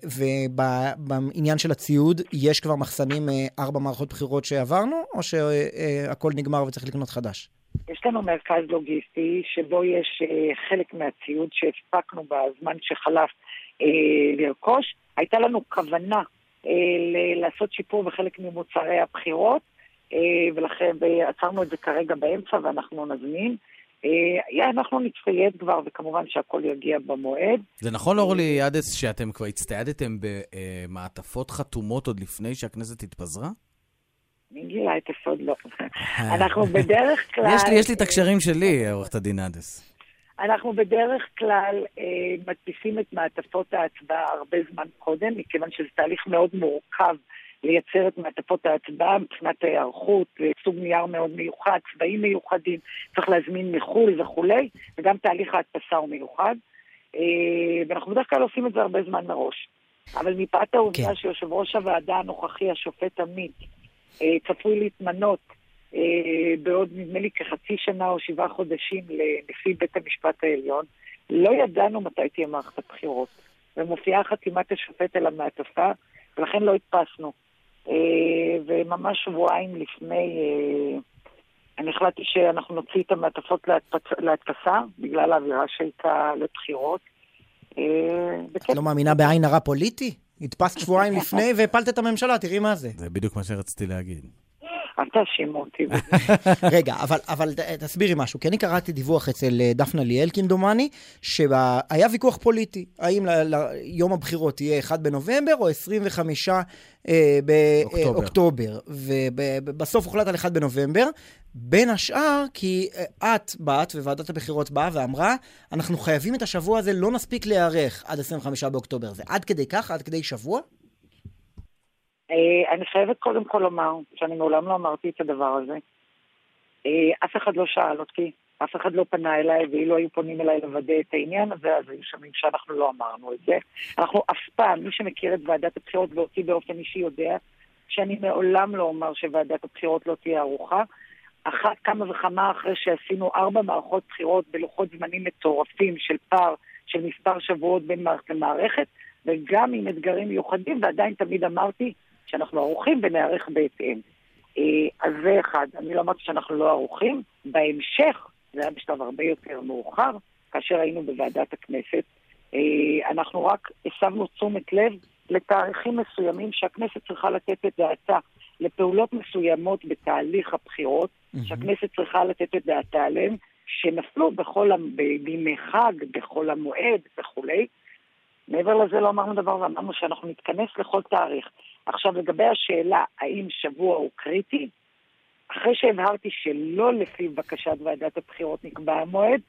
S3: ובעניין של הציוד, יש כבר מחסנים אה, ארבע מערכות בחירות שעברנו, או שהכל נגמר וצריך לקנות חדש?
S23: יש לנו מרכז לוגיסטי שבו יש אה, חלק מהציוד שהספקנו בזמן שחלף אה, לרכוש. הייתה לנו כוונה אה, לעשות שיפור בחלק ממוצרי הבחירות, אה, ולכן עצרנו את זה כרגע באמצע ואנחנו נזמין. אה, אנחנו נצטייד כבר, וכמובן שהכל יגיע במועד.
S2: זה נכון, אורלי עדס, שאתם כבר הצטיידתם במעטפות חתומות עוד לפני שהכנסת התפזרה?
S23: מי גילה את הסוד? לא. *laughs* אנחנו בדרך כלל...
S2: יש לי, יש לי את הקשרים שלי, עורכת הדין עדס.
S23: אנחנו בדרך כלל אה, מדפיסים את מעטפות ההצבעה הרבה זמן קודם, מכיוון שזה תהליך מאוד מורכב לייצר את מעטפות ההצבעה מבחינת ההיערכות, סוג נייר מאוד מיוחד, צבעים מיוחדים, צריך להזמין מחו"ל וכולי, וגם תהליך ההדפסה הוא מיוחד. אה, ואנחנו בדרך כלל עושים את זה הרבה זמן מראש. אבל מפאת העובדה
S3: כן.
S23: שיושב ראש הוועדה הנוכחי, השופט עמית, אה, צפוי להתמנות בעוד נדמה לי כחצי שנה או שבעה חודשים לנשיא בית המשפט העליון, לא ידענו מתי תהיה מערכת הבחירות. ומופיעה חתימת השופט על המעטפה, ולכן לא הדפסנו. אה, וממש שבועיים לפני, אה, אני החלטתי שאנחנו נוציא את המעטפות להדפסה, בגלל האווירה שהייתה לבחירות. אה,
S3: את לא מאמינה בעין הרע פוליטי? הדפסת שבועיים לפני והפלת את הממשלה, תראי מה זה.
S2: זה בדיוק מה שרציתי להגיד.
S23: אל תאשימו אותי. *laughs*
S3: רגע, אבל, אבל תסבירי משהו, כי אני קראתי דיווח אצל אה, דפנה ליאל, כמדומני, שהיה ויכוח פוליטי, האם ל- ל- יום הבחירות יהיה 1 בנובמבר או 25 אה,
S2: אוקטובר.
S3: באוקטובר, ובסוף הוחלט על 1 בנובמבר, בין השאר כי אה, את באת וועדת הבחירות באה ואמרה, אנחנו חייבים את השבוע הזה, לא נספיק להיערך עד 25 באוקטובר. זה עד כדי כך? עד כדי שבוע?
S23: אה, אני חייבת קודם כל לומר שאני מעולם לא אמרתי את הדבר הזה. אה, אף אחד לא שאל אותי, אף אחד לא פנה אליי, ואילו היו פונים אליי לוודא את העניין הזה, אז היו שומעים שאנחנו לא אמרנו את זה. אנחנו אף פעם, מי שמכיר את ועדת הבחירות ואותי באופן אישי יודע, שאני מעולם לא אומר שוועדת הבחירות לא תהיה ערוכה. אחת כמה וכמה אחרי שעשינו ארבע מערכות בחירות בלוחות זמנים מטורפים של פער של מספר שבועות בין מערכת למערכת, וגם עם אתגרים מיוחדים, ועדיין תמיד אמרתי שאנחנו ערוכים ונערך בהתאם. אה, אז זה אחד, אני לא אמרתי שאנחנו לא ערוכים. בהמשך, זה היה בשלב הרבה יותר מאוחר, כאשר היינו בוועדת הכנסת, אה, אנחנו רק הסבנו תשומת לב לתאריכים מסוימים שהכנסת צריכה לתת את דעתה לפעולות מסוימות בתהליך הבחירות, שהכנסת צריכה לתת את דעתה עליהן, שנפלו בכל, בימי חג, בחול המועד וכולי. מעבר לזה לא אמרנו דבר ואמרנו שאנחנו נתכנס לכל תאריך. עכשיו, לגבי השאלה האם שבוע הוא קריטי, אחרי שהבהרתי שלא לפי בקשת ועדת הבחירות נקבע המועד,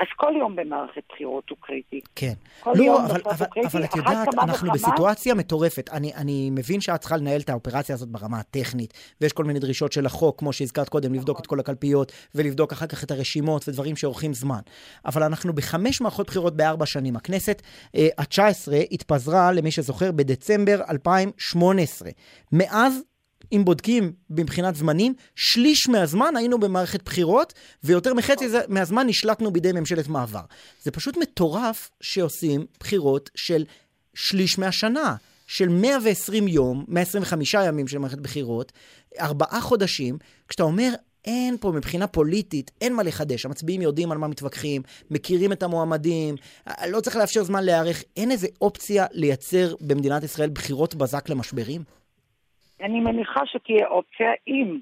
S23: אז כל יום במערכת בחירות הוא קריטי.
S3: כן.
S23: כל
S3: לא,
S23: יום
S3: אבל, אבל,
S23: הוא קריטי.
S3: אבל את יודעת, אנחנו
S23: וכמה-
S3: בסיטואציה מטורפת. אני, אני מבין שאת צריכה לנהל את האופרציה הזאת ברמה הטכנית, ויש כל מיני דרישות של החוק, כמו שהזכרת קודם, לבדוק את כל הקלפיות, ולבדוק אחר כך את הרשימות ודברים שאורכים זמן. אבל אנחנו בחמש מערכות בחירות בארבע שנים. הכנסת אה, ה-19 התפזרה, למי שזוכר, בדצמבר 2018. מאז אם בודקים מבחינת זמנים, שליש מהזמן היינו במערכת בחירות, ויותר מחצי מהזמן נשלטנו בידי ממשלת מעבר. זה פשוט מטורף שעושים בחירות של שליש מהשנה, של 120 יום, 125 ימים של מערכת בחירות, ארבעה חודשים, כשאתה אומר, אין פה מבחינה פוליטית, אין מה לחדש. המצביעים יודעים על מה מתווכחים, מכירים את המועמדים, לא צריך לאפשר זמן להיערך. אין איזה אופציה לייצר במדינת ישראל בחירות בזק למשברים?
S23: אני מניחה שתהיה אופציה אם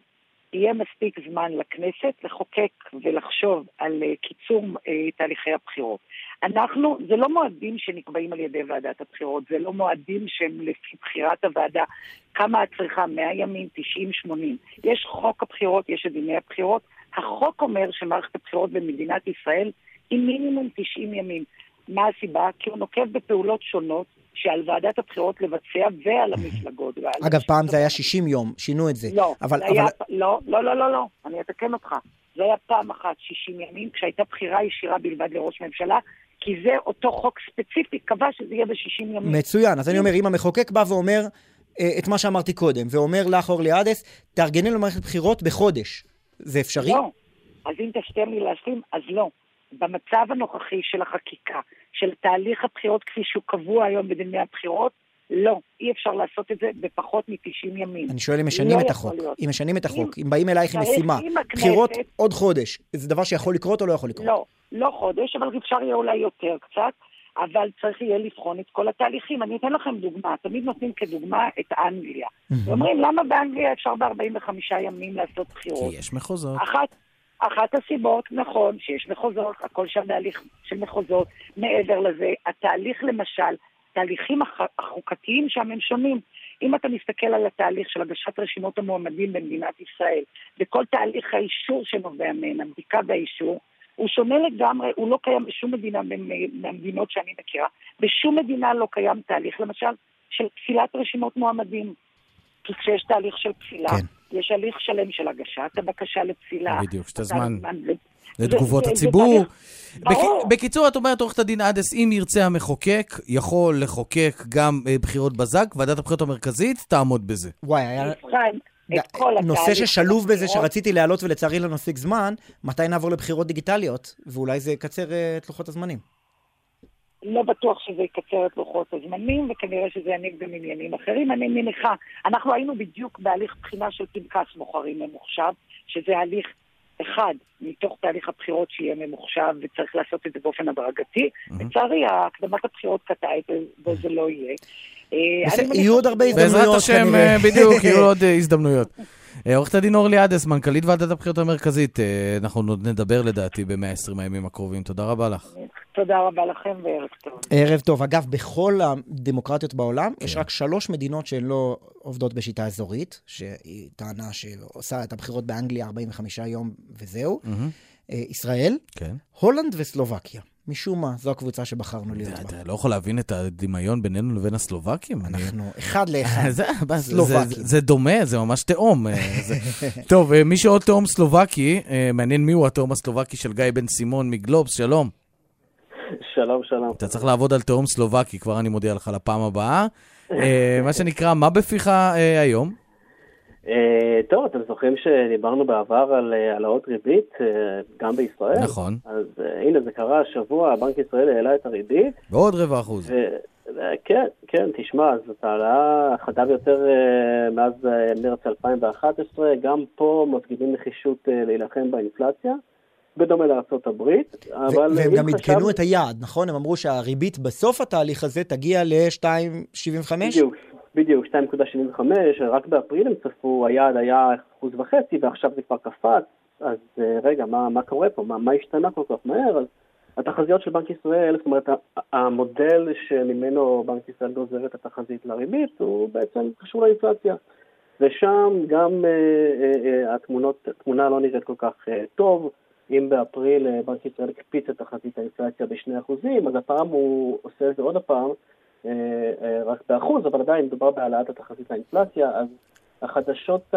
S23: יהיה מספיק זמן לכנסת לחוקק ולחשוב על אה, קיצור אה, תהליכי הבחירות. אנחנו, זה לא מועדים שנקבעים על ידי ועדת הבחירות, זה לא מועדים שהם לפי בחירת הוועדה, כמה את צריכה, 100 ימים, 90, 80. יש חוק הבחירות, יש את דיני הבחירות. החוק אומר שמערכת הבחירות במדינת ישראל היא מינימום 90 ימים. מה הסיבה? כי הוא נוקב בפעולות שונות שעל ועדת הבחירות לבצע ועל המפלגות. ועל
S3: אגב, פעם זה היה 60 יום, שינו את זה.
S23: לא,
S3: אבל,
S23: היה,
S3: אבל...
S23: לא, לא, לא, לא, לא, אני אתקן אותך. זה היה פעם אחת 60 ימים, כשהייתה בחירה ישירה בלבד לראש ממשלה, כי זה אותו חוק ספציפי, קבע שזה יהיה ב-60 ימים.
S3: מצוין. אז אני אומר, אם המחוקק בא ואומר אה, את מה שאמרתי קודם, ואומר לך, אורלי עדס, תארגני למערכת בחירות בחודש, זה אפשרי?
S23: לא. אז אם תשתר לי להשלים, אז לא. במצב הנוכחי של החקיקה, של תהליך הבחירות כפי שהוא קבוע היום בדיני הבחירות, לא, אי אפשר לעשות את זה בפחות מ-90 ימים.
S3: אני שואל אם משנים
S23: לא
S3: את החוק.
S23: להיות.
S3: אם משנים את החוק, אם באים אלייך עם משימה,
S23: אם הכנסת-
S3: בחירות עוד חודש, זה דבר שיכול לקרות או לא יכול לקרות?
S23: לא, לא חודש, אבל אפשר יהיה אולי יותר קצת, אבל צריך יהיה לבחון את כל התהליכים. אני אתן לכם דוגמה, תמיד נותנים כדוגמה את אנגליה. ואומרים, למה באנגליה אפשר ב-45 ימים לעשות בחירות?
S2: כי יש מחוזות.
S23: אחת, אחת הסיבות, נכון, שיש מחוזות, הכל שם בהליך של מחוזות. מעבר לזה, התהליך למשל, תהליכים הח- החוקתיים שם הם שונים. אם אתה מסתכל על התהליך של הגשת רשימות המועמדים במדינת ישראל, וכל תהליך האישור שנובע מהן, הבדיקה והאישור, הוא שונה לגמרי, הוא לא קיים בשום מדינה מהמדינות שאני מכירה. בשום מדינה לא קיים תהליך, למשל, של פסילת רשימות מועמדים. כי כשיש תהליך של פסילה,
S2: כן.
S23: יש הליך שלם של הגשת הבקשה לפסילה.
S2: בדיוק, שאתה
S23: אתה-
S2: זמן
S23: זה-
S2: לתגובות
S23: זה- זה
S2: הציבור. בק- בקיצור, את אומרת, עורכת הדין עדס, אם ירצה המחוקק, יכול לחוקק גם אה, בחירות בזק, ועדת הבחירות המרכזית תעמוד בזה.
S3: וואי, היה...
S23: את
S3: נושא ששלוב
S23: של
S3: בזה. שרציתי להעלות ולצערי לא נשיג זמן, מתי נעבור לבחירות דיגיטליות, ואולי זה יקצר אה, את לוחות הזמנים.
S23: לא בטוח שזה יקצר את לוחות הזמנים, וכנראה שזה יניב גם עניינים אחרים. אני מניחה, אנחנו היינו בדיוק בהליך בחינה של פנקס בוחרים ממוחשב, שזה הליך אחד מתוך תהליך הבחירות שיהיה ממוחשב, וצריך לעשות את זה באופן הדרגתי. לצערי, הקדמת הבחירות קטעה את זה, וזה לא יהיה. אה,
S3: יהיו עוד הרבה הזדמנויות
S2: בעזרת השם. אה, בדיוק, יהיו *laughs* עוד אה, הזדמנויות. עורכת הדין אורלי עדס, מנכ"לית ועדת הבחירות המרכזית, אנחנו עוד נדבר לדעתי ב-120 הימים הקרובים. תודה רבה לך.
S23: תודה רבה לכם וערב טוב.
S3: ערב טוב. אגב, בכל הדמוקרטיות בעולם, יש רק שלוש מדינות שהן לא עובדות בשיטה אזורית, שהיא טענה שעושה את הבחירות באנגליה 45 יום וזהו. אה, ישראל,
S2: כן.
S3: הולנד וסלובקיה. משום מה, זו הקבוצה שבחרנו להיות בה.
S2: אתה לא יכול להבין את הדמיון בינינו לבין הסלובקים?
S3: אנחנו אחד לאחד. *laughs* סלובקים.
S2: זה, דומה, זה ממש תאום. אה. *laughs* טוב, אה, מי שעוד תאום סלובקי, מעניין מי הוא התאום הסלובקי של גיא בן סימון מגלובס, שלום.
S24: שלום, שלום.
S2: אתה צריך לעבוד על תאום סלובקי, כבר אני מודיע לך לפעם הבאה. אה, מה שנקרא, מה בפיך אה, היום?
S24: אה, טוב, אתם זוכרים שדיברנו בעבר על העלאות ריבית, גם בישראל?
S2: נכון.
S24: אז הנה, זה קרה השבוע, בנק ישראל העלה את הריבית,
S2: בעוד רבע אחוז.
S24: כן, כן, תשמע, זאת העלאה החדה ביותר מאז מרץ 2011, גם פה מפגינים נחישות להילחם באינפלציה, בדומה לארה"ב, אבל...
S3: והם
S24: אם
S3: גם
S24: חשב-
S3: עדכנו את היעד, נכון? הם אמרו שהריבית בסוף התהליך הזה תגיע ל-2.75?
S24: בדיוק, בדיוק, 2.75, רק באפריל הם צפו, היעד היה אחוז וחצי ועכשיו זה כבר קפץ, אז אה, רגע, מה, מה קורה פה? מה, מה השתנה כל כך מהר? אז התחזיות של בנק ישראל, זאת אומרת, המודל שממנו בנק ישראל גוזר את התחזית לריבית הוא בעצם קשור לאינפלציה. ושם גם אה, אה, אה, התמונות, התמונה לא נראית כל כך אה, טוב. אם באפריל אה, בנק ישראל הקפיץ את תחזית האינפלציה ב-2%, אז הפעם הוא עושה את זה עוד הפעם, אה, אה, רק באחוז, אבל עדיין מדובר בהעלאת התחזית לאינפלציה, אז החדשות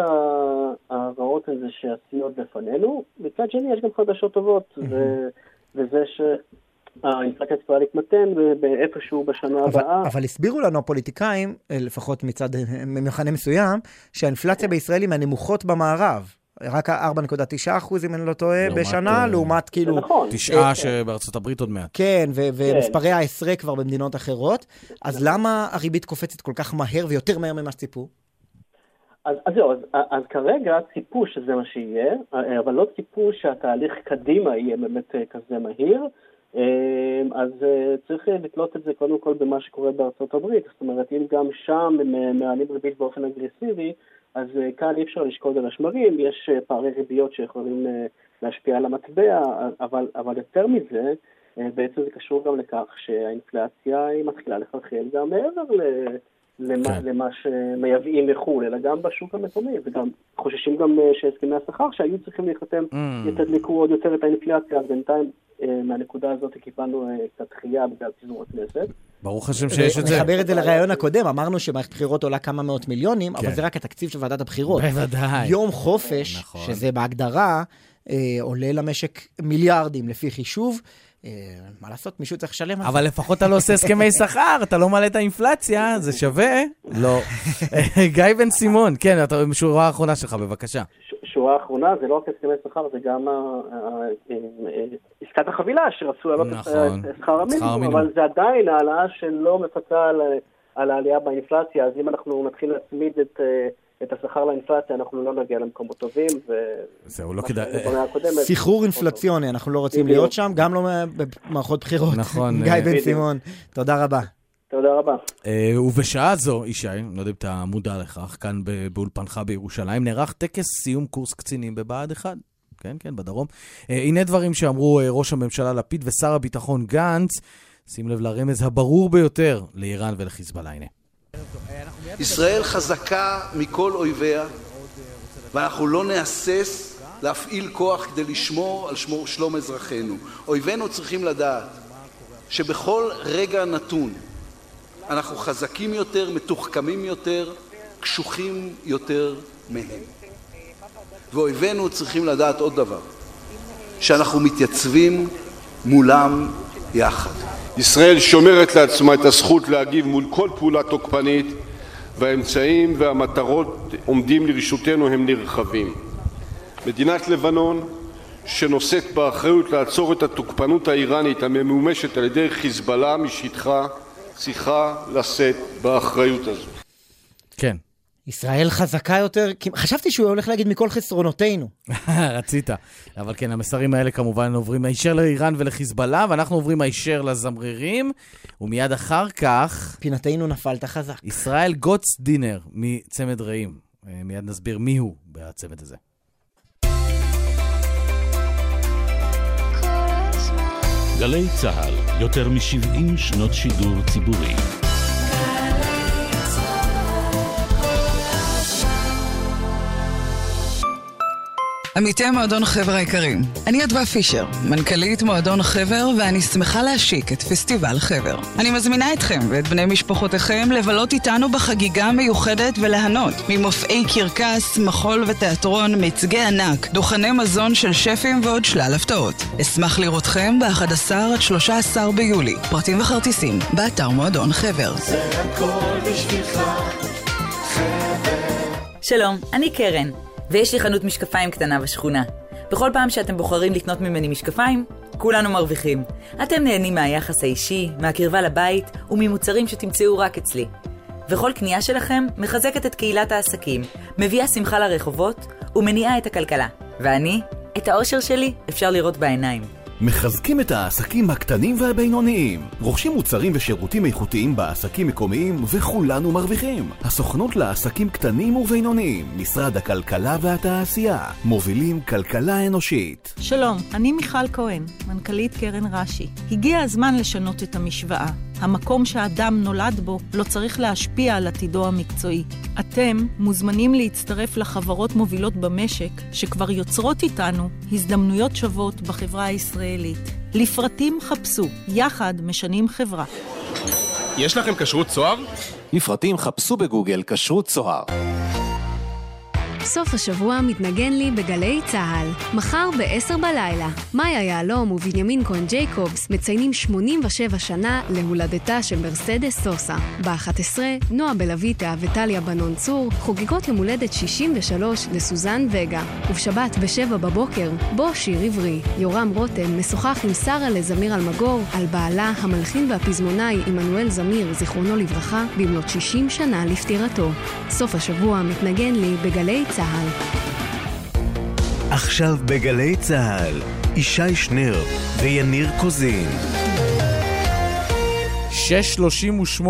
S24: הרעות הן זה שהשיא לפנינו. מצד שני, יש גם חדשות טובות, ו- וזה שהאינפלציה צפויה להתמתן באיפשהו בשנה
S3: אבל,
S24: הבאה.
S3: אבל הסבירו לנו הפוליטיקאים, לפחות מצד ממחנה מסוים, שהאינפלציה בישראל היא מהנמוכות במערב. רק ה-4.9 אחוז, אם אני לא טועה,
S2: לעומת,
S3: בשנה,
S2: אה,
S3: לעומת כאילו...
S24: נכון.
S2: תשעה שבארצות הברית עוד מעט.
S3: כן, ו- ומספרי העשרה כבר במדינות אחרות. אז למה הריבית קופצת כל כך מהר ויותר מהר ממה שציפו?
S24: אז, אז זהו, אז, אז כרגע ציפו שזה מה שיהיה, אבל לא ציפו שהתהליך קדימה יהיה באמת אה, כזה מהיר. אה, אז אה, צריך אה, לתלות את זה קודם כל במה שקורה בארצות הברית. זאת אומרת, אם גם שם הם אה, מעלים ריבית באופן אגרסיבי, אז אה, כאן אי אפשר לשקוד על השמרים, יש אה, פערי ריביות שיכולים אה, להשפיע על המטבע, אבל, אבל יותר מזה, אה, בעצם זה קשור גם לכך שהאינפלציה היא מתחילה לחלחל גם מעבר ל... למה,
S2: כן.
S24: למה שמייבאים מחו"ל, אלא גם בשוק המקומי, וגם חוששים גם אה, שהסכמי השכר שהיו צריכים להיחתם
S2: Mm.
S24: יתדלקו עוד יותר את האינפלציה, אז בינתיים אה, מהנקודה הזאת קיבלנו אה, קצת דחייה בגלל פיזור הכנסת.
S2: ברוך השם שיש את זה.
S3: נחבר את זה לרעיון הקודם, אמרנו שמערכת בחירות עולה כמה מאות מיליונים, אבל
S2: כן.
S3: זה רק התקציב של ועדת הבחירות.
S2: בוודאי.
S3: יום חופש,
S2: נכון.
S3: שזה בהגדרה, אה, עולה למשק מיליארדים לפי חישוב. אה, מה לעשות, מישהו צריך לשלם על זה.
S2: אבל לפחות אתה לא עושה הסכמי שכר, אתה לא מעלה את האינפלציה, זה שווה? לא. *laughs* גיא בן סימון, כן, אתה שורה האחרונה שלך, בבקשה.
S24: שורה אחרונה, זה לא רק הסכמי שכר, זה גם אה, אה, עסקת החבילה שרצו להעלות את
S2: נכון.
S24: שכר המינימום. אבל זה עדיין העלאה שלא מפצה על, על העלייה באינפלציה, אז אם אנחנו נתחיל להצמיד את, את השכר לאינפלציה, אנחנו לא נגיע למקומות טובים. ו...
S2: זהו, לא כדאי...
S3: סחרור אינפלציוני, אנחנו לא רוצים. להיות שם, גם לא במערכות בחירות.
S2: נכון,
S3: גיא
S2: אה,
S3: בן. סימון, תודה רבה.
S24: תודה רבה.
S2: אה, ובשעה זו, ישי, לא יודע אם אתה מודע לכך, כאן באולפנך בירושלים, נערך טקס סיום קורס קצינים בבה"ד 1. כן, כן, בדרום. אה, הנה דברים שאמרו ראש הממשלה לפיד ושר הביטחון גנץ, שים לב לרמז הברור ביותר לאיראן ולחיזבאללה. הנה.
S25: ישראל חזקה מכל אויביה, ואנחנו לא נהסס להפעיל כוח כדי לשמור על שלום אזרחינו. אויבינו צריכים לדעת שבכל רגע נתון אנחנו חזקים יותר, מתוחכמים יותר, קשוחים יותר מהם. ואויבינו צריכים לדעת עוד דבר, שאנחנו מתייצבים מולם יחד.
S26: ישראל שומרת לעצמה את הזכות להגיב מול כל פעולה תוקפנית והאמצעים והמטרות עומדים לרשותנו הם נרחבים. מדינת לבנון שנושאת באחריות לעצור את התוקפנות האיראנית הממומשת על ידי חיזבאללה משטחה צריכה לשאת באחריות הזו.
S2: כן.
S3: ישראל חזקה יותר, כי- חשבתי שהוא הולך להגיד מכל חסרונותינו. *laughs*
S2: רצית. אבל כן, המסרים האלה כמובן עוברים הישר לאיראן ולחיזבאללה, ואנחנו עוברים הישר לזמרירים, ומיד אחר כך...
S3: פינתנו נפלת חזק.
S2: ישראל גוטס דינר מצמד רעים. אה, מיד נסביר מי הוא בצמד הזה.
S27: גלי צה"ל, יותר מ-70 שנות שידור ציבורי.
S28: עמיתי מועדון חבר היקרים, אני אדווה פישר, מנכ"לית מועדון חבר, ואני שמחה להשיק את פסטיבל חבר. אני מזמינה אתכם ואת בני משפחותיכם לבלות איתנו בחגיגה מיוחדת וליהנות ממופעי קרקס, מחול ותיאטרון, מיצגי ענק, דוכני מזון של שפים ועוד שלל הפתעות. אשמח לראותכם ב-11 עד 13 ביולי. פרטים וכרטיסים, באתר מועדון חבר.
S14: זה הכל בשבילך, חבר.
S29: שלום, אני קרן, ויש לי חנות משקפיים קטנה בשכונה. בכל פעם שאתם בוחרים לקנות ממני משקפיים,
S30: כולנו מרוויחים. אתם נהנים מהיחס האישי, מהקרבה לבית וממוצרים שתמצאו רק אצלי. וכל קנייה שלכם מחזקת את קהילת העסקים, מביאה שמחה לרחובות ומניעה את הכלכלה. ואני, את האושר שלי אפשר לראות בעיניים.
S31: מחזקים את העסקים הקטנים והבינוניים. רוכשים מוצרים ושירותים איכותיים בעסקים מקומיים וכולנו מרוויחים. הסוכנות לעסקים קטנים ובינוניים, משרד הכלכלה והתעשייה, מובילים כלכלה אנושית.
S32: שלום, אני מיכל כהן, מנכ"לית קרן רש"י. הגיע הזמן לשנות את המשוואה. המקום שאדם נולד בו לא צריך להשפיע על עתידו המקצועי. אתם מוזמנים להצטרף לחברות מובילות במשק, שכבר יוצרות איתנו הזדמנויות שוות בחברה הישראלית. לפרטים חפשו, יחד משנים חברה.
S33: יש לכם כשרות צוהר?
S29: לפרטים חפשו בגוגל כשרות צוהר.
S34: סוף השבוע מתנגן לי בגלי צה"ל. מחר ב-10 בלילה, מאיה יהלום ובנימין כהן ג'ייקובס מציינים 87 שנה להולדתה של מרסדס סוסה. ב-11, נועה בלויטה וטליה בנון צור חוגגות יום הולדת 63 לסוזן וגה. ובשבת ב-7 בבוקר, בו שיר עברי. יורם רותם משוחח עם שרה לזמיר אלמגור על בעלה, המלחין והפזמונאי עמנואל זמיר, זיכרונו לברכה, במלאת 60 שנה לפטירתו. סוף השבוע מתנגן לי בגלי צה"ל.
S16: עכשיו בגלי צה"ל, ישי שנר ויניר קוזין.
S2: 6.38,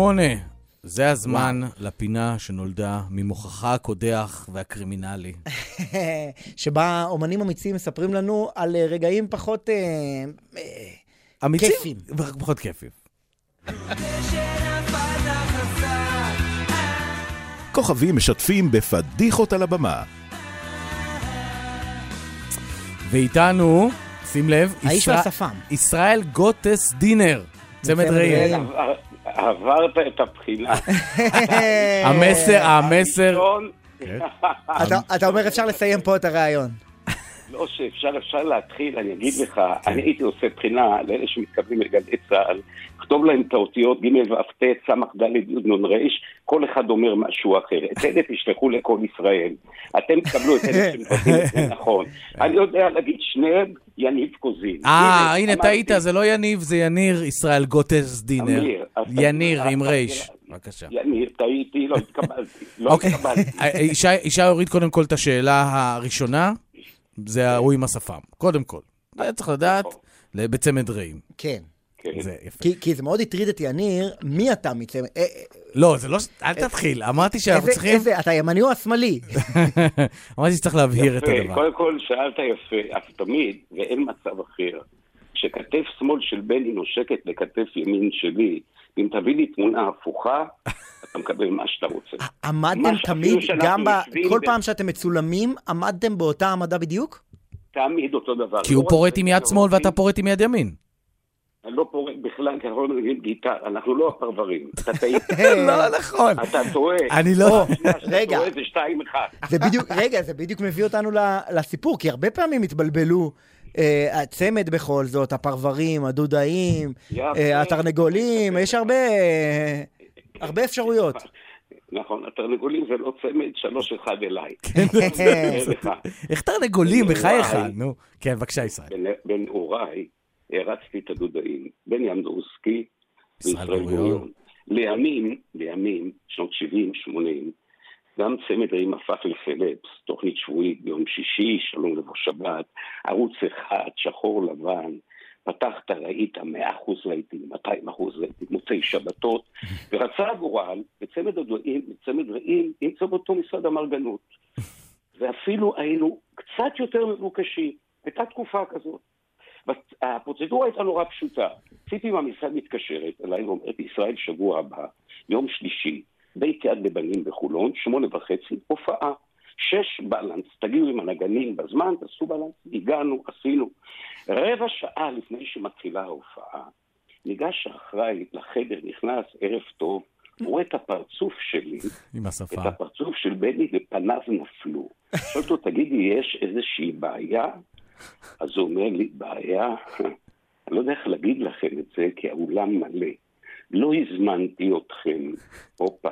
S2: זה הזמן לפינה שנולדה ממוחך הקודח והקרימינלי. *laughs*
S3: שבה אומנים אמיצים מספרים לנו על אה, רגעים פחות אה, אה,
S2: אמיצים?
S3: כיפים.
S2: פחות כיפים. *laughs*
S31: כוכבים משתפים בפדיחות על הבמה.
S2: ואיתנו, שים לב,
S3: האיש
S2: ישראל-
S3: והשפם.
S2: ישראל גוטס דינר, צמד.
S35: כן, עבר- עברת את הבחינה. *laughs*
S2: המסר, המסר,
S35: הראשון,
S3: אתה- אתה אומר אפשר לסיים פה את הרעיון.
S35: לא שאפשר, אפשר להתחיל, אני אגיד לך, אני הייתי עושה בחינה לאלה שמתכוונים לגלי צה"ל, כתוב להם את האותיות ג' ואף ט', ס' ד' נ' ר', כל אחד אומר משהו אחר. את אלה תשלחו לכל ישראל. אתם תקבלו את אלה שמבטאים את זה *laughs* נכון. אני יודע להגיד שניהם יניב קוזין.
S2: אה, הנה, טעית, זה לא יניב, זה יניר ישראל גוטס דינר. יניר עם רייש. בבקשה.
S35: יניר, טעיתי, לא *laughs* התקבלתי. לא
S2: אוקיי,
S35: התקבלתי.
S2: אה, ישי- ישי הוריד קודם כל את השאלה הראשונה, זה ההוא עם השפם. קודם כל. זה צריך לדעת, בצמד רעים.
S3: כן.
S2: זה יפה.
S3: כי, כי זה מאוד הטריד את יניר, מי אתה מצמד? אה, אה,
S2: לא, זה לא... אל תתחיל, אמרתי שאנחנו צריכים...
S3: איזה, אתה ימני או השמאלי? *laughs*
S2: אמרתי שצריך להבהיר את הדבר.
S35: קודם כל שאלת יפה, אף תמיד, ואין מצב אחר, שכתף שמאל של בני נושקת לכתף ימין שלי, אם תביא לי תמונה הפוכה, אתה מקבל מה שאתה רוצה.
S3: עמדתם תמיד, גם ב... כל פעם שאתם מצולמים, עמדתם באותה עמדה בדיוק?
S35: תמיד אותו דבר.
S2: כי
S35: לא
S2: הוא
S35: רק
S2: פורט
S35: זה,
S2: עם יד
S35: לא
S2: שמאל ואתה פורט עם יד ימין.
S35: אני לא פורט בכלל, כי אנחנו לא מבינים גיטר, אנחנו לא הפרברים. אתה טעית. *laughs*
S2: לא נכון.
S35: אתה טועה.
S2: אני לא- *laughs*
S3: רגע.
S35: טועה זה שתיים אחד.
S3: זה *laughs* בדיוק, רגע, זה בדיוק מביא אותנו ל- לסיפור, כי הרבה פעמים התבלבלו. אה, הצמד בכל זאת, הפרברים, הדודאים. אה, התרנגולים, יש הרבה, אה, הרבה אפשרויות.
S35: נכון, התרנגולים זה לא צמד, שלוש אחד אליי.
S2: כן. *laughs* איך תרנגולים, בחייך. נו. כן, בבקשה, ישראל.
S35: בנ- בנעוריי הרצתי את הדודאים, בני אמדורסקי
S2: ישראל
S35: וישראל
S2: גוריון.
S35: גוריון. לימים, לימים, שנות 70-80, גם צמד רעים הפך לפלפס, תוכנית שבועית ביום שישי, שלום לבוא שבת, ערוץ אחד, שחור לבן, פתחת, ראית 100% רייטינג, 200% רייטינג, מוצאי שבתות, *laughs* ורצה הגורל, בצמד הדודאים, בצמד רעים, למצוא באותו משרד האמרגנות. ואפילו היינו קצת יותר מבוקשים. הייתה תקופה כזאת. הפרוצדורה הייתה נורא פשוטה. ציפי מהמשרד מתקשרת אליי ואומרת, ישראל שבוע הבא, יום שלישי, בית יד לבנים בחולון, שמונה וחצי, הופעה. שש balance, תגיעו עם הנגנים בזמן, תעשו balance, הגענו, עשינו. רבע שעה לפני שמתחילה ההופעה, ניגש האחראי לחדר, נכנס, ערב טוב, רואה את הפרצוף שלי,
S2: עם השפה.
S35: את הפרצוף של בני ופניו נפלו. שואל אותו, תגידי, יש איזושהי בעיה? אז הוא אומר לי, בעיה? *laughs* אני לא יודע איך להגיד לכם את זה, כי האולם מלא. לא הזמנתי אתכם. הופה.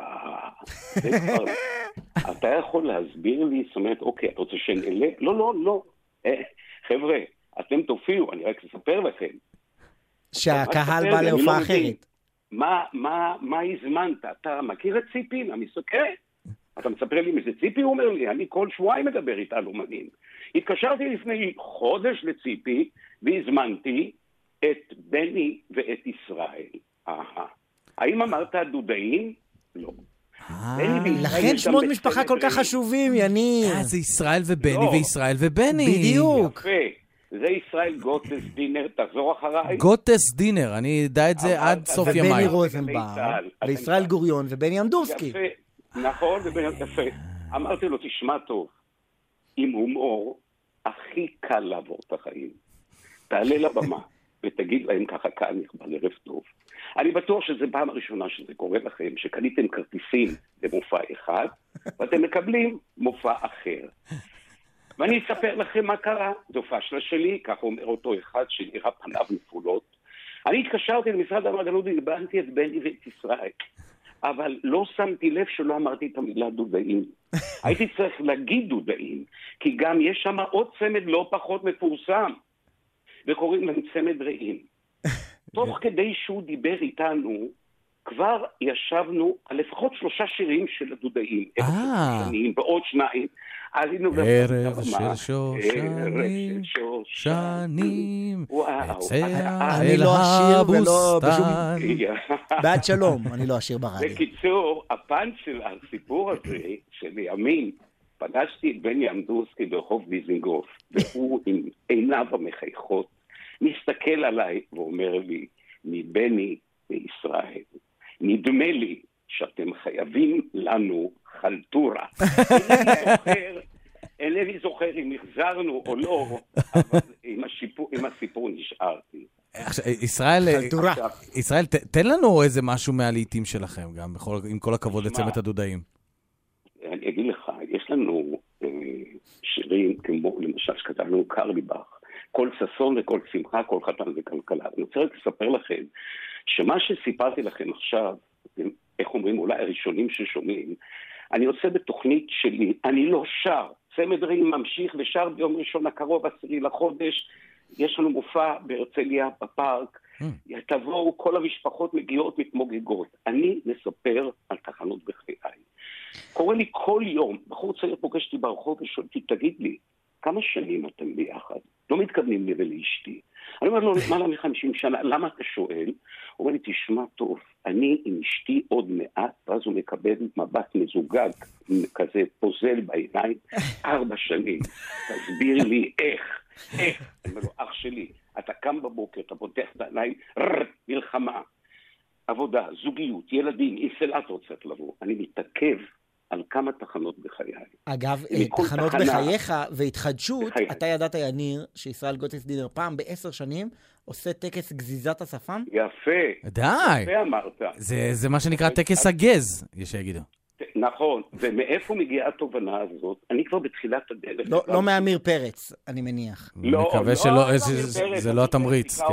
S35: *laughs* אתה יכול להסביר לי, זאת אומרת, אוקיי, אתה רוצה שנעלה? לא, לא, לא. אה, חבר'ה, אתם תופיעו, אני רק אספר לכם.
S3: שהקהל בא להופעה
S35: לא
S3: אחרת.
S35: מה, מה, מה הזמנת? אתה מכיר את ציפי? אני מסתכל. אתה מספר לי מי זה ציפי? הוא אומר לי, אני כל שבועיים מדבר איתה על אומנים. התקשרתי לפני חודש לציפי והזמנתי את בני ואת ישראל. אהה. האם אמרת דודאים? לא.
S3: לכן שמות משפחה כל כך חשובים, יניב.
S2: אה, זה ישראל ובני
S35: לא.
S2: וישראל ובני.
S3: בדיוק.
S35: יפה. זה ישראל גוטס דינר, תחזור אחריי.
S2: גוטס דינר, אני אדע את זה עד סוף
S3: ובני
S2: ימיי.
S3: רוזנבאום, וישראל גוריון, ובני אמדורסקי.
S35: יפה, נכון, ובן יפה. אמרתי לו, תשמע טוב, עם הומור, הכי קל לעבור את החיים. תעלה לבמה ותגיד להם ככה קהל נכבד, ערב טוב. אני בטוח שזו פעם הראשונה שזה קורה לכם, שקניתם כרטיסים למופע אחד, *laughs* ואתם מקבלים מופע אחר. ואני אספר לכם מה קרה. זו פשלה שלי, כך אומר אותו אחד שנראה פניו נפולות. אני התקשרתי למשרד המרגלות והגבלתי את בני ואת ישראל. אבל לא שמתי לב שלא אמרתי את המילה דודאים. *laughs* הייתי צריך להגיד דודאים, כי גם יש שם עוד צמד לא פחות מפורסם, וקוראים להם צמד רעים. *laughs* תוך כדי שהוא דיבר איתנו, כבר ישבנו על לפחות שלושה שירים של הדודאים.
S2: אה.
S35: שנים, ועוד שניים. אז היינו
S2: ערב. של שושנים,
S35: ערב של
S2: שושנים,
S35: וואו.
S2: אצא
S3: אני
S2: אל
S3: לא עשיר ולא בשום...
S2: הבוסתן. *laughs*
S3: בעד שלום, אני לא עשיר ברדיו.
S35: בקיצור, הפאנץ' של הסיפור הזה, שלימים פגשתי את בני אמדורסקי ברחוב דיזינגוף, והוא *laughs* עם עיניו המחייכות, מסתכל עליי ואומר לי, מבני לישראל, נדמה לי שאתם חייבים לנו חלטורה. *laughs* אינני זוכר- אם החזרנו או לא, אבל עם השיפור- עם הסיפור נשארתי.
S2: עכשיו, ישראל. ישראל, ת- תן לנו איזה משהו מהלעיתים שלכם, גם, בכל- עם כל הכבוד. לצמד הדודאים.
S35: אני אגיד לך, יש לנו אה, שירים כמו למשל שכתבנו קרליבך, כל ששון וכל שמחה, כל חתן וכלכלה. אני רוצה רק לספר לכם שמה שסיפרתי לכם עכשיו, איך אומרים, אולי הראשונים ששומעים, אני עושה בתוכנית שלי, אני לא שר. צמד רעים ממשיך ושר ביום ראשון הקרוב, עשירי לחודש, יש לנו מופע בהרצליה בפארק, תבואו, כל המשפחות מגיעות, מתמוגגות. אני מספר על תחנות בחיי. קורה לי כל יום, בחור צעיר פוגש אותי ברחוב ושואל אותי, תגיד לי, כמה שנים אתם ביחד? לא מתכוונים לי ולאשתי. אני אומר לו, למעלה מ-50 שנה, למה אתה שואל? הוא אומר לי, תשמע טוב, אני עם אשתי עוד מעט, ואז הוא מקבל מבט מזוגג, כזה פוזל בעיניים, *laughs* ארבע שנים. תסביר לי איך, איך. אני אומר לו, אח שלי, אתה קם בבוקר, אתה פותח את העיניים, מלחמה, עבודה, זוגיות, ילדים, אינסטלטור צריך לבוא. אני מתעכב על כמה תחנות בחיי.
S3: אגב, תחנות
S35: תחנה-
S3: בחייך והתחדשות,
S35: בחיי.
S3: אתה ידעת, יניר, שישראל גוטסדינר פעם בעשר שנים עושה טקס גזיזת השפם?
S35: יפה.
S2: די.
S35: יפה אמרת.
S2: זה זה מה שנקרא טקס הגז, יש שיגידו.
S35: נכון, ומאיפה מגיעה התובנה הזאת? אני כבר בתחילת הדרך.
S3: לא- לא מאמיר פרץ, אני מניח.
S35: לא,
S2: מקווה
S35: לא,
S2: שלא-
S35: לא,
S2: זה-
S35: פרץ,
S2: זה לא התמריץ, כן.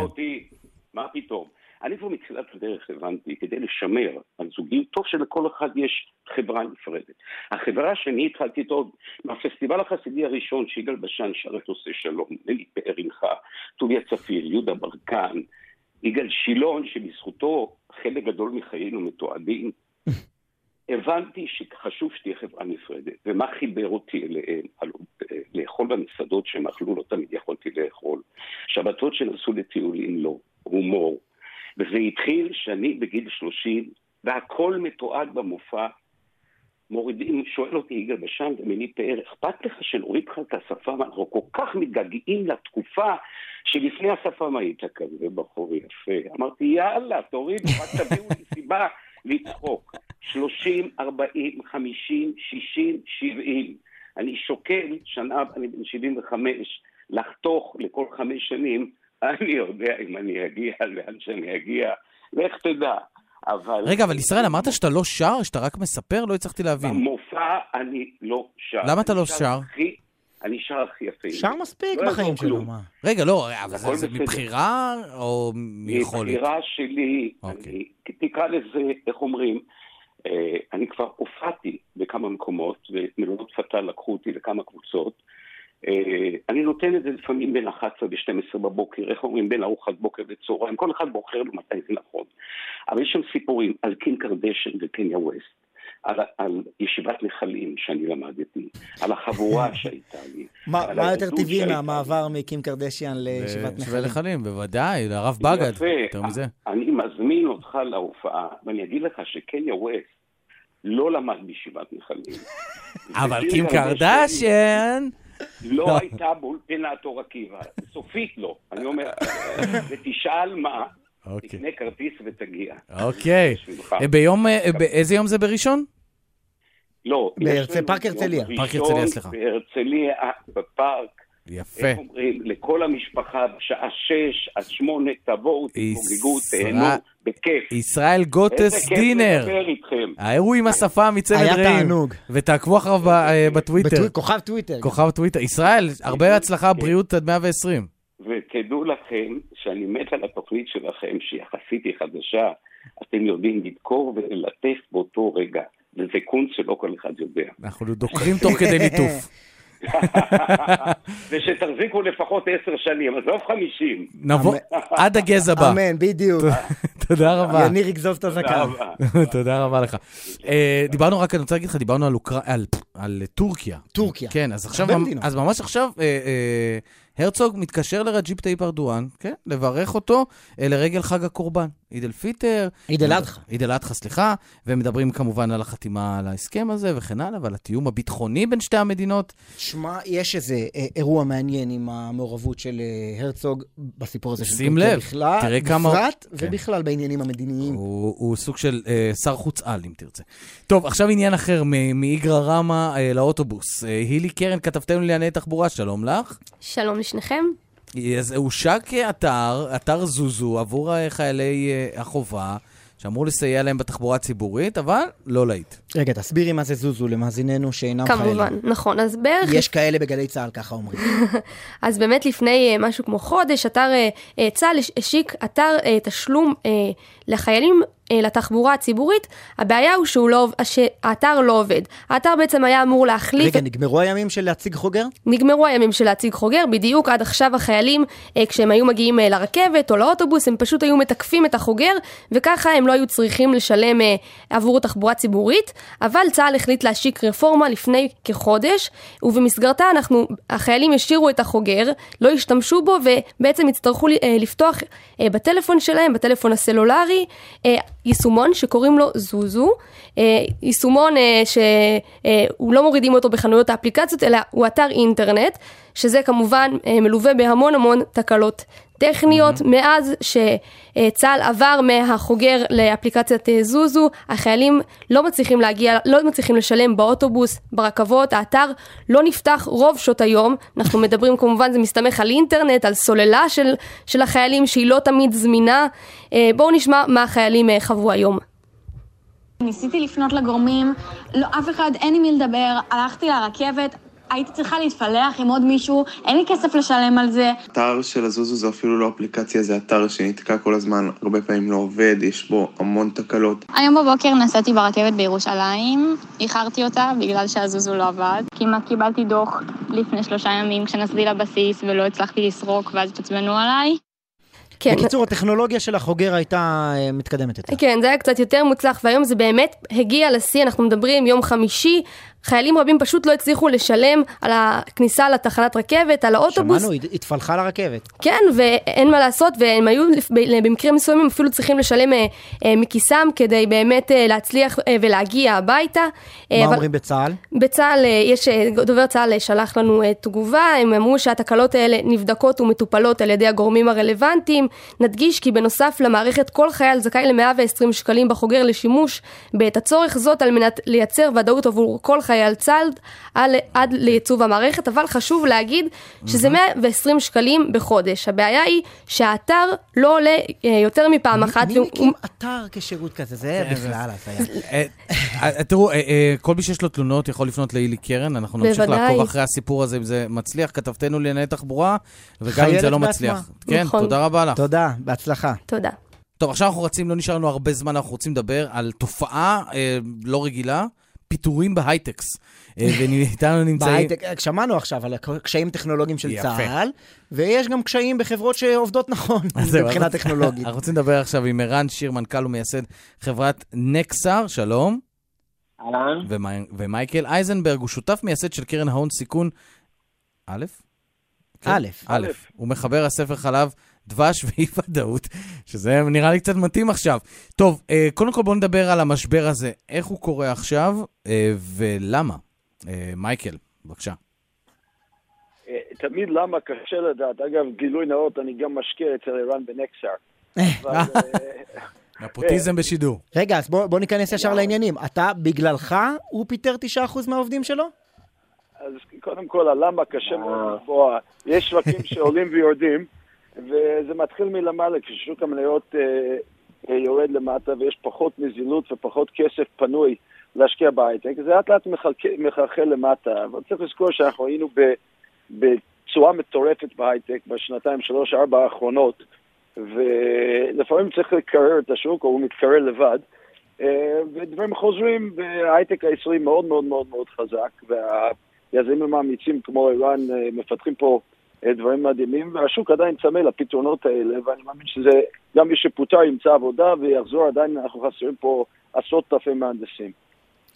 S35: מה פתאום? אני כבר מתחילת הדרך הבנתי, כדי לשמר על זוגיות, טוב שלכל אחד יש חברה נפרדת. החברה שאני התחלתי איתו, מהפסטיבל החסידי הראשון, שיגאל בשן שר את עושה שלום, נלי פאר הנחה, טוביה צפיר, יהודה ברקן, יגאל שילון, שבזכותו חלק גדול מחיינו מתועדים. הבנתי שחשוב שתהיה חברה נפרדת, ומה חיבר אותי אליהם? אה, לאכול במסעדות שהם אכלו, לא תמיד יכולתי לאכול. שבתות שנסעו לטיולים, לא. הומור. וזה התחיל שאני בגיל 30, והכל מתועד במופע. מורידים, שואל אותי יגאל בשן ומיני פאר, אכפת לך שנוריד לך את השפם? אנחנו כל כך מתגעגעים לתקופה שלפני השפם היית כזה בחור יפה. אמרתי, יאללה, תורידו, רק תביאו לי סיבה לצחוק. 30, 40, 50, 60, 70. אני שוקל, שנה, אני בן 75, לחתוך לכל חמש שנים, אני יודע אם אני אגיע *laughs* לאן שאני אגיע, לך תדע. אבל...
S2: רגע, אבל ישראל, אמרת שאתה לא שר? שאתה רק מספר? לא הצלחתי להבין.
S35: במופע אני לא שר.
S2: למה אתה לא שר?
S35: הכי- אני שר הכי יפה.
S3: שר מספיק
S35: לא
S3: בחיים שלו. מה?
S2: רגע, לא, אבל זה- זה. מבחירה או מיכולת?
S35: מבחירה שלי,
S2: אוקיי.
S35: אני, תקרא לזה, איך אומרים, אה, אני כבר הופעתי בכמה מקומות, ומלונות פתאל לקחו אותי לכמה קבוצות, אני נותן את זה לפעמים בין 11 ל-12 בבוקר, איך אומרים, בין ארוחת בוקר לצהריים, כל אחד בוחר לו מתי זה נכון. אבל יש שם סיפורים על קין קרדשן וקניה ווסט. על, על ישיבת נחלים שאני למדתי, על החבורה *laughs* שהייתה לי.
S3: מה, מה יותר טבעי מהמעבר מקים קרדשיאן לישיבת נחלים?
S2: נחלים, בוודאי, לרב בגד, יותר מזה.
S35: אני מזמין אותך להופעה, ואני אגיד לך שקניה ווסט לא למד בישיבת נחלים. *laughs*
S2: אבל קים קרדשיין...
S35: לא הייתה באולפנת אור עקיבא, סופית לא. אני אומר, ותשאל מה, תקנה כרטיס ותגיע.
S2: אוקיי. ביום, באיזה יום זה בראשון?
S35: לא.
S3: פארק הרצליה.
S2: פארק הרצליה, סליחה.
S35: בהרצליה, בפארק.
S2: יפה.
S35: איך אומרים, לכל המשפחה, בשעה שש עד שמונה, תבואו, תתמוגגו, תהנו, בכיף.
S2: ישראל גוטס דינר.
S35: איזה כיף לדבר איתכם.
S2: ההוא עם השפה מצמד רעים.
S3: היה תענוג.
S2: ותעקבו אחריו בטוויטר.
S3: כוכב טוויטר.
S2: כוכב טוויטר. ישראל, הרבה הצלחה, בריאות עד 120.
S35: ותדעו לכם שאני מת על התוכנית שלכם, שיחסית היא חדשה, אתם יודעים לדקור וללטף באותו רגע. וזה קונץ שלא כל אחד יודע.
S2: אנחנו דוקרים תוך כדי ליטוף. *laughs*
S35: ושתחזיקו לפחות עשר שנים, עזוב חמישים.
S2: נבוא, עד הגז הבא.
S3: אמן, בדיוק.
S2: תודה רבה.
S3: יניר יגזוז את הזקן.
S2: תודה רבה לך. דיברנו רק, אני רוצה להגיד לך, דיברנו על טורקיה.
S3: טורקיה.
S2: כן, אז עכשיו, אז ממש עכשיו, הרצוג מתקשר לרג'יפ טייפ ארדואן, כן, לברך אותו לרגל חג הקורבן. עיד אל פיטר.
S3: עיד אל אדחא.
S2: עיד אל אדחא, סליחה. ומדברים כמובן על החתימה על ההסכם הזה וכן הלאה, ועל התיאום הביטחוני בין שתי המדינות.
S3: שמע, יש איזה אירוע מעניין עם המעורבות של הרצוג בסיפור הזה.
S2: שים לב,
S3: בכלל,
S2: תראה כמה...
S3: בפרט כן. ובכלל בעניינים המדיניים.
S2: הוא, הוא סוג של אה, שר חוץ על, אם תרצה. טוב, עכשיו עניין אחר, מאיגרא רמא אה, לאוטובוס. אה, הילי קרן, כתבתנו לענייני תחבורה, שלום לך.
S36: שלום לשניכם.
S2: אז הושק אתר, אתר זוזו, עבור חיילי החובה, שאמור לסייע להם בתחבורה הציבורית, אבל לא להיט.
S3: רגע, תסבירי מה זה זוזו למאזיננו שאינם
S36: כמובן,
S3: חיילים.
S36: כמובן, נכון. אז בערך...
S3: יש כאלה בגלי צה"ל, ככה אומרים. *laughs*
S36: אז באמת לפני משהו כמו חודש, אתר צה"ל השיק אתר תשלום לחיילים לתחבורה הציבורית, הבעיה הוא שהוא לא, שהאתר לא עובד. האתר בעצם היה אמור להחליף...
S3: רגע, נגמרו הימים של להציג חוגר?
S36: נגמרו הימים של להציג חוגר, בדיוק עד עכשיו החיילים, כשהם היו מגיעים לרכבת או לאוטובוס, הם פשוט היו מתקפים את החוגר, וככה הם לא היו צריכים לשלם עבור תחבורה ציבורית, אבל צה"ל החליט להשיק רפורמה לפני כחודש, ובמסגרתה אנחנו, החיילים השאירו את החוגר, לא השתמשו בו, ובעצם יצטרכו לפתוח בטלפון שלהם, בטלפון הסלולרי, יישומון שקוראים לו זוזו, יישומון שהוא לא מורידים אותו בחנויות האפליקציות, אלא הוא אתר אינטרנט, שזה כמובן מלווה בהמון המון תקלות טכניות. Mm-hmm. מאז שצה"ל עבר מהחוגר לאפליקציית זוזו, החיילים לא מצליחים להגיע, לא מצליחים לשלם באוטובוס, ברכבות, האתר לא נפתח רוב שעות היום. אנחנו *laughs* מדברים כמובן, זה מסתמך על אינטרנט, על סוללה של, של החיילים שהיא לא תמיד זמינה. בואו נשמע מה החיילים חוו היום.
S37: ניסיתי לפנות לגורמים, לא, אף אחד, אין עם מי לדבר, הלכתי לרכבת, הייתי צריכה להתפלח עם עוד מישהו, אין לי כסף לשלם על זה.
S38: אתר של הזוזו זה אפילו לא אפליקציה, זה אתר שנתקע כל הזמן, הרבה פעמים לא עובד, יש בו המון תקלות.
S37: היום בבוקר נסעתי ברכבת בירושלים, איחרתי אותה בגלל שהזוזו לא עבד. כמעט קיבלתי דוח לפני שלושה ימים כשנסעתי לבסיס ולא הצלחתי לסרוק ואז התעצבנו עליי.
S3: כן. בקיצור, הטכנולוגיה של החוגר הייתה מתקדמת יותר.
S36: כן, זה היה קצת יותר מוצלח, והיום זה באמת הגיע לשיא, אנחנו מדברים יום חמישי, חיילים רבים פשוט לא הצליחו לשלם על הכניסה לתחנת רכבת, על האוטובוס.
S3: שמענו, התפלחה לרכבת.
S36: כן, ואין מה לעשות, והם היו במקרים מסוימים אפילו צריכים לשלם אה, אה, מכיסם כדי באמת אה, להצליח ולהגיע הביתה.
S3: מה אבל... אומרים בצה"ל?
S36: בצה"ל, יש, דובר צה"ל שלח לנו תגובה, הם אמרו שהתקלות האלה נבדקות ומטופלות על ידי הגורמים הרלוונטיים. נדגיש כי בנוסף למערכת כל חייל זכאי ל-120 שקלים בחוגר לשימוש בעת הצורך, זאת על מנת לייצר ודאות עבור כל חייל צה"ל עד לייצוב המערכת, אבל חשוב להגיד שזה 120 שקלים בחודש. הבעיה היא שהאתר לא עולה יותר מפעם אחת.
S3: מי מקים אתר כשירות כזה? זה בכלל הזיה.
S2: תראו, כל מי שיש לו תלונות יכול לפנות לאילי קרן, אנחנו נמשיך לעקוב אחרי הסיפור הזה, אם זה מצליח, כתבתנו לענייני תחבורה, וגם אם זה לא מצליח. כן, תודה רבה לך.
S3: תודה, בהצלחה.
S36: תודה.
S2: טוב, עכשיו אנחנו רצים, לא נשאר לנו הרבה זמן, אנחנו רוצים לדבר על תופעה לא רגילה. פיטורים בהייטקס. אה, ואיתנו נמצאים...
S3: בהייטק, אה, שמענו עכשיו על הקשיים טכנולוגיים של
S2: יפה.
S3: צה"ל, ויש גם קשיים בחברות שעובדות נכון מבחינה
S2: אנחנו-
S3: טכנולוגית.
S2: אנחנו רוצים לדבר עכשיו עם ערן שיר, מנכ"ל ומייסד חברת Nexar, שלום.
S39: אהלן.
S2: ומי- ומייקל אייזנברג הוא שותף מייסד של קרן ההון סיכון א'?
S3: א'.
S2: א'. הוא מחבר הספר חלב דבש ואי ודאות, שזה נראה לי קצת מתאים עכשיו. טוב, אה, קודם כל בואו נדבר על המשבר הזה. איך הוא קורה עכשיו אה, ולמה? אה, מייקל, בבקשה.
S40: תמיד למה קשה לדעת. אגב, גילוי נאות, אני גם משקיע אצל ערן בנקסר. *laughs*
S2: נפוטיזם בשידור.
S3: רגע, אז בוא, בוא ניכנס ישר לעניינים. אתה, בגללך, הוא פיטר 9% מהעובדים שלו?
S40: אז קודם כל, הלמה קשה מאוד לקבוע. יש שווקים שעולים ויורדים, וזה מתחיל מלמעלה, כששוק המניות אה, אה, יורד למטה ויש פחות נזילות ופחות כסף פנוי להשקיע בהייטק, זה לאט לאט מחלחל למטה. אבל צריך לזכור שאנחנו היינו ב- בתשואה מטורפת בהייטק בשנתיים, שלוש, ארבע האחרונות, ולפעמים צריך לקרר את השוק, או הוא מתקרר לבד. אה, ודברים חוזרים, וההייטק הישראלי מאוד מאוד מאוד מאוד חזק, והיזמים האמיצים כמו איראן אה, מפתחים פה דברים מדהימים, והשוק עדיין צמא לפתרונות האלה, ואני מאמין שזה, גם מי שפוטר ימצא עבודה ויחזור, עדיין אנחנו חסרים פה עשרות אלפי מהנדסים.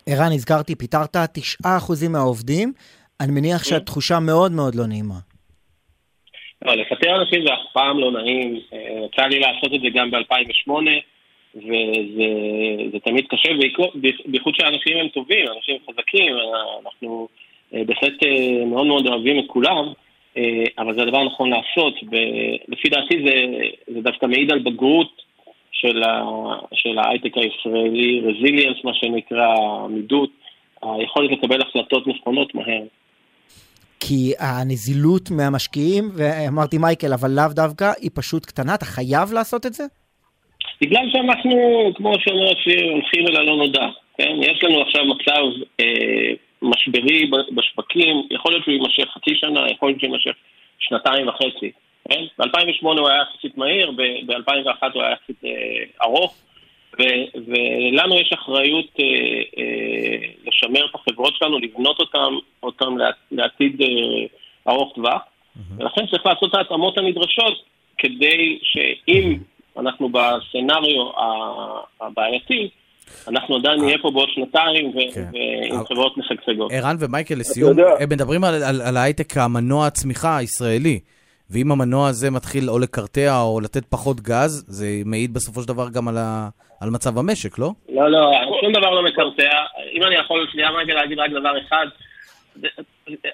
S3: ערן, הזכרתי, פיטרת 9% מהעובדים. אני מניח שהתחושה מאוד מאוד לא נעימה.
S39: לא, לפטר אנשים זה אף פעם לא נעים. אה, יצא לי לעשות את זה גם ב-2008, וזה זה תמיד קשה, בייחוד שהאנשים הם טובים, אנשים חזקים, אה, אנחנו אה, בהחלט אה, מאוד מאוד אוהבים את כולם, אה, אבל זה הדבר הנכון לעשות, ולפי דעתי זה, זה דווקא מעיד על בגרות של, ה, של ההייטק הישראלי, רזיליאנס מה שנקרא, עמידות, היכולת לקבל החלטות נכונות מהר.
S3: כי הנזילות מהמשקיעים, ואמרתי מייקל, אבל לאו דווקא, היא פשוט קטנה, אתה חייב לעשות את זה?
S39: בגלל שאנחנו, כמו שאומר השיר, הולכים אל הלא נודע, כן? יש לנו עכשיו מצב אה, משברי בשווקים, יכול להיות שהוא יימשך חצי שנה, יכול להיות שהוא יימשך שנתיים וחצי, כן? ב-2008 הוא היה יחסית מהיר, ב-2001 הוא היה יחסית אה, ארוך, ו- ולנו יש אחריות אה, אה, לשמר את החברות שלנו, לבנות אותן, אותן לע- לעתיד אה, ארוך טווח, ולכן צריך לעשות את ההתאמות הנדרשות כדי שאם אנחנו בסצנריו הבעייתי, אנחנו עדיין נהיה פה בעוד שנתיים ו- ועם חברות משגשגות.
S2: ערן ומייקל, לסיום, הם מדברים על, ההייטק כמנוע הצמיחה הישראלי. ואם המנוע הזה מתחיל או לקרטע או לתת פחות גז, זה מעיד בסופו של דבר גם על, ה, על מצב המשק, לא?
S39: לא, לא, שום דבר לא מקרטע. אם אני יכול שנייה רגע להגיד רק דבר אחד,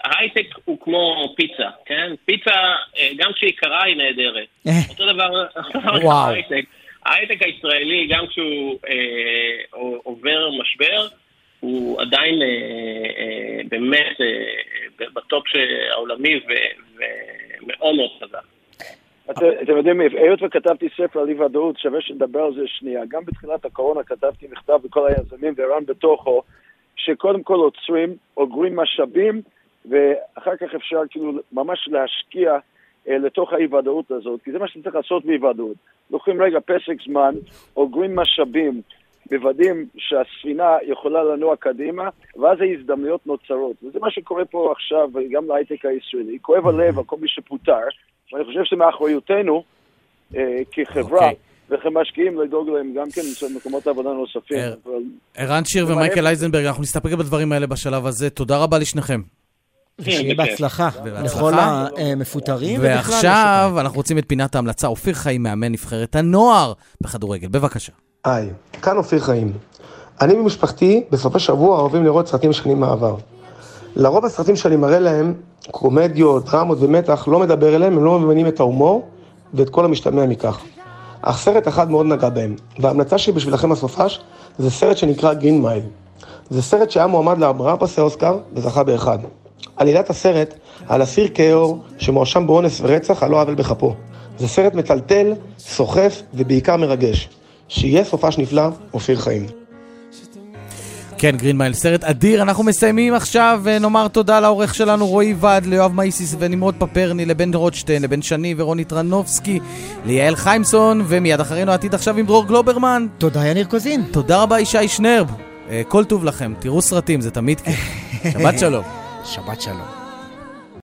S39: ההייטק הוא כמו פיצה, כן? פיצה, אה, גם כשהיא קרה היא נהדרת. אותו דבר אותו דבר עם
S2: וואו.
S39: ההייטק. הישראלי, גם כשהוא אה, עובר משבר, הוא עדיין אה, אה, באמת אה, בטופ העולמי ומאוד מאוד חזק.
S40: אתם יודעים, היות וכתבתי ספר על אי ודאות, שווה שנדבר על זה שנייה. גם בתחילת הקורונה כתבתי מכתב לכל היזמים, וערן בתוכו, שקודם כל עוצרים, אוגרים משאבים, ואחר כך אפשר כאילו ממש להשקיע אה, לתוך האי-ודאות הזאת, כי זה מה שצריך לעשות באי-ודאות. לוקחים רגע פסק זמן, אוגרים משאבים, מוודאים שהספינה יכולה לנוע קדימה, ואז ההזדמנויות נוצרות. וזה מה שקורה פה עכשיו, גם להייטק הישראלי. כואב הלב על כל מי שפוטר, ואני חושב שזה מאחריותנו אה, כחברה.
S2: אוקיי.
S40: וכמשקיעים לדאוג להם גם כן למצוא מקומות עבודה נוספים.
S2: ערן שיר ומייקל. אייזנברג, אנחנו נסתפק בדברים האלה בשלב הזה. תודה רבה לשניכם.
S3: ושיהיה בהצלחה
S2: ובהצלחה.
S3: לכל המפוטרים. ובכלל
S2: ועכשיו אנחנו רוצים את פינת ההמלצה. אופיר חיים, מאמן נבחרת הנוער בכדורגל. בבקשה.
S41: היי, כאן אופיר חיים. אני ומשפחתי בסופי שבוע אוהבים לראות סרטים שנים מהעבר. לרוב הסרטים שאני מראה להם, קומדיות, דרמות ומתח, לא מדבר אליהם, הם לא מבינים את ההומור ואת כל המשתמע מכך. אך סרט אחד מאוד נגע בהם, וההמלצה שלי בשבילכם הסופש זה סרט שנקרא Green Mile. זה סרט שהיה מועמד לארבעה פרסי אוסקר וזכה באחד. עלילת הסרט על אסיר כהור שמואשם באונס ורצח על לא עוול בכפו. זה סרט מטלטל, סוחף ובעיקר מרגש. שיהיה סופש נפלא, אופיר חיים.
S2: כן, Green Mile, סרט אדיר. אנחנו מסיימים עכשיו, ונאמר תודה לעורך שלנו רועי ועד, ליואב מייסיס ונמרוד פפרני, לבן רוטשטיין, לבן שני ורוני טרנובסקי, ליעל חיימסון, ומיד אחרינו עתיד עכשיו עם דרור גלוברמן.
S3: תודה, יניר קוזין.
S2: תודה רבה, ישי שנרב. אה, כל טוב לכם, תראו סרטים, זה תמיד כיף. *laughs* שבת שלום.
S3: שבת שלום.